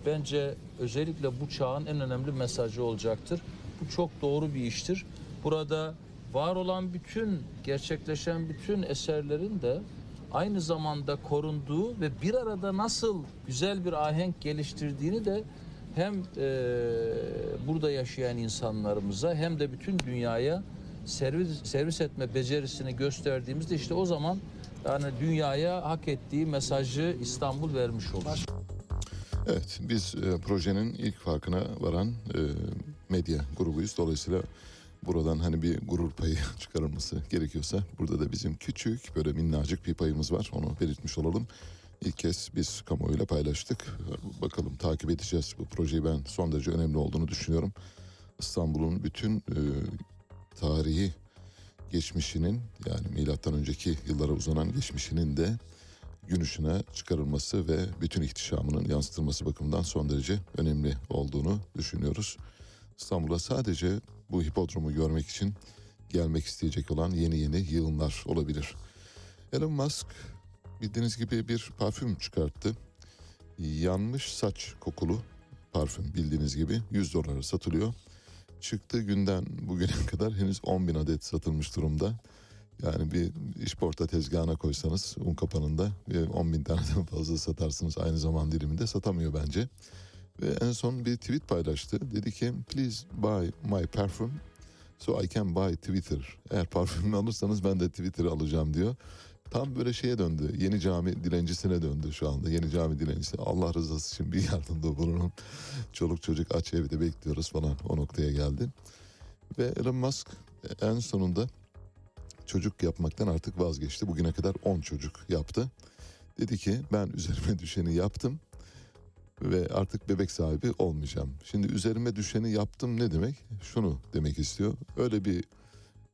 bence özellikle bu çağın en önemli mesajı olacaktır. Bu çok doğru bir iştir. Burada var olan bütün, gerçekleşen bütün eserlerin de aynı zamanda korunduğu ve bir arada nasıl güzel bir ahenk geliştirdiğini de hem eee, burada yaşayan insanlarımıza hem de bütün dünyaya servis servis etme becerisini gösterdiğimizde işte o zaman yani dünyaya hak ettiği mesajı İstanbul vermiş olur. Evet biz e, projenin ilk farkına varan e, medya grubuyuz. Dolayısıyla buradan hani bir gurur payı çıkarılması gerekiyorsa burada da bizim küçük böyle minnacık bir payımız var. Onu belirtmiş olalım. İlk kez biz kamuoyuyla paylaştık. Bakalım takip edeceğiz bu projeyi ben son derece önemli olduğunu düşünüyorum. İstanbul'un bütün e, tarihi geçmişinin yani milattan önceki yıllara uzanan geçmişinin de gün çıkarılması ve bütün ihtişamının yansıtılması bakımından son derece önemli olduğunu düşünüyoruz. İstanbul'a sadece bu hipodromu görmek için gelmek isteyecek olan yeni yeni yığınlar olabilir. Elon Musk bildiğiniz gibi bir parfüm çıkarttı. Yanmış saç kokulu parfüm bildiğiniz gibi 100 dolara satılıyor. Çıktığı günden bugüne kadar henüz 10 bin adet satılmış durumda. Yani bir işporta tezgahına koysanız un kapanında 10 bin taneden fazla satarsınız aynı zaman diliminde satamıyor bence. Ve en son bir tweet paylaştı. Dedi ki please buy my perfume so I can buy Twitter. Eğer parfümümü alırsanız ben de Twitter'ı alacağım diyor. Tam böyle şeye döndü. Yeni cami dilencisine döndü şu anda. Yeni cami dilencisi. Allah rızası için bir yardımda bulunun. Çoluk çocuk aç evde bekliyoruz falan. O noktaya geldi. Ve Elon Musk en sonunda çocuk yapmaktan artık vazgeçti. Bugüne kadar 10 çocuk yaptı. Dedi ki ben üzerime düşeni yaptım ve artık bebek sahibi olmayacağım. Şimdi üzerime düşeni yaptım ne demek? Şunu demek istiyor. Öyle bir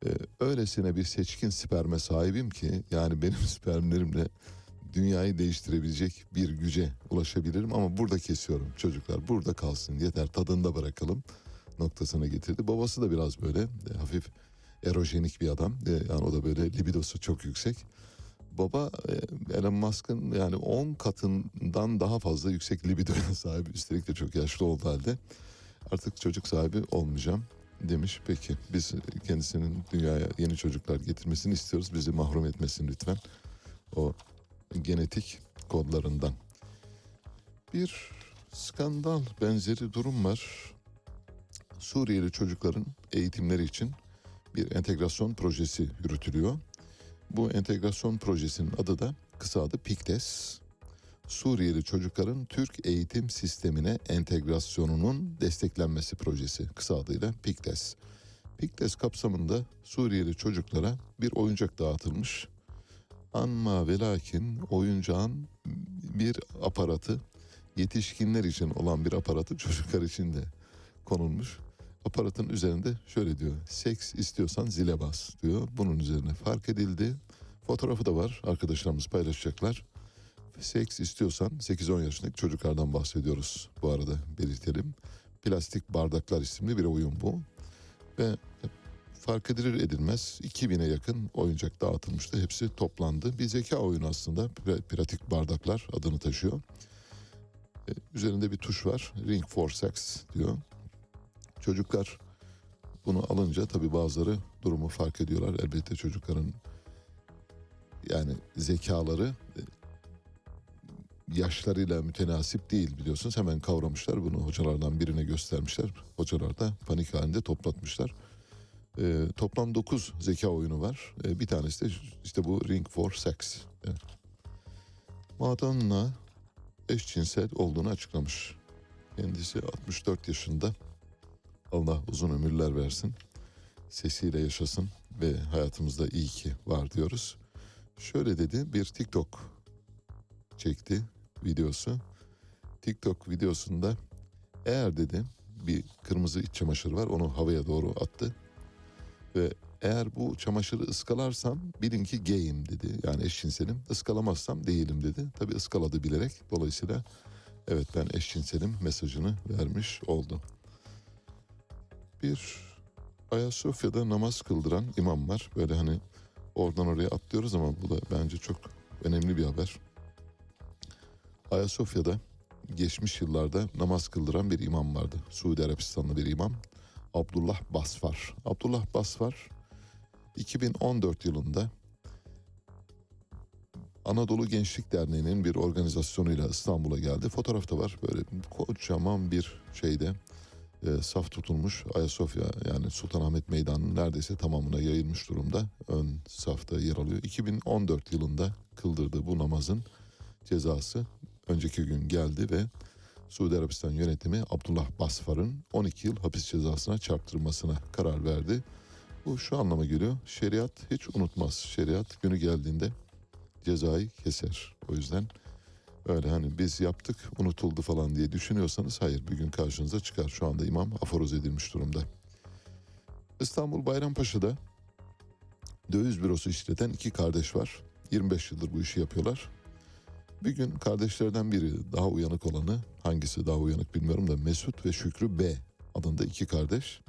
e, öylesine bir seçkin sperme sahibim ki yani benim spermlerimle dünyayı değiştirebilecek bir güce ulaşabilirim ama burada kesiyorum çocuklar burada kalsın yeter tadında bırakalım noktasına getirdi. Babası da biraz böyle e, hafif erojenik bir adam E, yani o da böyle libidosu çok yüksek. Baba e, Elon Musk'ın yani 10 katından daha fazla yüksek libidoya sahip üstelik de çok yaşlı olduğu halde artık çocuk sahibi olmayacağım demiş. Peki biz kendisinin dünyaya yeni çocuklar getirmesini istiyoruz. Bizi mahrum etmesin lütfen. O genetik kodlarından. Bir skandal benzeri durum var. Suriyeli çocukların eğitimleri için bir entegrasyon projesi yürütülüyor. Bu entegrasyon projesinin adı da kısa adı PİKTES. Suriyeli çocukların Türk eğitim sistemine entegrasyonunun desteklenmesi projesi kısa adıyla PİKTES. PİKTES kapsamında Suriyeli çocuklara bir oyuncak dağıtılmış. Anma ve lakin oyuncağın bir aparatı yetişkinler için olan bir aparatı çocuklar için de konulmuş. Aparatın üzerinde şöyle diyor. Seks istiyorsan zile bas diyor. Bunun üzerine fark edildi. Fotoğrafı da var. Arkadaşlarımız paylaşacaklar. Seks istiyorsan 8-10 yaşındaki çocuklardan bahsediyoruz bu arada belirtelim. Plastik Bardaklar isimli bir oyun bu. Ve fark edilir edilmez 2000'e yakın oyuncak dağıtılmıştı. Hepsi toplandı. Bir zeka oyunu aslında. Pra- Pratik Bardaklar adını taşıyor. E, Üzerinde bir tuş var. Ring for Sex diyor. Çocuklar bunu alınca tabii bazıları durumu fark ediyorlar. Elbette çocukların yani zekaları e, yaşlarıyla mütenasip değil biliyorsunuz. Hemen kavramışlar bunu hocalardan birine göstermişler. Hocalar da panik halinde toplatmışlar. Ee, toplam 9 zeka oyunu var. Ee, bir tanesi de işte bu Ring for Sex. Evet. Madonna eşcinsel olduğunu açıklamış. Kendisi 64 yaşında. Allah uzun ömürler versin. Sesiyle yaşasın ve hayatımızda iyi ki var diyoruz. Şöyle dedi bir TikTok çekti videosu. TikTok videosunda eğer dedi bir kırmızı iç çamaşır var onu havaya doğru attı. Ve eğer bu çamaşırı ıskalarsam bilin ki gayim dedi. Yani eşcinselim. Iskalamazsam değilim dedi. Tabi ıskaladı bilerek. Dolayısıyla evet ben eşcinselim mesajını vermiş oldu. Bir Ayasofya'da namaz kıldıran imam var. Böyle hani oradan oraya atlıyoruz ama bu da bence çok önemli bir haber. Ayasofya'da geçmiş yıllarda namaz kıldıran bir imam vardı. Suudi Arabistanlı bir imam. Abdullah Basfar. Abdullah Basfar 2014 yılında Anadolu Gençlik Derneği'nin bir organizasyonuyla İstanbul'a geldi. Fotoğrafta var böyle kocaman bir şeyde e, saf tutulmuş Ayasofya yani Sultanahmet Meydanı'nın neredeyse tamamına yayılmış durumda. Ön safta yer alıyor. 2014 yılında kıldırdığı bu namazın cezası önceki gün geldi ve Suudi Arabistan yönetimi Abdullah Basfar'ın 12 yıl hapis cezasına çarptırmasına karar verdi. Bu şu anlama geliyor. Şeriat hiç unutmaz. Şeriat günü geldiğinde cezayı keser. O yüzden öyle hani biz yaptık unutuldu falan diye düşünüyorsanız hayır bir gün karşınıza çıkar. Şu anda imam aforoz edilmiş durumda. İstanbul Bayrampaşa'da döviz bürosu işleten iki kardeş var. 25 yıldır bu işi yapıyorlar. Bir gün kardeşlerden biri daha uyanık olanı hangisi daha uyanık bilmiyorum da Mesut ve Şükrü B adında iki kardeş.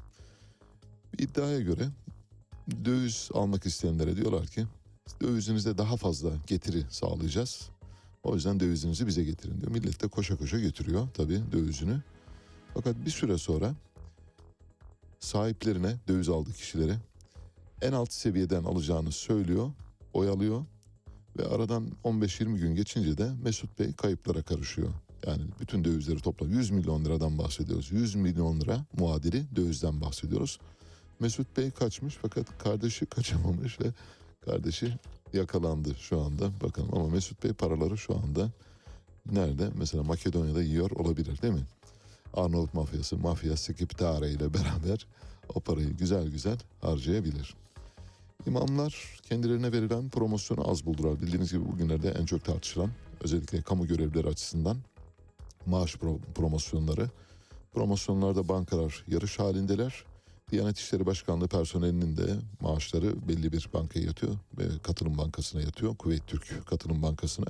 Bir iddiaya göre döviz almak isteyenlere diyorlar ki Dövizinize daha fazla getiri sağlayacağız. O yüzden dövizinizi bize getirin diyor. Millet de koşa koşa getiriyor tabii dövizini. Fakat bir süre sonra sahiplerine döviz aldığı kişilere en alt seviyeden alacağını söylüyor, oyalıyor ve aradan 15-20 gün geçince de Mesut Bey kayıplara karışıyor. Yani bütün dövizleri toplam 100 milyon liradan bahsediyoruz. 100 milyon lira muadili dövizden bahsediyoruz. Mesut Bey kaçmış fakat kardeşi kaçamamış ve kardeşi yakalandı şu anda. Bakalım ama Mesut Bey paraları şu anda nerede? Mesela Makedonya'da yiyor olabilir değil mi? Arnavut mafyası, mafya Skiptare ile beraber o parayı güzel güzel harcayabilir. İmamlar kendilerine verilen promosyonu az buldular. Bildiğiniz gibi bugünlerde en çok tartışılan özellikle kamu görevlileri açısından maaş pro- promosyonları. Promosyonlarda bankalar yarış halindeler. Diyanet İşleri Başkanlığı personelinin de maaşları belli bir bankaya yatıyor ve Katılım Bankası'na yatıyor. Kuveyt Türk Katılım Bankası'na.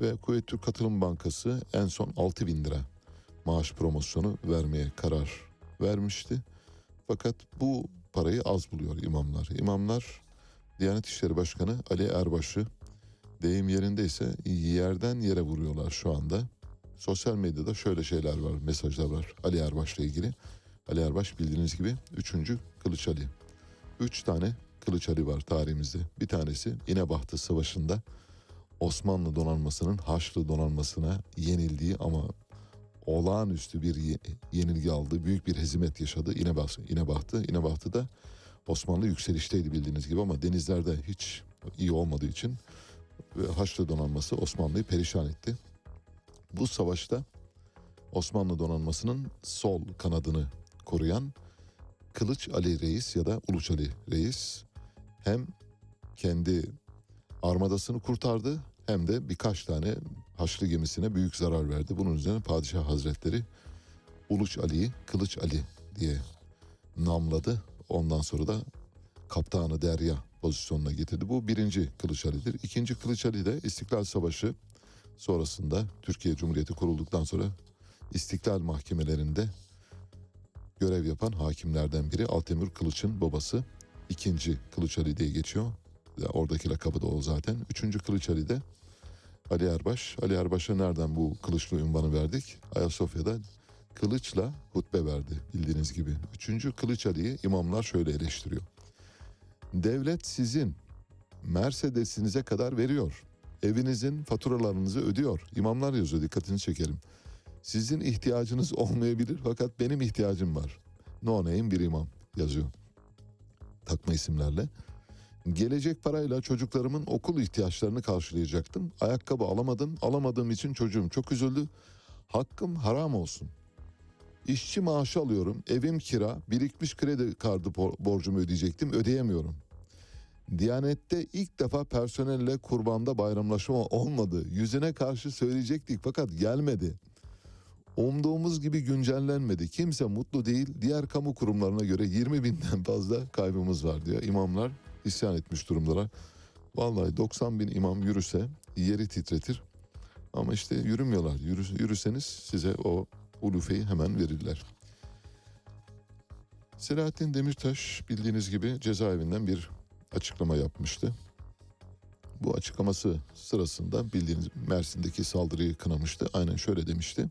Ve Kuveyt Türk Katılım Bankası en son 6 bin lira maaş promosyonu vermeye karar vermişti. Fakat bu parayı az buluyor imamlar. İmamlar Diyanet İşleri Başkanı Ali Erbaş'ı deyim yerindeyse yerden yere vuruyorlar şu anda. Sosyal medyada şöyle şeyler var, mesajlar var Ali Erbaş'la ilgili. Ali Erbaş bildiğiniz gibi 3. Kılıç Ali. 3 tane Kılıç Ali var tarihimizde. Bir tanesi İnebahtı Savaşı'nda Osmanlı donanmasının Haçlı donanmasına yenildiği ama olağanüstü bir ye- yenilgi aldı. Büyük bir hezimet yaşadı İnebahtı. İnebahtı, İnebahtı da Osmanlı yükselişteydi bildiğiniz gibi ama denizlerde hiç iyi olmadığı için ve Haçlı donanması Osmanlı'yı perişan etti. Bu savaşta Osmanlı donanmasının sol kanadını koruyan Kılıç Ali Reis ya da Uluç Ali Reis hem kendi armadasını kurtardı hem de birkaç tane Haçlı gemisine büyük zarar verdi. Bunun üzerine Padişah Hazretleri Uluç Ali'yi Kılıç Ali diye namladı. Ondan sonra da kaptanı Derya pozisyonuna getirdi. Bu birinci Kılıç Ali'dir. İkinci Kılıç Ali de İstiklal Savaşı sonrasında Türkiye Cumhuriyeti kurulduktan sonra İstiklal mahkemelerinde görev yapan hakimlerden biri Altemür Kılıç'ın babası. ikinci Kılıç Ali diye geçiyor. Oradaki lakabı da o zaten. Üçüncü Kılıç Ali de Ali Erbaş. Ali Erbaş'a nereden bu kılıçlı ünvanı verdik? Ayasofya'da kılıçla hutbe verdi bildiğiniz gibi. Üçüncü Kılıç Ali'yi imamlar şöyle eleştiriyor. Devlet sizin Mercedes'inize kadar veriyor. Evinizin faturalarınızı ödüyor. İmamlar yazıyor dikkatini çekerim. Sizin ihtiyacınız olmayabilir fakat benim ihtiyacım var. No name bir imam yazıyor. Takma isimlerle. Gelecek parayla çocuklarımın okul ihtiyaçlarını karşılayacaktım. Ayakkabı alamadım. Alamadığım için çocuğum çok üzüldü. Hakkım haram olsun. İşçi maaşı alıyorum. Evim kira. Birikmiş kredi kartı borcumu ödeyecektim. Ödeyemiyorum. Diyanette ilk defa personelle kurbanda bayramlaşma olmadı. Yüzüne karşı söyleyecektik fakat gelmedi. Umduğumuz gibi güncellenmedi. Kimse mutlu değil. Diğer kamu kurumlarına göre 20 binden fazla kaybımız var diyor. İmamlar isyan etmiş durumdalar. Vallahi 90 bin imam yürüse yeri titretir. Ama işte yürümüyorlar. Yürü- yürüseniz size o ulufeyi hemen verirler. Selahattin Demirtaş bildiğiniz gibi cezaevinden bir açıklama yapmıştı. Bu açıklaması sırasında bildiğiniz Mersin'deki saldırıyı kınamıştı. Aynen şöyle demişti.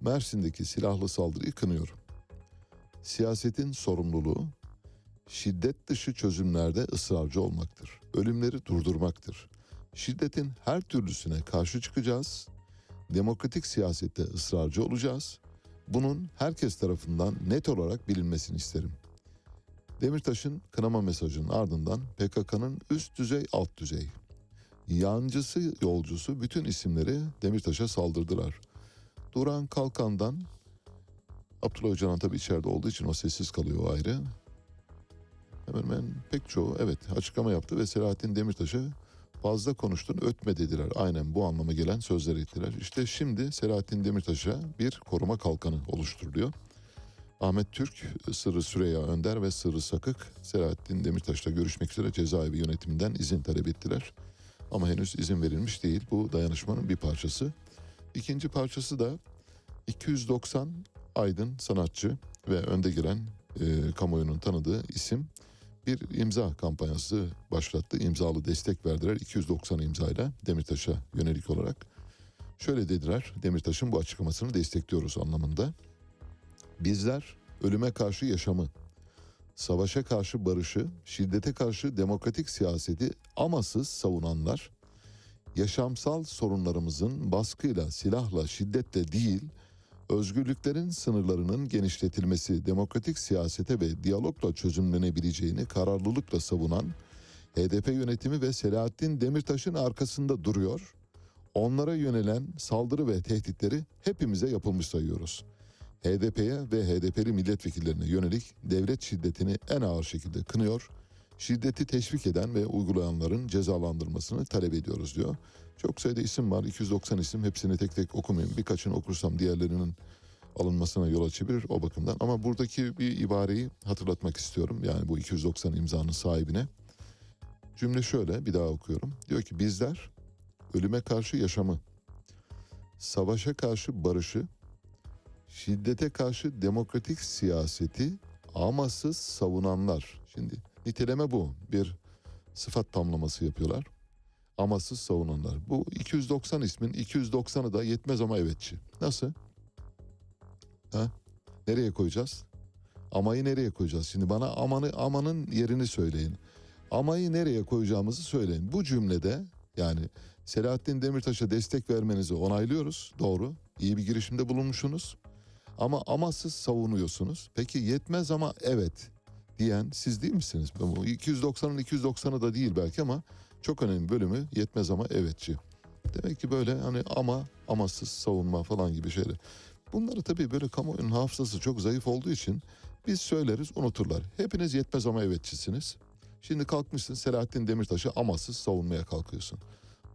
Mersin'deki silahlı saldırıyı kınıyorum. Siyasetin sorumluluğu şiddet dışı çözümlerde ısrarcı olmaktır. Ölümleri durdurmaktır. Şiddetin her türlüsüne karşı çıkacağız. Demokratik siyasette ısrarcı olacağız. Bunun herkes tarafından net olarak bilinmesini isterim. Demirtaş'ın kınama mesajının ardından PKK'nın üst düzey alt düzey yancısı yolcusu bütün isimleri Demirtaş'a saldırdılar. Duran Kalkan'dan Abdullah Öcalan tabii içeride olduğu için o sessiz kalıyor ayrı. Hemen hemen pek çoğu evet açıklama yaptı ve Selahattin Demirtaş'a fazla konuştun ötme dediler. Aynen bu anlama gelen sözler ettiler. İşte şimdi Selahattin Demirtaş'a bir koruma kalkanı oluşturuluyor. Ahmet Türk, Sırrı Süreyya Önder ve Sırrı Sakık Selahattin Demirtaş'la görüşmek üzere cezaevi yönetiminden izin talep ettiler. Ama henüz izin verilmiş değil. Bu dayanışmanın bir parçası. İkinci parçası da 290 aydın sanatçı ve önde gelen e, kamuoyunun tanıdığı isim bir imza kampanyası başlattı. İmzalı destek verdiler 290 imzayla Demirtaş'a yönelik olarak. Şöyle dediler Demirtaş'ın bu açıklamasını destekliyoruz anlamında. Bizler ölüme karşı yaşamı, savaşa karşı barışı, şiddete karşı demokratik siyaseti amasız savunanlar, yaşamsal sorunlarımızın baskıyla, silahla, şiddetle değil, özgürlüklerin sınırlarının genişletilmesi, demokratik siyasete ve diyalogla çözümlenebileceğini kararlılıkla savunan HDP yönetimi ve Selahattin Demirtaş'ın arkasında duruyor. Onlara yönelen saldırı ve tehditleri hepimize yapılmış sayıyoruz. HDP'ye ve HDP'li milletvekillerine yönelik devlet şiddetini en ağır şekilde kınıyor. Şiddeti teşvik eden ve uygulayanların cezalandırmasını talep ediyoruz diyor. Çok sayıda isim var 290 isim hepsini tek tek okumayayım. Birkaçını okursam diğerlerinin alınmasına yol açabilir o bakımdan. Ama buradaki bir ibareyi hatırlatmak istiyorum. Yani bu 290 imzanın sahibine. Cümle şöyle bir daha okuyorum. Diyor ki bizler ölüme karşı yaşamı, savaşa karşı barışı, şiddete karşı demokratik siyaseti amasız savunanlar. Şimdi niteleme bu. Bir sıfat tamlaması yapıyorlar. Amasız savunanlar. Bu 290 ismin 290'ı da yetmez ama evetçi. Nasıl? Ha? Nereye koyacağız? Amayı nereye koyacağız? Şimdi bana amanı amanın yerini söyleyin. Amayı nereye koyacağımızı söyleyin. Bu cümlede yani Selahattin Demirtaş'a destek vermenizi onaylıyoruz. Doğru. İyi bir girişimde bulunmuşsunuz. Ama amasız savunuyorsunuz. Peki yetmez ama evet diyen siz değil misiniz? Bu 290'ın 290'ı da değil belki ama çok önemli bölümü yetmez ama evetçi. Demek ki böyle hani ama amasız savunma falan gibi şeyler. Bunları tabii böyle kamuoyunun hafızası çok zayıf olduğu için biz söyleriz unuturlar. Hepiniz yetmez ama evetçisiniz. Şimdi kalkmışsın Selahattin Demirtaş'ı amasız savunmaya kalkıyorsun.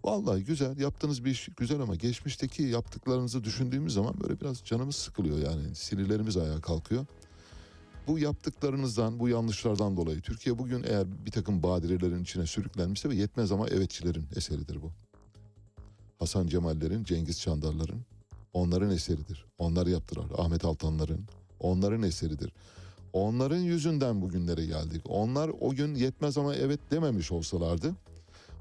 Vallahi güzel yaptığınız bir iş güzel ama geçmişteki yaptıklarınızı düşündüğümüz zaman böyle biraz canımız sıkılıyor yani sinirlerimiz ayağa kalkıyor. Bu yaptıklarınızdan, bu yanlışlardan dolayı Türkiye bugün eğer bir takım badirelerin içine sürüklenmişse ve yetmez ama evetçilerin eseridir bu. Hasan Cemallerin, Cengiz Çandarların onların eseridir. Onlar yaptılar. Ahmet Altanların onların eseridir. Onların yüzünden bugünlere geldik. Onlar o gün yetmez ama evet dememiş olsalardı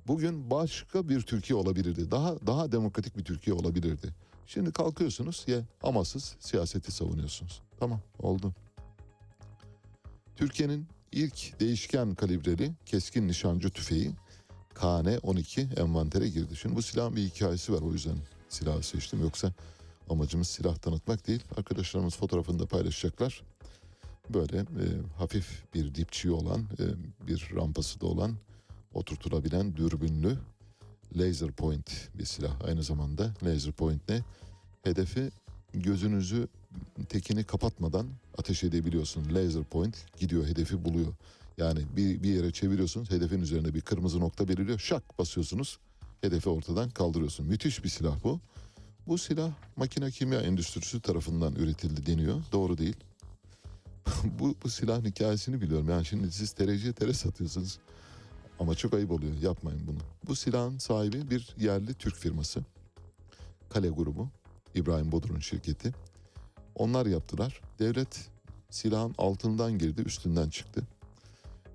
bugün başka bir Türkiye olabilirdi. Daha daha demokratik bir Türkiye olabilirdi. Şimdi kalkıyorsunuz ya amasız siyaseti savunuyorsunuz. Tamam oldu. Türkiye'nin ilk değişken kalibreli keskin nişancı tüfeği KN-12 envantere girdi. Şimdi bu silahın bir hikayesi var o yüzden silahı seçtim. Yoksa amacımız silah tanıtmak değil. Arkadaşlarımız fotoğrafını da paylaşacaklar. Böyle e, hafif bir dipçiği olan, e, bir rampası da olan, oturtulabilen dürbünlü laser point bir silah. Aynı zamanda laser point ne? Hedefi gözünüzü tekini kapatmadan ateş edebiliyorsun. Laser point gidiyor hedefi buluyor. Yani bir, bir yere çeviriyorsunuz hedefin üzerinde bir kırmızı nokta beliriyor. Şak basıyorsunuz hedefi ortadan kaldırıyorsun. Müthiş bir silah bu. Bu silah makine kimya endüstrisi tarafından üretildi deniyor. Doğru değil. bu, bu silahın hikayesini biliyorum. Yani şimdi siz tereciye tere satıyorsunuz. Ama çok ayıp oluyor. Yapmayın bunu. Bu silahın sahibi bir yerli Türk firması. Kale grubu. İbrahim Bodur'un şirketi. Onlar yaptılar. Devlet silahın altından girdi, üstünden çıktı.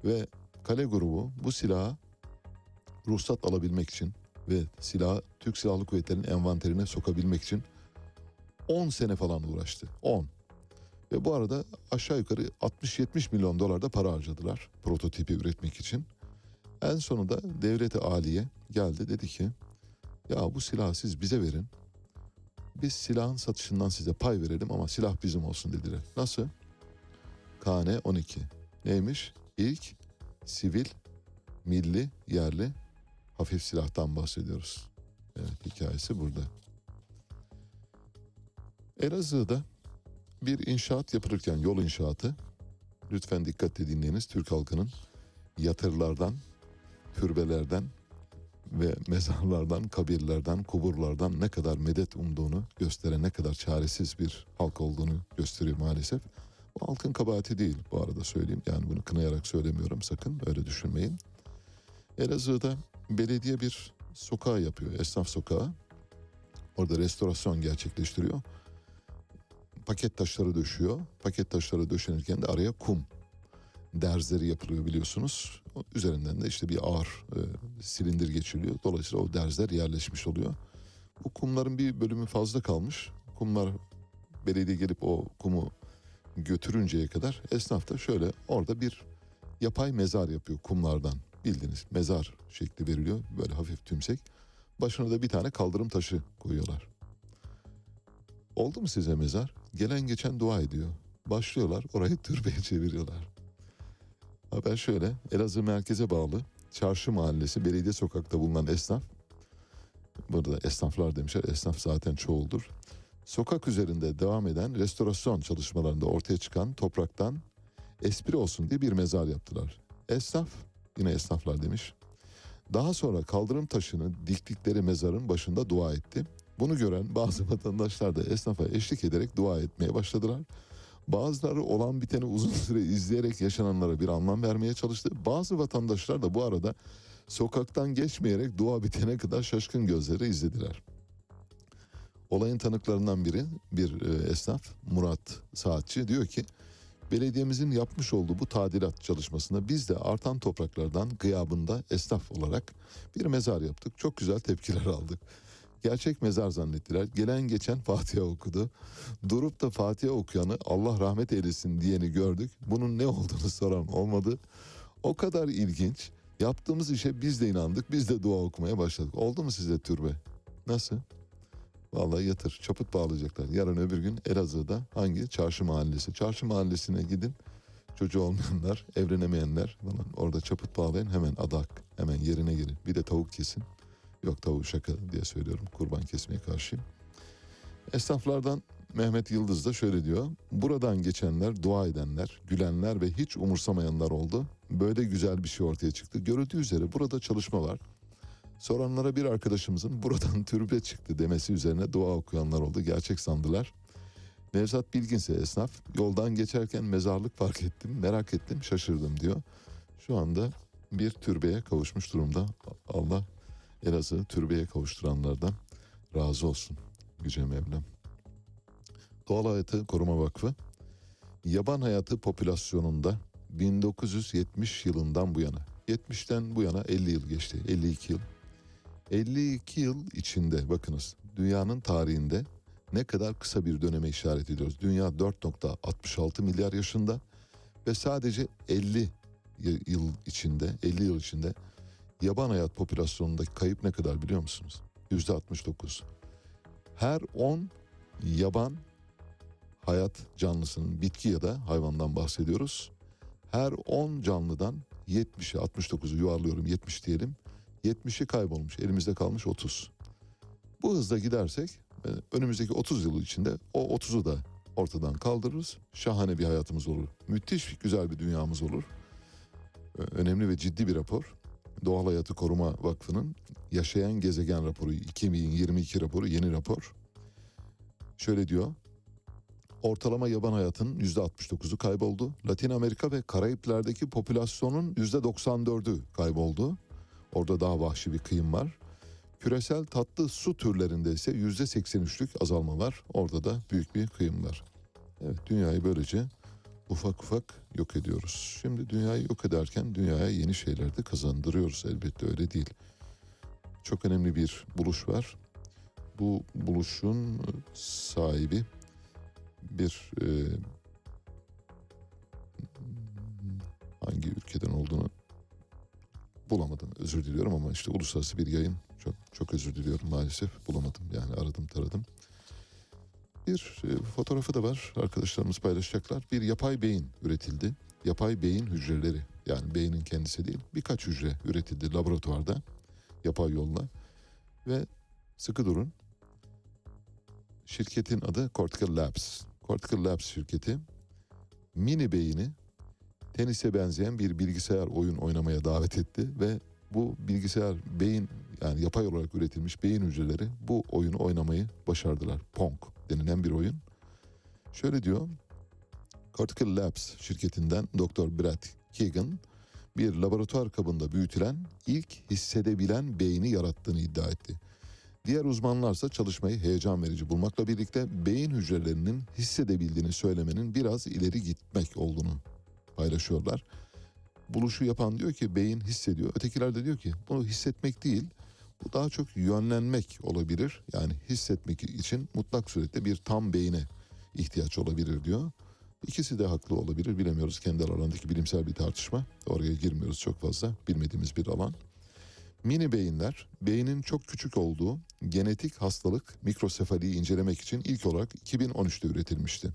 Ve Kale grubu bu silaha ruhsat alabilmek için ve silahı Türk Silahlı Kuvvetleri'nin envanterine sokabilmek için 10 sene falan uğraştı. 10. Ve bu arada aşağı yukarı 60-70 milyon dolar da para harcadılar prototipi üretmek için. En sonunda devleti aliye geldi dedi ki ya bu silahı siz bize verin. Biz silahın satışından size pay verelim ama silah bizim olsun dediler. Nasıl? KN 12. Neymiş? İlk sivil, milli, yerli hafif silahtan bahsediyoruz. Evet hikayesi burada. Elazığ'da bir inşaat yapılırken yol inşaatı lütfen dikkatle dinleyiniz Türk halkının yatırlardan, türbelerden ve mezarlardan, kabirlerden, kuburlardan ne kadar medet umduğunu gösteren ne kadar çaresiz bir halk olduğunu gösteriyor maalesef. Bu halkın kabahati değil bu arada söyleyeyim. Yani bunu kınayarak söylemiyorum sakın öyle düşünmeyin. Elazığ'da belediye bir sokağı yapıyor, esnaf sokağı. Orada restorasyon gerçekleştiriyor. Paket taşları döşüyor. Paket taşları döşenirken de araya kum. Derzleri yapılıyor biliyorsunuz. Üzerinden de işte bir ağır e, silindir geçiriliyor. Dolayısıyla o derzler yerleşmiş oluyor. Bu kumların bir bölümü fazla kalmış. Kumlar belediye gelip o kumu götürünceye kadar esnaf da şöyle orada bir yapay mezar yapıyor kumlardan. Bildiğiniz mezar şekli veriliyor böyle hafif tümsek. Başına da bir tane kaldırım taşı koyuyorlar. Oldu mu size mezar? Gelen geçen dua ediyor. Başlıyorlar orayı türbeye çeviriyorlar. Haber şöyle Elazığ merkeze bağlı Çarşı Mahallesi belediye sokakta bulunan esnaf burada esnaflar demişler esnaf zaten çoğuldur. Sokak üzerinde devam eden restorasyon çalışmalarında ortaya çıkan topraktan espri olsun diye bir mezar yaptılar. Esnaf yine esnaflar demiş. Daha sonra kaldırım taşını diktikleri mezarın başında dua etti. Bunu gören bazı vatandaşlar da esnafa eşlik ederek dua etmeye başladılar. Bazıları olan biteni uzun süre izleyerek yaşananlara bir anlam vermeye çalıştı. Bazı vatandaşlar da bu arada sokaktan geçmeyerek dua bitene kadar şaşkın gözleri izlediler. Olayın tanıklarından biri bir e, esnaf Murat Saatçi diyor ki belediyemizin yapmış olduğu bu tadilat çalışmasında biz de artan topraklardan gıyabında esnaf olarak bir mezar yaptık. Çok güzel tepkiler aldık. Gerçek mezar zannettiler. Gelen geçen Fatiha okudu. Durup da Fatiha okuyanı Allah rahmet eylesin diyeni gördük. Bunun ne olduğunu soran olmadı. O kadar ilginç. Yaptığımız işe biz de inandık. Biz de dua okumaya başladık. Oldu mu size türbe? Nasıl? Vallahi yatır. Çaput bağlayacaklar. Yarın öbür gün Elazığ'da hangi? Çarşı mahallesi. Çarşı mahallesine gidin. Çocuğu olmayanlar, evlenemeyenler falan orada çaput bağlayın hemen adak. Hemen yerine girin. Bir de tavuk kesin. Yok tavuğu şaka diye söylüyorum. Kurban kesmeye karşıyım. Esnaflardan Mehmet Yıldız da şöyle diyor. Buradan geçenler, dua edenler, gülenler ve hiç umursamayanlar oldu. Böyle güzel bir şey ortaya çıktı. Görüldüğü üzere burada çalışma var. Soranlara bir arkadaşımızın buradan türbe çıktı demesi üzerine dua okuyanlar oldu. Gerçek sandılar. Nevzat Bilginse esnaf. Yoldan geçerken mezarlık fark ettim, merak ettim, şaşırdım diyor. Şu anda bir türbeye kavuşmuş durumda. Allah Elazığ türbeye kavuşturanlardan razı olsun. Yüce Mevlam. Doğal Hayatı Koruma Vakfı yaban hayatı popülasyonunda 1970 yılından bu yana 70'ten bu yana 50 yıl geçti 52 yıl 52 yıl içinde bakınız dünyanın tarihinde ne kadar kısa bir döneme işaret ediyoruz. Dünya 4.66 milyar yaşında ve sadece 50 y- yıl içinde 50 yıl içinde yaban hayat popülasyonundaki kayıp ne kadar biliyor musunuz? %69. Her 10 yaban hayat canlısının bitki ya da hayvandan bahsediyoruz. Her 10 canlıdan 70'i 69'u yuvarlıyorum 70 diyelim. 70'i kaybolmuş elimizde kalmış 30. Bu hızla gidersek e, önümüzdeki 30 yıl içinde o 30'u da ortadan kaldırırız. Şahane bir hayatımız olur. Müthiş güzel bir dünyamız olur. Önemli ve ciddi bir rapor. Doğal Hayatı Koruma Vakfı'nın Yaşayan Gezegen raporu 2022 raporu yeni rapor. Şöyle diyor. Ortalama yaban hayatının %69'u kayboldu. Latin Amerika ve Karayipler'deki popülasyonun %94'ü kayboldu. Orada daha vahşi bir kıyım var. Küresel tatlı su türlerinde ise %83'lük azalma var. Orada da büyük bir kıyım var. Evet dünyayı böylece ufak ufak yok ediyoruz. Şimdi dünyayı yok ederken dünyaya yeni şeyler de kazandırıyoruz. Elbette öyle değil. Çok önemli bir buluş var. Bu buluşun sahibi bir e, hangi ülkeden olduğunu bulamadım. Özür diliyorum ama işte uluslararası bir yayın. Çok çok özür diliyorum maalesef bulamadım. Yani aradım taradım. Bir e, fotoğrafı da var. Arkadaşlarımız paylaşacaklar. Bir yapay beyin üretildi. Yapay beyin hücreleri. Yani beynin kendisi değil. Birkaç hücre üretildi laboratuvarda. Yapay yolla. Ve sıkı durun. Şirketin adı Cortical Labs. Cortical Labs şirketi mini beyni tenise benzeyen bir bilgisayar oyun oynamaya davet etti ve bu bilgisayar beyin yani yapay olarak üretilmiş beyin hücreleri bu oyunu oynamayı başardılar. Pong denilen bir oyun. Şöyle diyor. Cortical Labs şirketinden Dr. Brad Keegan bir laboratuvar kabında büyütülen ilk hissedebilen beyni yarattığını iddia etti. Diğer uzmanlarsa çalışmayı heyecan verici bulmakla birlikte beyin hücrelerinin hissedebildiğini söylemenin biraz ileri gitmek olduğunu paylaşıyorlar. buluşu yapan diyor ki beyin hissediyor. Ötekiler de diyor ki bunu hissetmek değil bu daha çok yönlenmek olabilir. Yani hissetmek için mutlak surette bir tam beyine ihtiyaç olabilir diyor. İkisi de haklı olabilir bilemiyoruz. Kendi aralarındaki bilimsel bir tartışma. Oraya girmiyoruz çok fazla bilmediğimiz bir alan. Mini beyinler beynin çok küçük olduğu genetik hastalık mikrosefaliyi incelemek için ilk olarak 2013'te üretilmişti.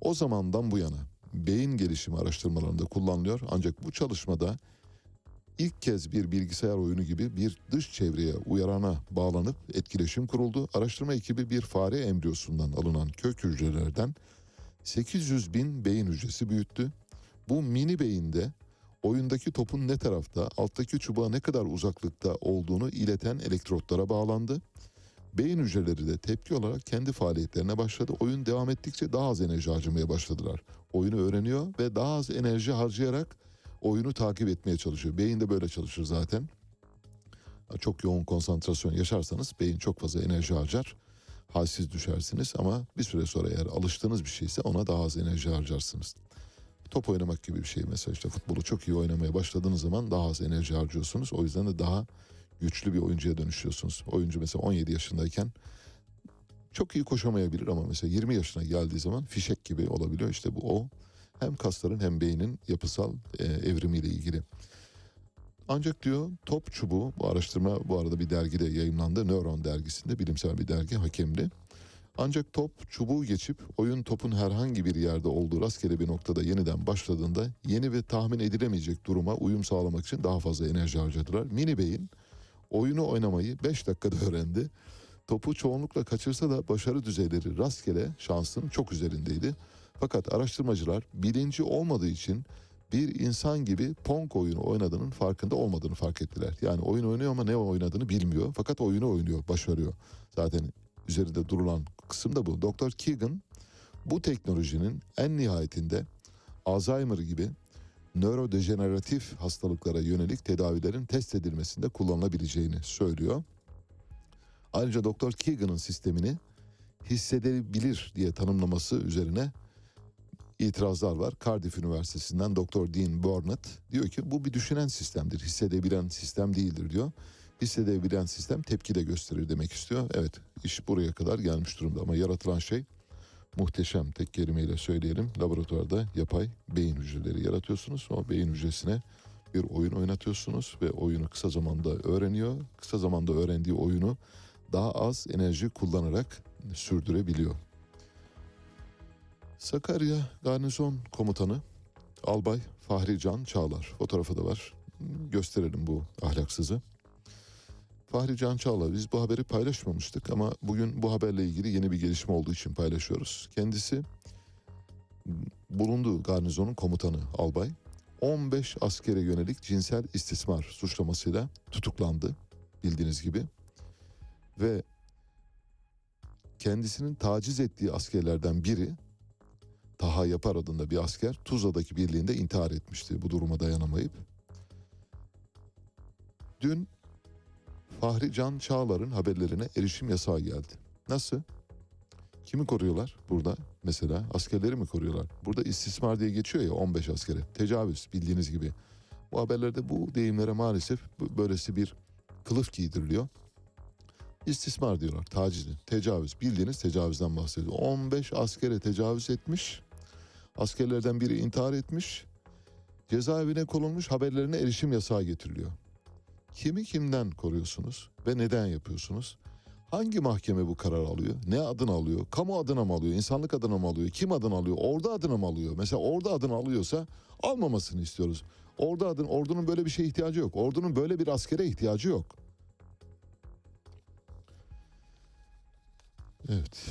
O zamandan bu yana beyin gelişimi araştırmalarında kullanılıyor ancak bu çalışmada ilk kez bir bilgisayar oyunu gibi bir dış çevreye uyarana bağlanıp etkileşim kuruldu. Araştırma ekibi bir fare embriyosundan alınan kök hücrelerden 800 bin beyin hücresi büyüttü. Bu mini beyinde oyundaki topun ne tarafta, alttaki çubuğa ne kadar uzaklıkta olduğunu ileten elektrotlara bağlandı. Beyin hücreleri de tepki olarak kendi faaliyetlerine başladı. Oyun devam ettikçe daha az enerji harcamaya başladılar. Oyunu öğreniyor ve daha az enerji harcayarak oyunu takip etmeye çalışıyor. Beyin de böyle çalışır zaten. Çok yoğun konsantrasyon yaşarsanız beyin çok fazla enerji harcar. Halsiz düşersiniz ama bir süre sonra eğer alıştığınız bir şeyse ona daha az enerji harcarsınız. Top oynamak gibi bir şey mesela işte futbolu çok iyi oynamaya başladığınız zaman daha az enerji harcıyorsunuz. O yüzden de daha güçlü bir oyuncuya dönüşüyorsunuz. Oyuncu mesela 17 yaşındayken çok iyi koşamayabilir ama mesela 20 yaşına geldiği zaman fişek gibi olabiliyor. İşte bu o hem kasların hem beynin yapısal e, evrimiyle ilgili. Ancak diyor top çubuğu bu araştırma bu arada bir dergide yayınlandı. Neuron dergisinde bilimsel bir dergi hakemli. Ancak top çubuğu geçip oyun topun herhangi bir yerde olduğu rastgele bir noktada yeniden başladığında yeni ve tahmin edilemeyecek duruma uyum sağlamak için daha fazla enerji harcadılar. Mini beyin oyunu oynamayı 5 dakikada öğrendi. Topu çoğunlukla kaçırsa da başarı düzeyleri rastgele şansın çok üzerindeydi. Fakat araştırmacılar bilinci olmadığı için bir insan gibi Pong oyunu oynadığının farkında olmadığını fark ettiler. Yani oyun oynuyor ama ne oynadığını bilmiyor. Fakat oyunu oynuyor, başarıyor. Zaten üzerinde durulan kısım da bu. Dr. Keegan bu teknolojinin en nihayetinde Alzheimer gibi nörodejeneratif hastalıklara yönelik tedavilerin test edilmesinde kullanılabileceğini söylüyor. Ayrıca Dr. Keegan'ın sistemini hissedebilir diye tanımlaması üzerine itirazlar var. Cardiff Üniversitesi'nden Dr. Dean Burnett diyor ki bu bir düşünen sistemdir. Hissedebilen sistem değildir diyor. Hissedebilen sistem tepki de gösterir demek istiyor. Evet iş buraya kadar gelmiş durumda ama yaratılan şey muhteşem tek kelimeyle söyleyelim. Laboratuvarda yapay beyin hücreleri yaratıyorsunuz. O beyin hücresine bir oyun oynatıyorsunuz ve oyunu kısa zamanda öğreniyor. Kısa zamanda öğrendiği oyunu daha az enerji kullanarak sürdürebiliyor. Sakarya Garnizon Komutanı Albay Fahri Can Çağlar. Fotoğrafı da var. Gösterelim bu ahlaksızı. Fahri Can Çağlar biz bu haberi paylaşmamıştık ama bugün bu haberle ilgili yeni bir gelişme olduğu için paylaşıyoruz. Kendisi bulunduğu garnizonun komutanı albay 15 askere yönelik cinsel istismar suçlamasıyla tutuklandı bildiğiniz gibi. Ve kendisinin taciz ettiği askerlerden biri Taha Yapar adında bir asker Tuzla'daki birliğinde intihar etmişti bu duruma dayanamayıp. Dün Fahri Can Çağlar'ın haberlerine erişim yasağı geldi. Nasıl? Kimi koruyorlar burada mesela? Askerleri mi koruyorlar? Burada istismar diye geçiyor ya 15 askere. Tecavüz bildiğiniz gibi. Bu haberlerde bu deyimlere maalesef böylesi bir kılıf giydiriliyor. İstismar diyorlar. Taciz, tecavüz. Bildiğiniz tecavüzden bahsediyor. 15 askere tecavüz etmiş. Askerlerden biri intihar etmiş. Cezaevine konulmuş haberlerine erişim yasağı getiriliyor. Kimi kimden koruyorsunuz ve neden yapıyorsunuz? Hangi mahkeme bu karar alıyor? Ne adına alıyor? Kamu adına mı alıyor? İnsanlık adına mı alıyor? Kim adına alıyor? Ordu adına mı alıyor? Mesela ordu adına alıyorsa almamasını istiyoruz. Ordu adın, ordunun böyle bir şeye ihtiyacı yok. Ordunun böyle bir askere ihtiyacı yok. Evet.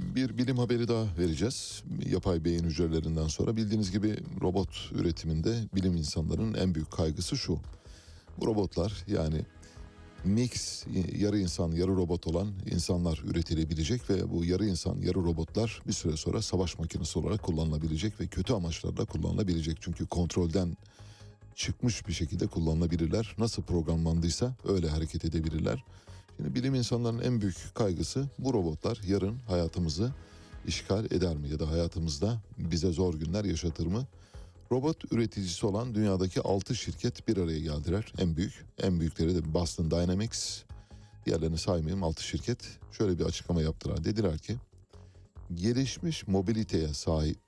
bir bilim haberi daha vereceğiz. Yapay beyin hücrelerinden sonra bildiğiniz gibi robot üretiminde bilim insanlarının en büyük kaygısı şu. Bu robotlar yani mix yarı insan yarı robot olan insanlar üretilebilecek ve bu yarı insan yarı robotlar bir süre sonra savaş makinesi olarak kullanılabilecek ve kötü amaçlarla kullanılabilecek. Çünkü kontrolden çıkmış bir şekilde kullanılabilirler. Nasıl programlandıysa öyle hareket edebilirler. Şimdi bilim insanlarının en büyük kaygısı bu robotlar yarın hayatımızı işgal eder mi ya da hayatımızda bize zor günler yaşatır mı? Robot üreticisi olan dünyadaki 6 şirket bir araya geldiler. En büyük, en büyükleri de Boston Dynamics. Diğerlerini saymayayım 6 şirket. Şöyle bir açıklama yaptılar. Dediler ki gelişmiş mobiliteye sahip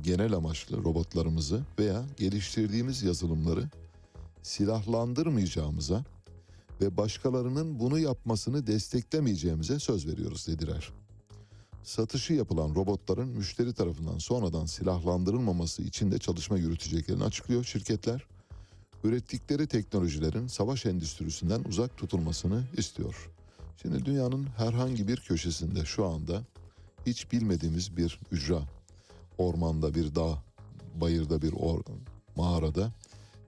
genel amaçlı robotlarımızı veya geliştirdiğimiz yazılımları silahlandırmayacağımıza ve başkalarının bunu yapmasını desteklemeyeceğimize söz veriyoruz dediler. Satışı yapılan robotların müşteri tarafından sonradan silahlandırılmaması için de çalışma yürüteceklerini açıklıyor şirketler. Ürettikleri teknolojilerin savaş endüstrisinden uzak tutulmasını istiyor. Şimdi dünyanın herhangi bir köşesinde şu anda hiç bilmediğimiz bir ücra, ormanda bir dağ, bayırda bir or, mağarada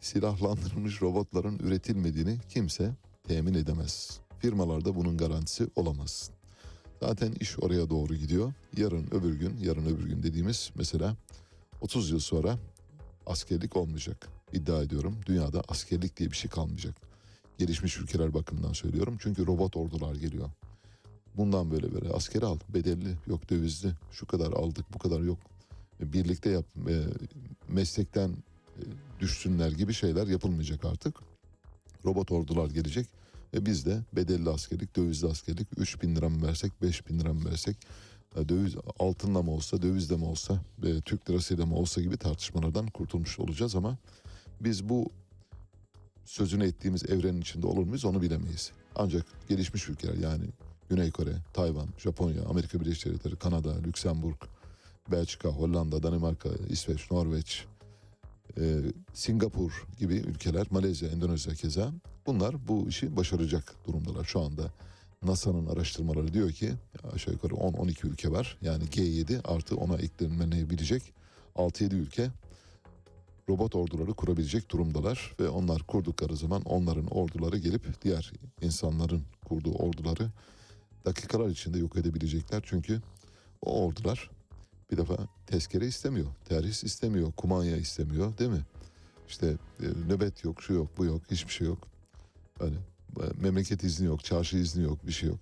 silahlandırılmış robotların üretilmediğini kimse temin edemez. Firmalarda bunun garantisi olamaz. Zaten iş oraya doğru gidiyor. Yarın öbür gün, yarın öbür gün dediğimiz mesela 30 yıl sonra askerlik olmayacak. İddia ediyorum dünyada askerlik diye bir şey kalmayacak. Gelişmiş ülkeler bakımından söylüyorum. Çünkü robot ordular geliyor. Bundan böyle böyle askeri al bedelli yok dövizli şu kadar aldık bu kadar yok. Birlikte yap e, meslekten e, düşsünler gibi şeyler yapılmayacak artık. Robot ordular gelecek ve biz de bedelli askerlik, dövizli askerlik 3 bin lira mı versek, 5 bin lira mı versek, e, döviz altınla mı olsa, dövizle mi olsa, e, Türk lirasıyla mı olsa gibi tartışmalardan kurtulmuş olacağız ama biz bu sözünü ettiğimiz evrenin içinde olur muyuz onu bilemeyiz. Ancak gelişmiş ülkeler yani Güney Kore, Tayvan, Japonya, Amerika Birleşik Devletleri, Kanada, Lüksemburg, Belçika, Hollanda, Danimarka, İsveç, Norveç, e, Singapur gibi ülkeler, Malezya, Endonezya keza bunlar bu işi başaracak durumdalar şu anda. NASA'nın araştırmaları diyor ki aşağı yukarı 10-12 ülke var. Yani G7 artı ona eklenebilecek 6-7 ülke robot orduları kurabilecek durumdalar ve onlar kurdukları zaman onların orduları gelip diğer insanların kurduğu orduları dakikalar içinde yok edebilecekler. Çünkü o ordular bir defa tezkere istemiyor, terhis istemiyor, kumanya istemiyor değil mi? İşte e, nöbet yok, şu yok, bu yok, hiçbir şey yok. Öyle e, memleket izni yok, çarşı izni yok, bir şey yok.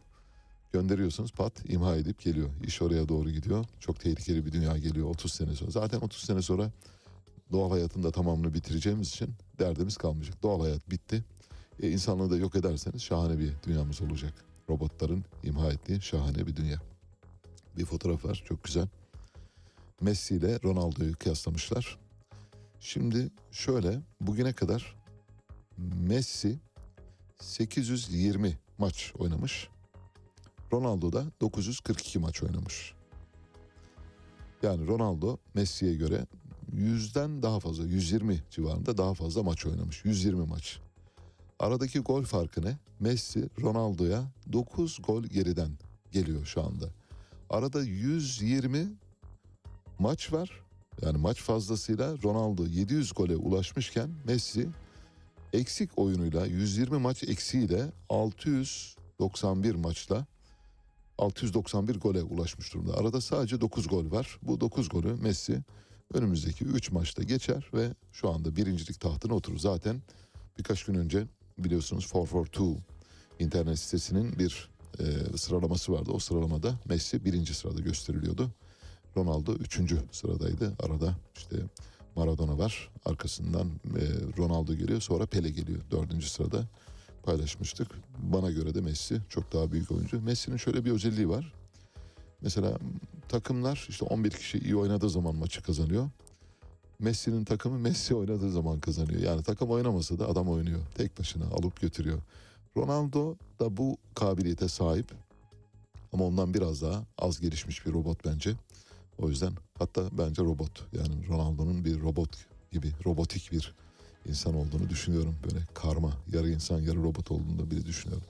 Gönderiyorsunuz pat imha edip geliyor. İş oraya doğru gidiyor. Çok tehlikeli bir dünya geliyor 30 sene sonra. Zaten 30 sene sonra doğal hayatın da tamamını bitireceğimiz için derdimiz kalmayacak. Doğal hayat bitti. E, insanlığı da yok ederseniz şahane bir dünyamız olacak. Robotların imha ettiği şahane bir dünya. Bir fotoğraf var çok güzel. Messi ile Ronaldo'yu kıyaslamışlar. Şimdi şöyle bugüne kadar Messi 820 maç oynamış. Ronaldo da 942 maç oynamış. Yani Ronaldo Messi'ye göre yüzden daha fazla 120 civarında daha fazla maç oynamış. 120 maç. Aradaki gol farkı ne? Messi Ronaldo'ya 9 gol geriden geliyor şu anda. Arada 120 maç var. Yani maç fazlasıyla Ronaldo 700 gole ulaşmışken Messi eksik oyunuyla 120 maç eksiğiyle 691 maçla 691 gole ulaşmış durumda. Arada sadece 9 gol var. Bu 9 golü Messi önümüzdeki 3 maçta geçer ve şu anda birincilik tahtına oturur. Zaten birkaç gün önce biliyorsunuz 442 internet sitesinin bir e, sıralaması vardı. O sıralamada Messi birinci sırada gösteriliyordu. Ronaldo üçüncü sıradaydı. Arada işte Maradona var. Arkasından e, Ronaldo geliyor. Sonra Pele geliyor. Dördüncü sırada paylaşmıştık. Bana göre de Messi çok daha büyük oyuncu. Messi'nin şöyle bir özelliği var. Mesela takımlar işte 11 kişi iyi oynadığı zaman maçı kazanıyor. Messi'nin takımı Messi oynadığı zaman kazanıyor. Yani takım oynamasa da adam oynuyor. Tek başına alıp götürüyor. Ronaldo da bu kabiliyete sahip. Ama ondan biraz daha az gelişmiş bir robot bence. O yüzden hatta bence robot. Yani Ronaldo'nun bir robot gibi robotik bir insan olduğunu düşünüyorum. Böyle karma, yarı insan, yarı robot olduğunu da bile düşünüyorum.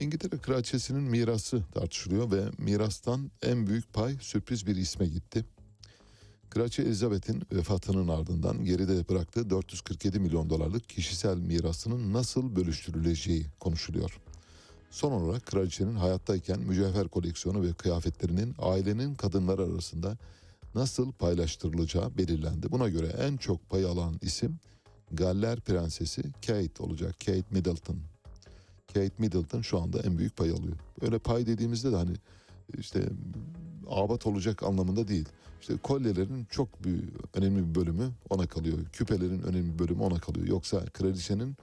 İngiltere Kraliçesi'nin mirası tartışılıyor ve mirastan en büyük pay sürpriz bir isme gitti. Kraliçe Elizabeth'in vefatının ardından geride bıraktığı 447 milyon dolarlık kişisel mirasının nasıl bölüştürüleceği konuşuluyor. Son olarak kraliçenin hayattayken mücevher koleksiyonu ve kıyafetlerinin ailenin kadınları arasında nasıl paylaştırılacağı belirlendi. Buna göre en çok pay alan isim Galler Prensesi Kate olacak. Kate Middleton. Kate Middleton şu anda en büyük pay alıyor. Öyle pay dediğimizde de hani işte abat olacak anlamında değil. İşte kolyelerin çok büyük, önemli bir bölümü ona kalıyor. Küpelerin önemli bir bölümü ona kalıyor. Yoksa kraliçenin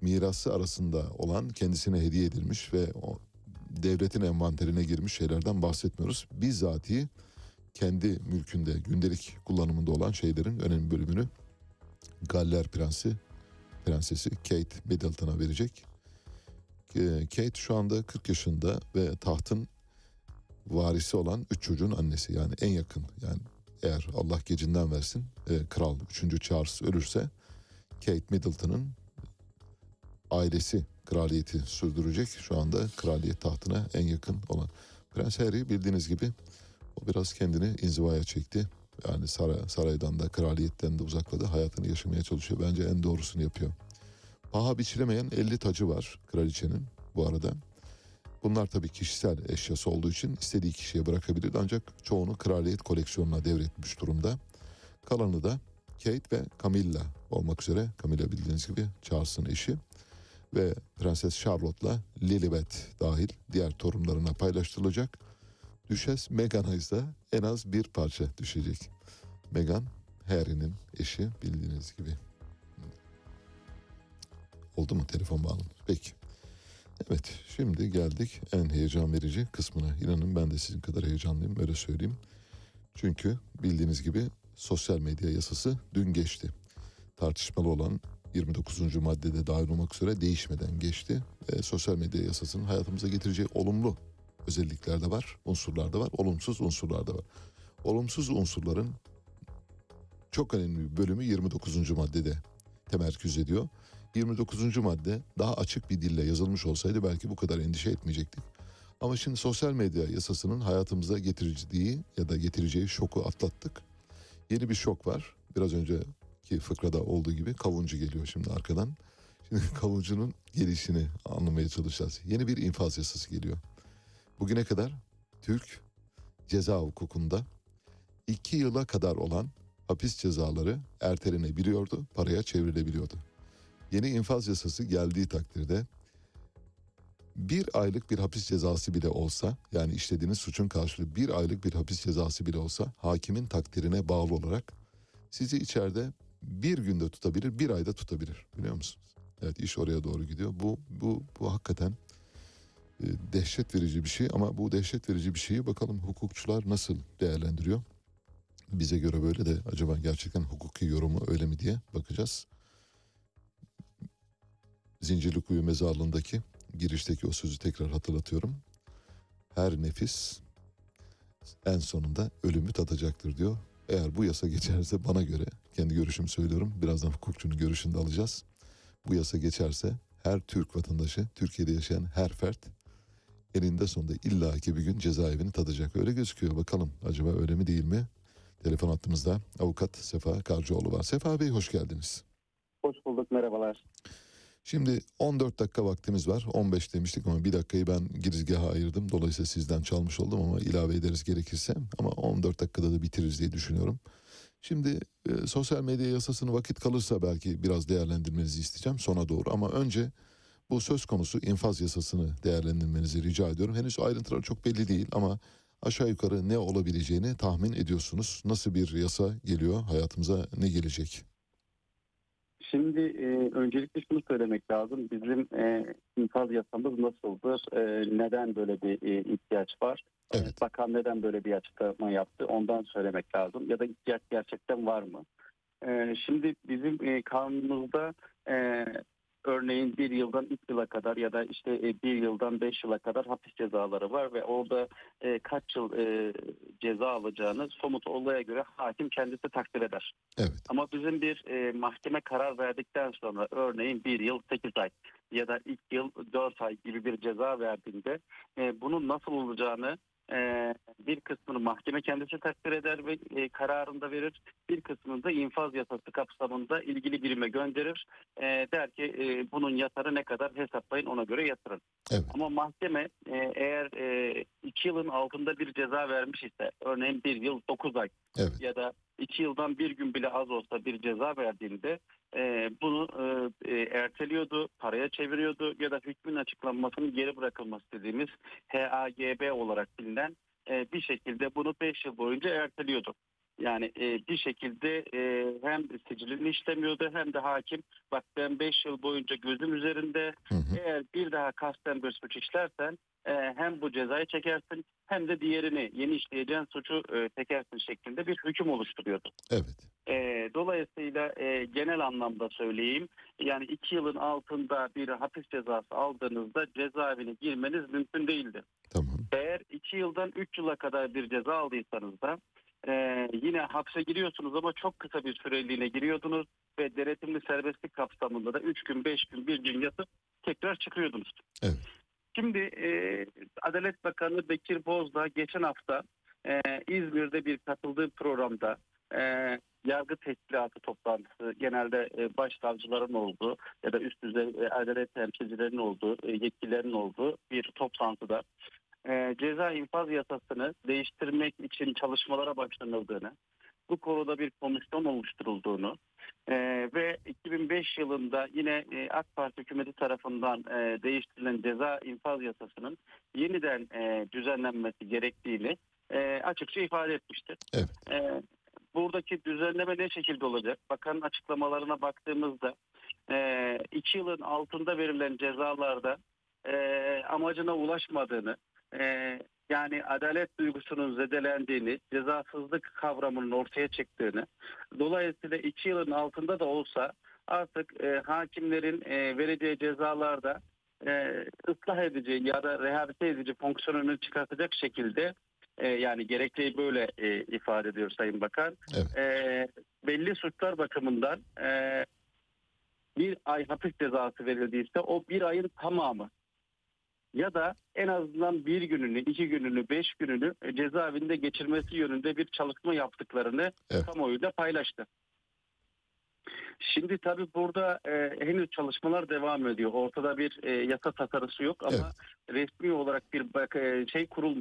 mirası arasında olan kendisine hediye edilmiş ve o devletin envanterine girmiş şeylerden bahsetmiyoruz. Bizzatihi kendi mülkünde gündelik kullanımında olan şeylerin önemli bölümünü Galler Prensi Prensesi Kate Middleton'a verecek. Ee, Kate şu anda 40 yaşında ve tahtın varisi olan üç çocuğun annesi yani en yakın yani eğer Allah gecinden versin e, kral 3. Charles ölürse Kate Middleton'ın ailesi kraliyeti sürdürecek. Şu anda kraliyet tahtına en yakın olan Prens Harry bildiğiniz gibi o biraz kendini inzivaya çekti. Yani saray, saraydan da kraliyetten de uzakladı. Hayatını yaşamaya çalışıyor. Bence en doğrusunu yapıyor. Paha biçilemeyen 50 tacı var kraliçenin bu arada. Bunlar tabii kişisel eşyası olduğu için istediği kişiye bırakabilir. Ancak çoğunu kraliyet koleksiyonuna devretmiş durumda. Kalanı da Kate ve Camilla olmak üzere. Camilla bildiğiniz gibi Charles'ın eşi ve Prenses Charlotte'la Lilibet dahil diğer torunlarına paylaştırılacak. Düşes Meghan'a ise en az bir parça düşecek. Meghan Harry'nin eşi bildiğiniz gibi. Oldu mu telefon bağlı? Peki. Evet şimdi geldik en heyecan verici kısmına. İnanın ben de sizin kadar heyecanlıyım öyle söyleyeyim. Çünkü bildiğiniz gibi sosyal medya yasası dün geçti. Tartışmalı olan 29. maddede dahil olmak üzere değişmeden geçti. E, sosyal medya yasasının hayatımıza getireceği olumlu özellikler de var, unsurlar da var, olumsuz unsurlar da var. Olumsuz unsurların çok önemli bir bölümü 29. maddede temerküz ediyor. 29. madde daha açık bir dille yazılmış olsaydı belki bu kadar endişe etmeyecektik. Ama şimdi sosyal medya yasasının hayatımıza getireceği ya da getireceği şoku atlattık. Yeni bir şok var. Biraz önceki fıkrada olduğu gibi kavuncu geliyor şimdi arkadan. Şimdi kavuncunun gelişini anlamaya çalışacağız. Yeni bir infaz yasası geliyor. Bugüne kadar Türk ceza hukukunda iki yıla kadar olan hapis cezaları ertelenebiliyordu, paraya çevrilebiliyordu. Yeni infaz yasası geldiği takdirde bir aylık bir hapis cezası bile olsa yani işlediğiniz suçun karşılığı bir aylık bir hapis cezası bile olsa hakimin takdirine bağlı olarak sizi içeride bir günde tutabilir bir ayda tutabilir biliyor musunuz? Evet iş oraya doğru gidiyor. Bu bu bu hakikaten e, dehşet verici bir şey ama bu dehşet verici bir şeyi bakalım hukukçular nasıl değerlendiriyor? Bize göre böyle de acaba gerçekten hukuki yorumu öyle mi diye bakacağız. Zincirlikuyu mezarlığındaki girişteki o sözü tekrar hatırlatıyorum. Her nefis en sonunda ölümü tadacaktır diyor. Eğer bu yasa geçerse bana göre kendi görüşümü söylüyorum. Birazdan hukukçunun görüşünü de alacağız. Bu yasa geçerse her Türk vatandaşı, Türkiye'de yaşayan her fert eninde sonunda illaki bir gün cezaevini tadacak. Öyle gözüküyor. Bakalım acaba öyle mi değil mi? Telefon hattımızda avukat Sefa Karcıoğlu var. Sefa Bey hoş geldiniz. Hoş bulduk merhabalar. Şimdi 14 dakika vaktimiz var. 15 demiştik ama bir dakikayı ben girizgaha ayırdım. Dolayısıyla sizden çalmış oldum ama ilave ederiz gerekirse. Ama 14 dakikada da bitiririz diye düşünüyorum. Şimdi e, sosyal medya yasasını vakit kalırsa belki biraz değerlendirmenizi isteyeceğim sona doğru. Ama önce bu söz konusu infaz yasasını değerlendirmenizi rica ediyorum. Henüz ayrıntıları çok belli değil ama aşağı yukarı ne olabileceğini tahmin ediyorsunuz. Nasıl bir yasa geliyor hayatımıza ne gelecek? Şimdi e, öncelikle şunu söylemek lazım. Bizim e, infaz yasamız nasıldır? E, neden böyle bir e, ihtiyaç var? Evet. Bakan neden böyle bir açıklama yaptı? Ondan söylemek lazım. Ya da ihtiyaç gerçekten var mı? E, şimdi bizim e, kanunumuzda e, örneğin bir yıldan üç yıla kadar ya da işte e, bir yıldan beş yıla kadar hapis cezaları var ve orada e, kaç yıl e, ceza alacağını somut olaya göre hakim kendisi takdir eder. Evet. Ama bizim bir e, mahkeme karar verdikten sonra örneğin bir yıl 8 ay ya da ilk yıl 4 ay gibi bir ceza verdiğinde e, bunun nasıl olacağını e, bir kısmını mahkeme kendisi takdir eder ve e, kararında verir. Bir kısmını da infaz yasası kapsamında ilgili birime gönderir. E, der ki e, bunun yatarı ne kadar hesaplayın ona göre yatırın. Evet. Ama mahkeme e, eğer 2 yılın altında bir ceza vermiş ise örneğin bir yıl 9 ay Evet. ya da iki yıldan bir gün bile az olsa bir ceza verdiğinde e, bunu e, e, erteliyordu, paraya çeviriyordu ya da hükmün açıklanmasının geri bırakılması dediğimiz HAGB olarak bilinen e, bir şekilde bunu 5 yıl boyunca erteliyordu. Yani e, bir şekilde e, hem sicilini işlemiyordu hem de hakim bak ben 5 yıl boyunca gözüm üzerinde Hı hı. eğer bir daha kasten bir suç işlersen e, hem bu cezayı çekersin hem de diğerini yeni işleyeceğin suçu e, çekersin şeklinde bir hüküm oluşturuyordu. Evet. E, dolayısıyla e, genel anlamda söyleyeyim yani iki yılın altında bir hapis cezası aldığınızda cezaevine girmeniz mümkün değildi. Tamam. Eğer iki yıldan üç yıla kadar bir ceza aldıysanız da e, yine hapse giriyorsunuz ama çok kısa bir süreliğine giriyordunuz ve denetimli serbestlik kapsamında da üç gün beş gün bir gün yatıp tekrar çıkıyordunuz. Evet. Şimdi e, Adalet Bakanı Bekir Bozdağ geçen hafta e, İzmir'de bir katıldığı programda e, yargı teşkilatı toplantısı genelde e, başsavcıların olduğu ya da üst düzey e, adalet temsilcilerinin olduğu, e, yetkililerin olduğu bir toplantıda e, ceza infaz yasasını değiştirmek için çalışmalara başlanıldığını, bu konuda bir komisyon oluşturulduğunu e, ve 2005 yılında yine e, AK Parti hükümeti tarafından e, değiştirilen ceza infaz yasasının yeniden e, düzenlenmesi gerektiğini e, açıkça ifade etmiştir. Evet. E, buradaki düzenleme ne şekilde olacak? Bakanın açıklamalarına baktığımızda e, iki yılın altında verilen cezalarda e, amacına ulaşmadığını, e, yani adalet duygusunun zedelendiğini, cezasızlık kavramının ortaya çıktığını, dolayısıyla iki yılın altında da olsa artık e, hakimlerin e, vereceği cezalarda e, ıslah edici ya da rehabilite edici fonksiyonunu çıkartacak şekilde e, yani gerekliği böyle e, ifade ediyor Sayın Bakan. Evet. E, belli suçlar bakımından e, bir ay hapis cezası verildiyse o bir ayın tamamı ya da en azından bir gününü, iki gününü, beş gününü e, cezaevinde geçirmesi yönünde bir çalışma yaptıklarını Evet. kamuoyuyla paylaştı. Şimdi tabii burada e, henüz çalışmalar devam ediyor. Ortada bir e, yasa tasarısı yok ama resmi olarak bir bak, e, şey kurul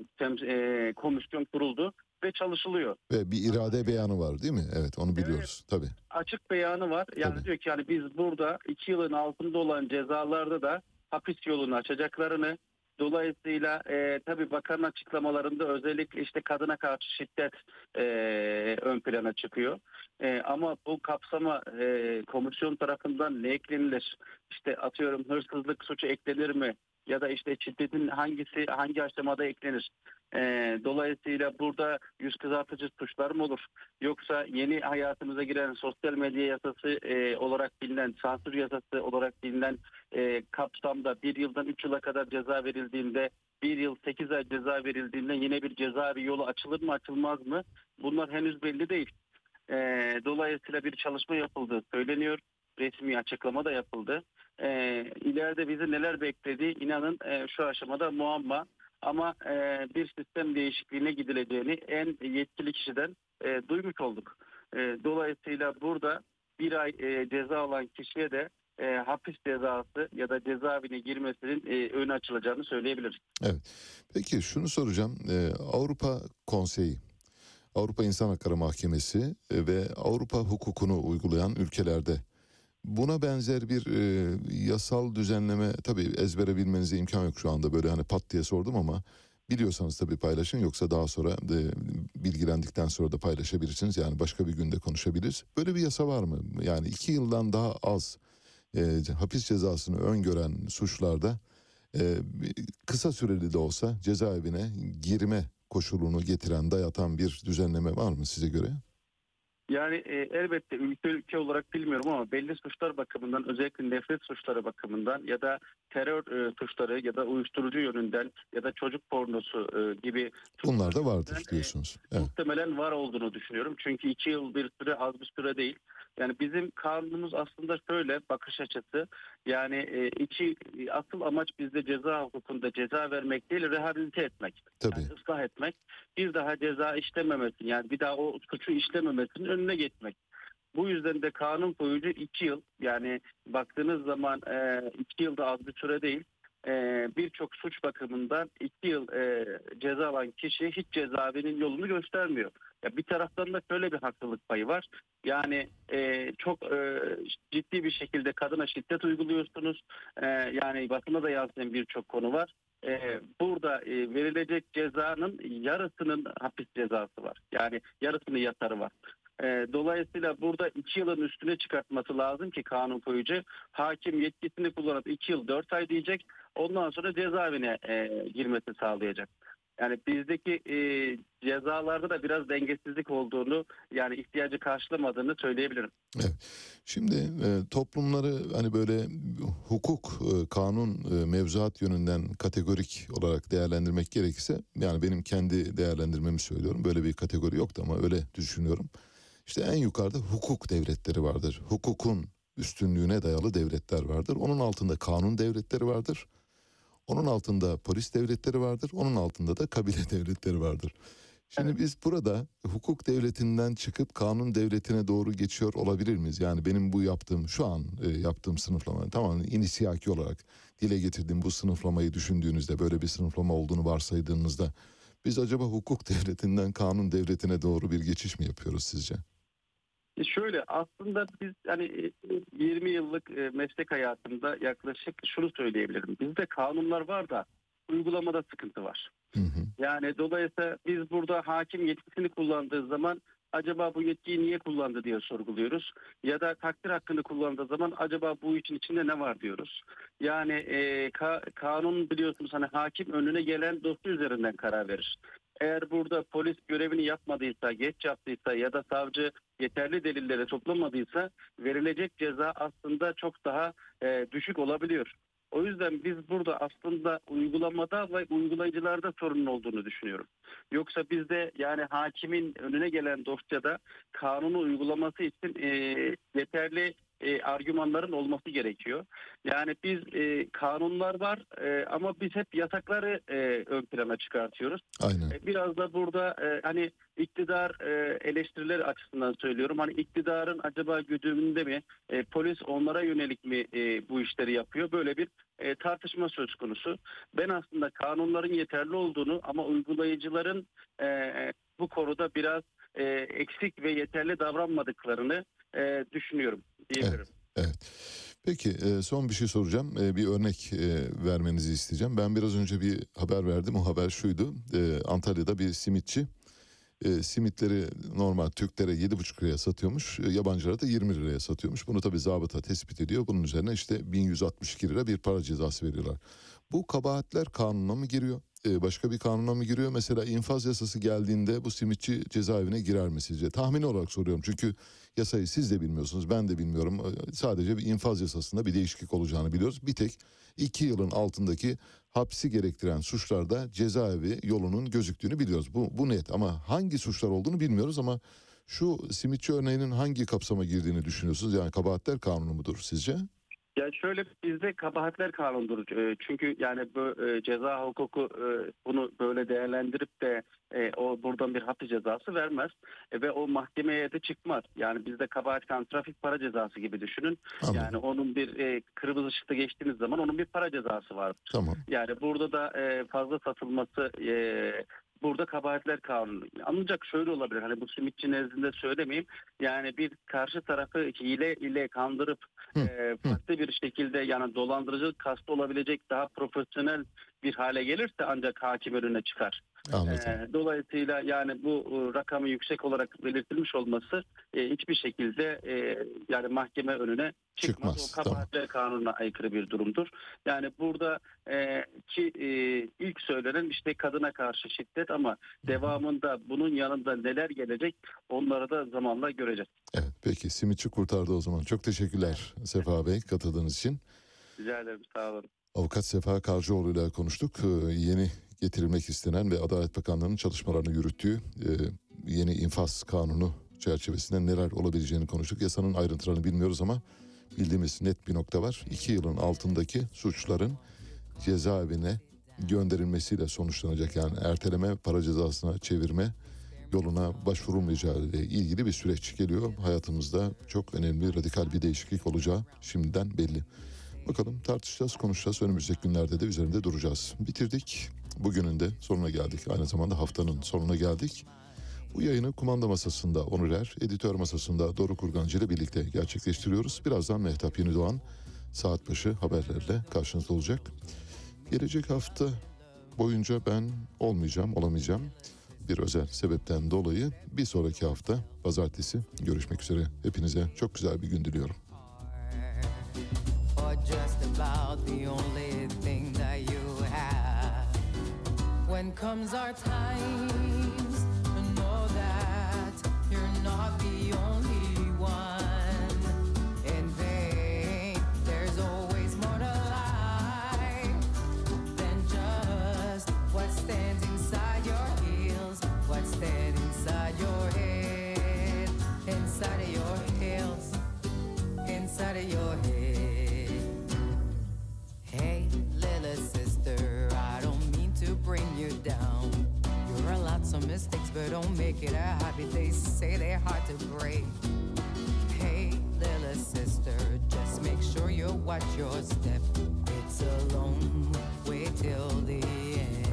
e, komisyon kuruldu ve çalışılıyor. Ve bir irade beyanı var değil mi? Evet onu biliyoruz. Tabii. Açık beyanı var. Yani Tabii. diyor ki yani biz burada iki yılın altında olan cezalarda da hapis yolunu açacaklarını Dolayısıyla e, tabii bakanın açıklamalarında özellikle işte kadına karşı şiddet e, ön plana çıkıyor. E, ama bu kapsama e, komisyon tarafından ne eklenilir? İşte atıyorum hırsızlık suçu eklenir mi? Ya da işte şiddetin hangisi hangi aşamada eklenir? E, dolayısıyla burada yüz kızartıcı suçlar mı olur? Yoksa yeni hayatımıza giren sosyal medya yasası e, olarak bilinen, sansür yasası olarak bilinen e, kapsamda bir yıldan üç yıla kadar ceza verildiğinde bir yıl sekiz ay ceza verildiğinde yine bir cezaevi yolu açılır mı açılmaz mı? Bunlar henüz belli değil. E, dolayısıyla bir çalışma yapıldığı söyleniyor. Resmi açıklama da yapıldı. E, ileride bizi neler beklediği inanın e, şu aşamada muamma. Ama e, bir sistem değişikliğine gidileceğini en yetkili kişiden e, duymuş olduk. E, dolayısıyla burada bir ay e, ceza alan kişiye de e, hapis cezası ya da cezaevine girmesinin e, önü açılacağını söyleyebiliriz. Peki şunu soracağım. Ee, Avrupa Konseyi, Avrupa İnsan Hakları Mahkemesi e, ve Avrupa hukukunu uygulayan ülkelerde buna benzer bir e, yasal düzenleme tabii ezbere bilmenize imkan yok şu anda böyle hani pat diye sordum ama Biliyorsanız tabii paylaşın yoksa daha sonra de, bilgilendikten sonra da paylaşabilirsiniz. Yani başka bir günde konuşabiliriz. Böyle bir yasa var mı? Yani iki yıldan daha az e, hapis cezasını öngören suçlarda e, kısa süreli de olsa cezaevine girme koşulunu getiren, dayatan bir düzenleme var mı size göre? Yani e, elbette ülke ülke olarak bilmiyorum ama belli suçlar bakımından özellikle nefret suçları bakımından ya da terör e, suçları ya da uyuşturucu yönünden ya da çocuk pornosu e, gibi Bunlar da vardır diyorsunuz. Evet. muhtemelen var olduğunu düşünüyorum. Çünkü iki yıl bir süre az bir süre değil. Yani bizim kanunumuz aslında şöyle bakış açısı yani e, iki asıl amaç bizde ceza hukukunda ceza vermek değil rehabilite etmek. Tabii. Yani ıslah etmek. Bir daha ceza işlememesi yani bir daha o suçu işlememesinin önüne geçmek. Bu yüzden de kanun koyucu iki yıl yani baktığınız zaman e, iki yılda az bir süre değil. E, Birçok suç bakımından iki yıl e, ceza alan kişi hiç cezaevinin yolunu göstermiyor. Ya bir taraftan da şöyle bir haklılık payı var. Yani e, çok e, ciddi bir şekilde kadına şiddet uyguluyorsunuz. E, yani basında da yansıyan birçok konu var. E, burada e, verilecek cezanın yarısının hapis cezası var. Yani yarısının yatarı var. E, dolayısıyla burada iki yılın üstüne çıkartması lazım ki kanun koyucu hakim yetkisini kullanıp iki yıl dört ay diyecek. Ondan sonra cezaevine e, girmesi sağlayacak. Yani bizdeki e, cezalarda da biraz dengesizlik olduğunu yani ihtiyacı karşılamadığını söyleyebilirim. Şimdi e, toplumları hani böyle hukuk, kanun, mevzuat yönünden kategorik olarak değerlendirmek gerekirse yani benim kendi değerlendirmemi söylüyorum. Böyle bir kategori yoktu ama öyle düşünüyorum. İşte en yukarıda hukuk devletleri vardır. Hukukun üstünlüğüne dayalı devletler vardır. Onun altında kanun devletleri vardır. Onun altında polis devletleri vardır. Onun altında da kabile devletleri vardır. Şimdi biz burada hukuk devletinden çıkıp kanun devletine doğru geçiyor olabilir miyiz? Yani benim bu yaptığım şu an e, yaptığım sınıflama tamamen inisiyaki olarak dile getirdiğim bu sınıflamayı düşündüğünüzde böyle bir sınıflama olduğunu varsaydığınızda biz acaba hukuk devletinden kanun devletine doğru bir geçiş mi yapıyoruz sizce? E Şöyle aslında biz hani e, 20 yıllık e, meslek hayatımda yaklaşık şunu söyleyebilirim. Bizde kanunlar var da uygulamada sıkıntı var. Yani dolayısıyla biz burada hakim yetkisini kullandığı zaman acaba bu yetkiyi niye kullandı diye sorguluyoruz. Ya da takdir hakkını kullandığı zaman acaba bu için içinde ne var diyoruz. Yani e, ka- kanun biliyorsunuz hani hakim önüne gelen dosya üzerinden karar verir. Eğer burada polis görevini yapmadıysa, geç yaptıysa ya da savcı yeterli delilleri toplamadıysa verilecek ceza aslında çok daha e, düşük olabiliyor. O yüzden biz burada aslında uygulamada ve uygulayıcılarda sorunun olduğunu düşünüyorum. Yoksa bizde yani hakimin önüne gelen dosyada kanunu uygulaması için e, yeterli e, argümanların olması gerekiyor. Yani biz e, kanunlar var e, ama biz hep yasakları e, ön plana çıkartıyoruz. Aynen. E, Biraz da burada e, hani iktidar e, eleştirileri açısından söylüyorum. Hani iktidarın acaba güdümünde mi? E, polis onlara yönelik mi e, bu işleri yapıyor? Böyle bir e, tartışma söz konusu. Ben aslında kanunların yeterli olduğunu ama uygulayıcıların e, bu konuda biraz e, eksik ve yeterli davranmadıklarını e, düşünüyorum diyebilirim. Evet. Peki e, son bir şey soracağım. E, Bir örnek e, vermenizi isteyeceğim. Ben biraz önce bir haber verdim. O haber şuydu. Antalya'da bir simitçi simitleri normal Türklere 7,5 liraya satıyormuş. Yabancılara da 20 liraya satıyormuş. Bunu tabii zabıta tespit ediyor. Bunun üzerine işte 1162 lira bir para cezası veriyorlar. Bu kabahatler kanuna mı giriyor? E, Başka bir kanuna mı giriyor? Mesela infaz yasası geldiğinde bu simitçi cezaevine girer mi sizce? Tahmini olarak soruyorum. Çünkü yasayı siz de bilmiyorsunuz, ben de bilmiyorum. E, Sadece bir infaz yasasında bir değişiklik olacağını biliyoruz. Bir tek iki yılın altındaki hapsi gerektiren suçlarda cezaevi yolunun gözüktüğünü biliyoruz. Bu, bu net ama hangi suçlar olduğunu bilmiyoruz ama şu simitçi örneğinin hangi kapsama girdiğini düşünüyorsunuz? Yani kabahatler kanunu mudur sizce? Ya şöyle bizde kabahatler kanunudur. E, Çünkü yani bu e, ceza hukuku e, bunu böyle değerlendirip de e, o buradan bir hapis cezası vermez ve o mahkemeye de çıkmaz. Yani bizde kabahat kanunu trafik para cezası gibi düşünün. Yani onun bir kırmızı ışıkta geçtiğiniz zaman onun bir para cezası vardır. Tamam. Yani burada da fazla satılması burada kabahatler kanunu. Ancak şöyle olabilir hani bu simitçi nezdinde söylemeyeyim. Yani bir karşı tarafı hile ile kandırıp e, farklı bir şekilde yani dolandırıcılık kastı olabilecek daha profesyonel bir hale gelirse ancak hakim önüne çıkar. Anladım. Ee, dolayısıyla yani bu e, rakamın yüksek olarak belirtilmiş olması e, hiçbir şekilde e, yani mahkeme önüne çıkmaz. Çıkmaz, O kabahatler kanununa aykırı bir durumdur. Yani burada e, ki e, ilk söylenen işte kadına karşı şiddet ama devamında bunun yanında neler gelecek onları da zamanla göreceğiz. Evet peki simitçi kurtardı o zaman. Çok teşekkürler Sefa Bey katıldığınız için. Rica ederim sağ olun. Avukat Sefa Karcıoğlu ile konuştuk. Ee, yeni getirilmek istenen ve Adalet Bakanlığı'nın çalışmalarını yürüttüğü e, yeni infaz kanunu çerçevesinde neler olabileceğini konuştuk. Yasanın ayrıntılarını bilmiyoruz ama bildiğimiz net bir nokta var. İki yılın altındaki suçların cezaevine gönderilmesiyle sonuçlanacak. Yani erteleme, para cezasına çevirme yoluna başvurulmayacağı ile ilgili bir süreç geliyor. Hayatımızda çok önemli, radikal bir değişiklik olacağı şimdiden belli. Bakalım tartışacağız, konuşacağız. Önümüzdeki günlerde de üzerinde duracağız. Bitirdik. Bugünün de sonuna geldik. Aynı zamanda haftanın sonuna geldik. Bu yayını kumanda masasında Onur Er, editör masasında Doruk Kurgancı ile birlikte gerçekleştiriyoruz. Birazdan Mehtap Yeni Doğan saat başı haberlerle karşınızda olacak. Gelecek hafta boyunca ben olmayacağım, olamayacağım. Bir özel sebepten dolayı bir sonraki hafta pazartesi görüşmek üzere. Hepinize çok güzel bir gün diliyorum. Just about the only thing that you have. When comes our times, know that you're not don't make it a habit. They say they're hard to break. Hey, little sister, just make sure you watch your step. It's a long way till the end,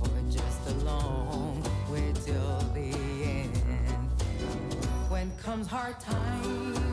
or just a long way till the end. When comes hard times.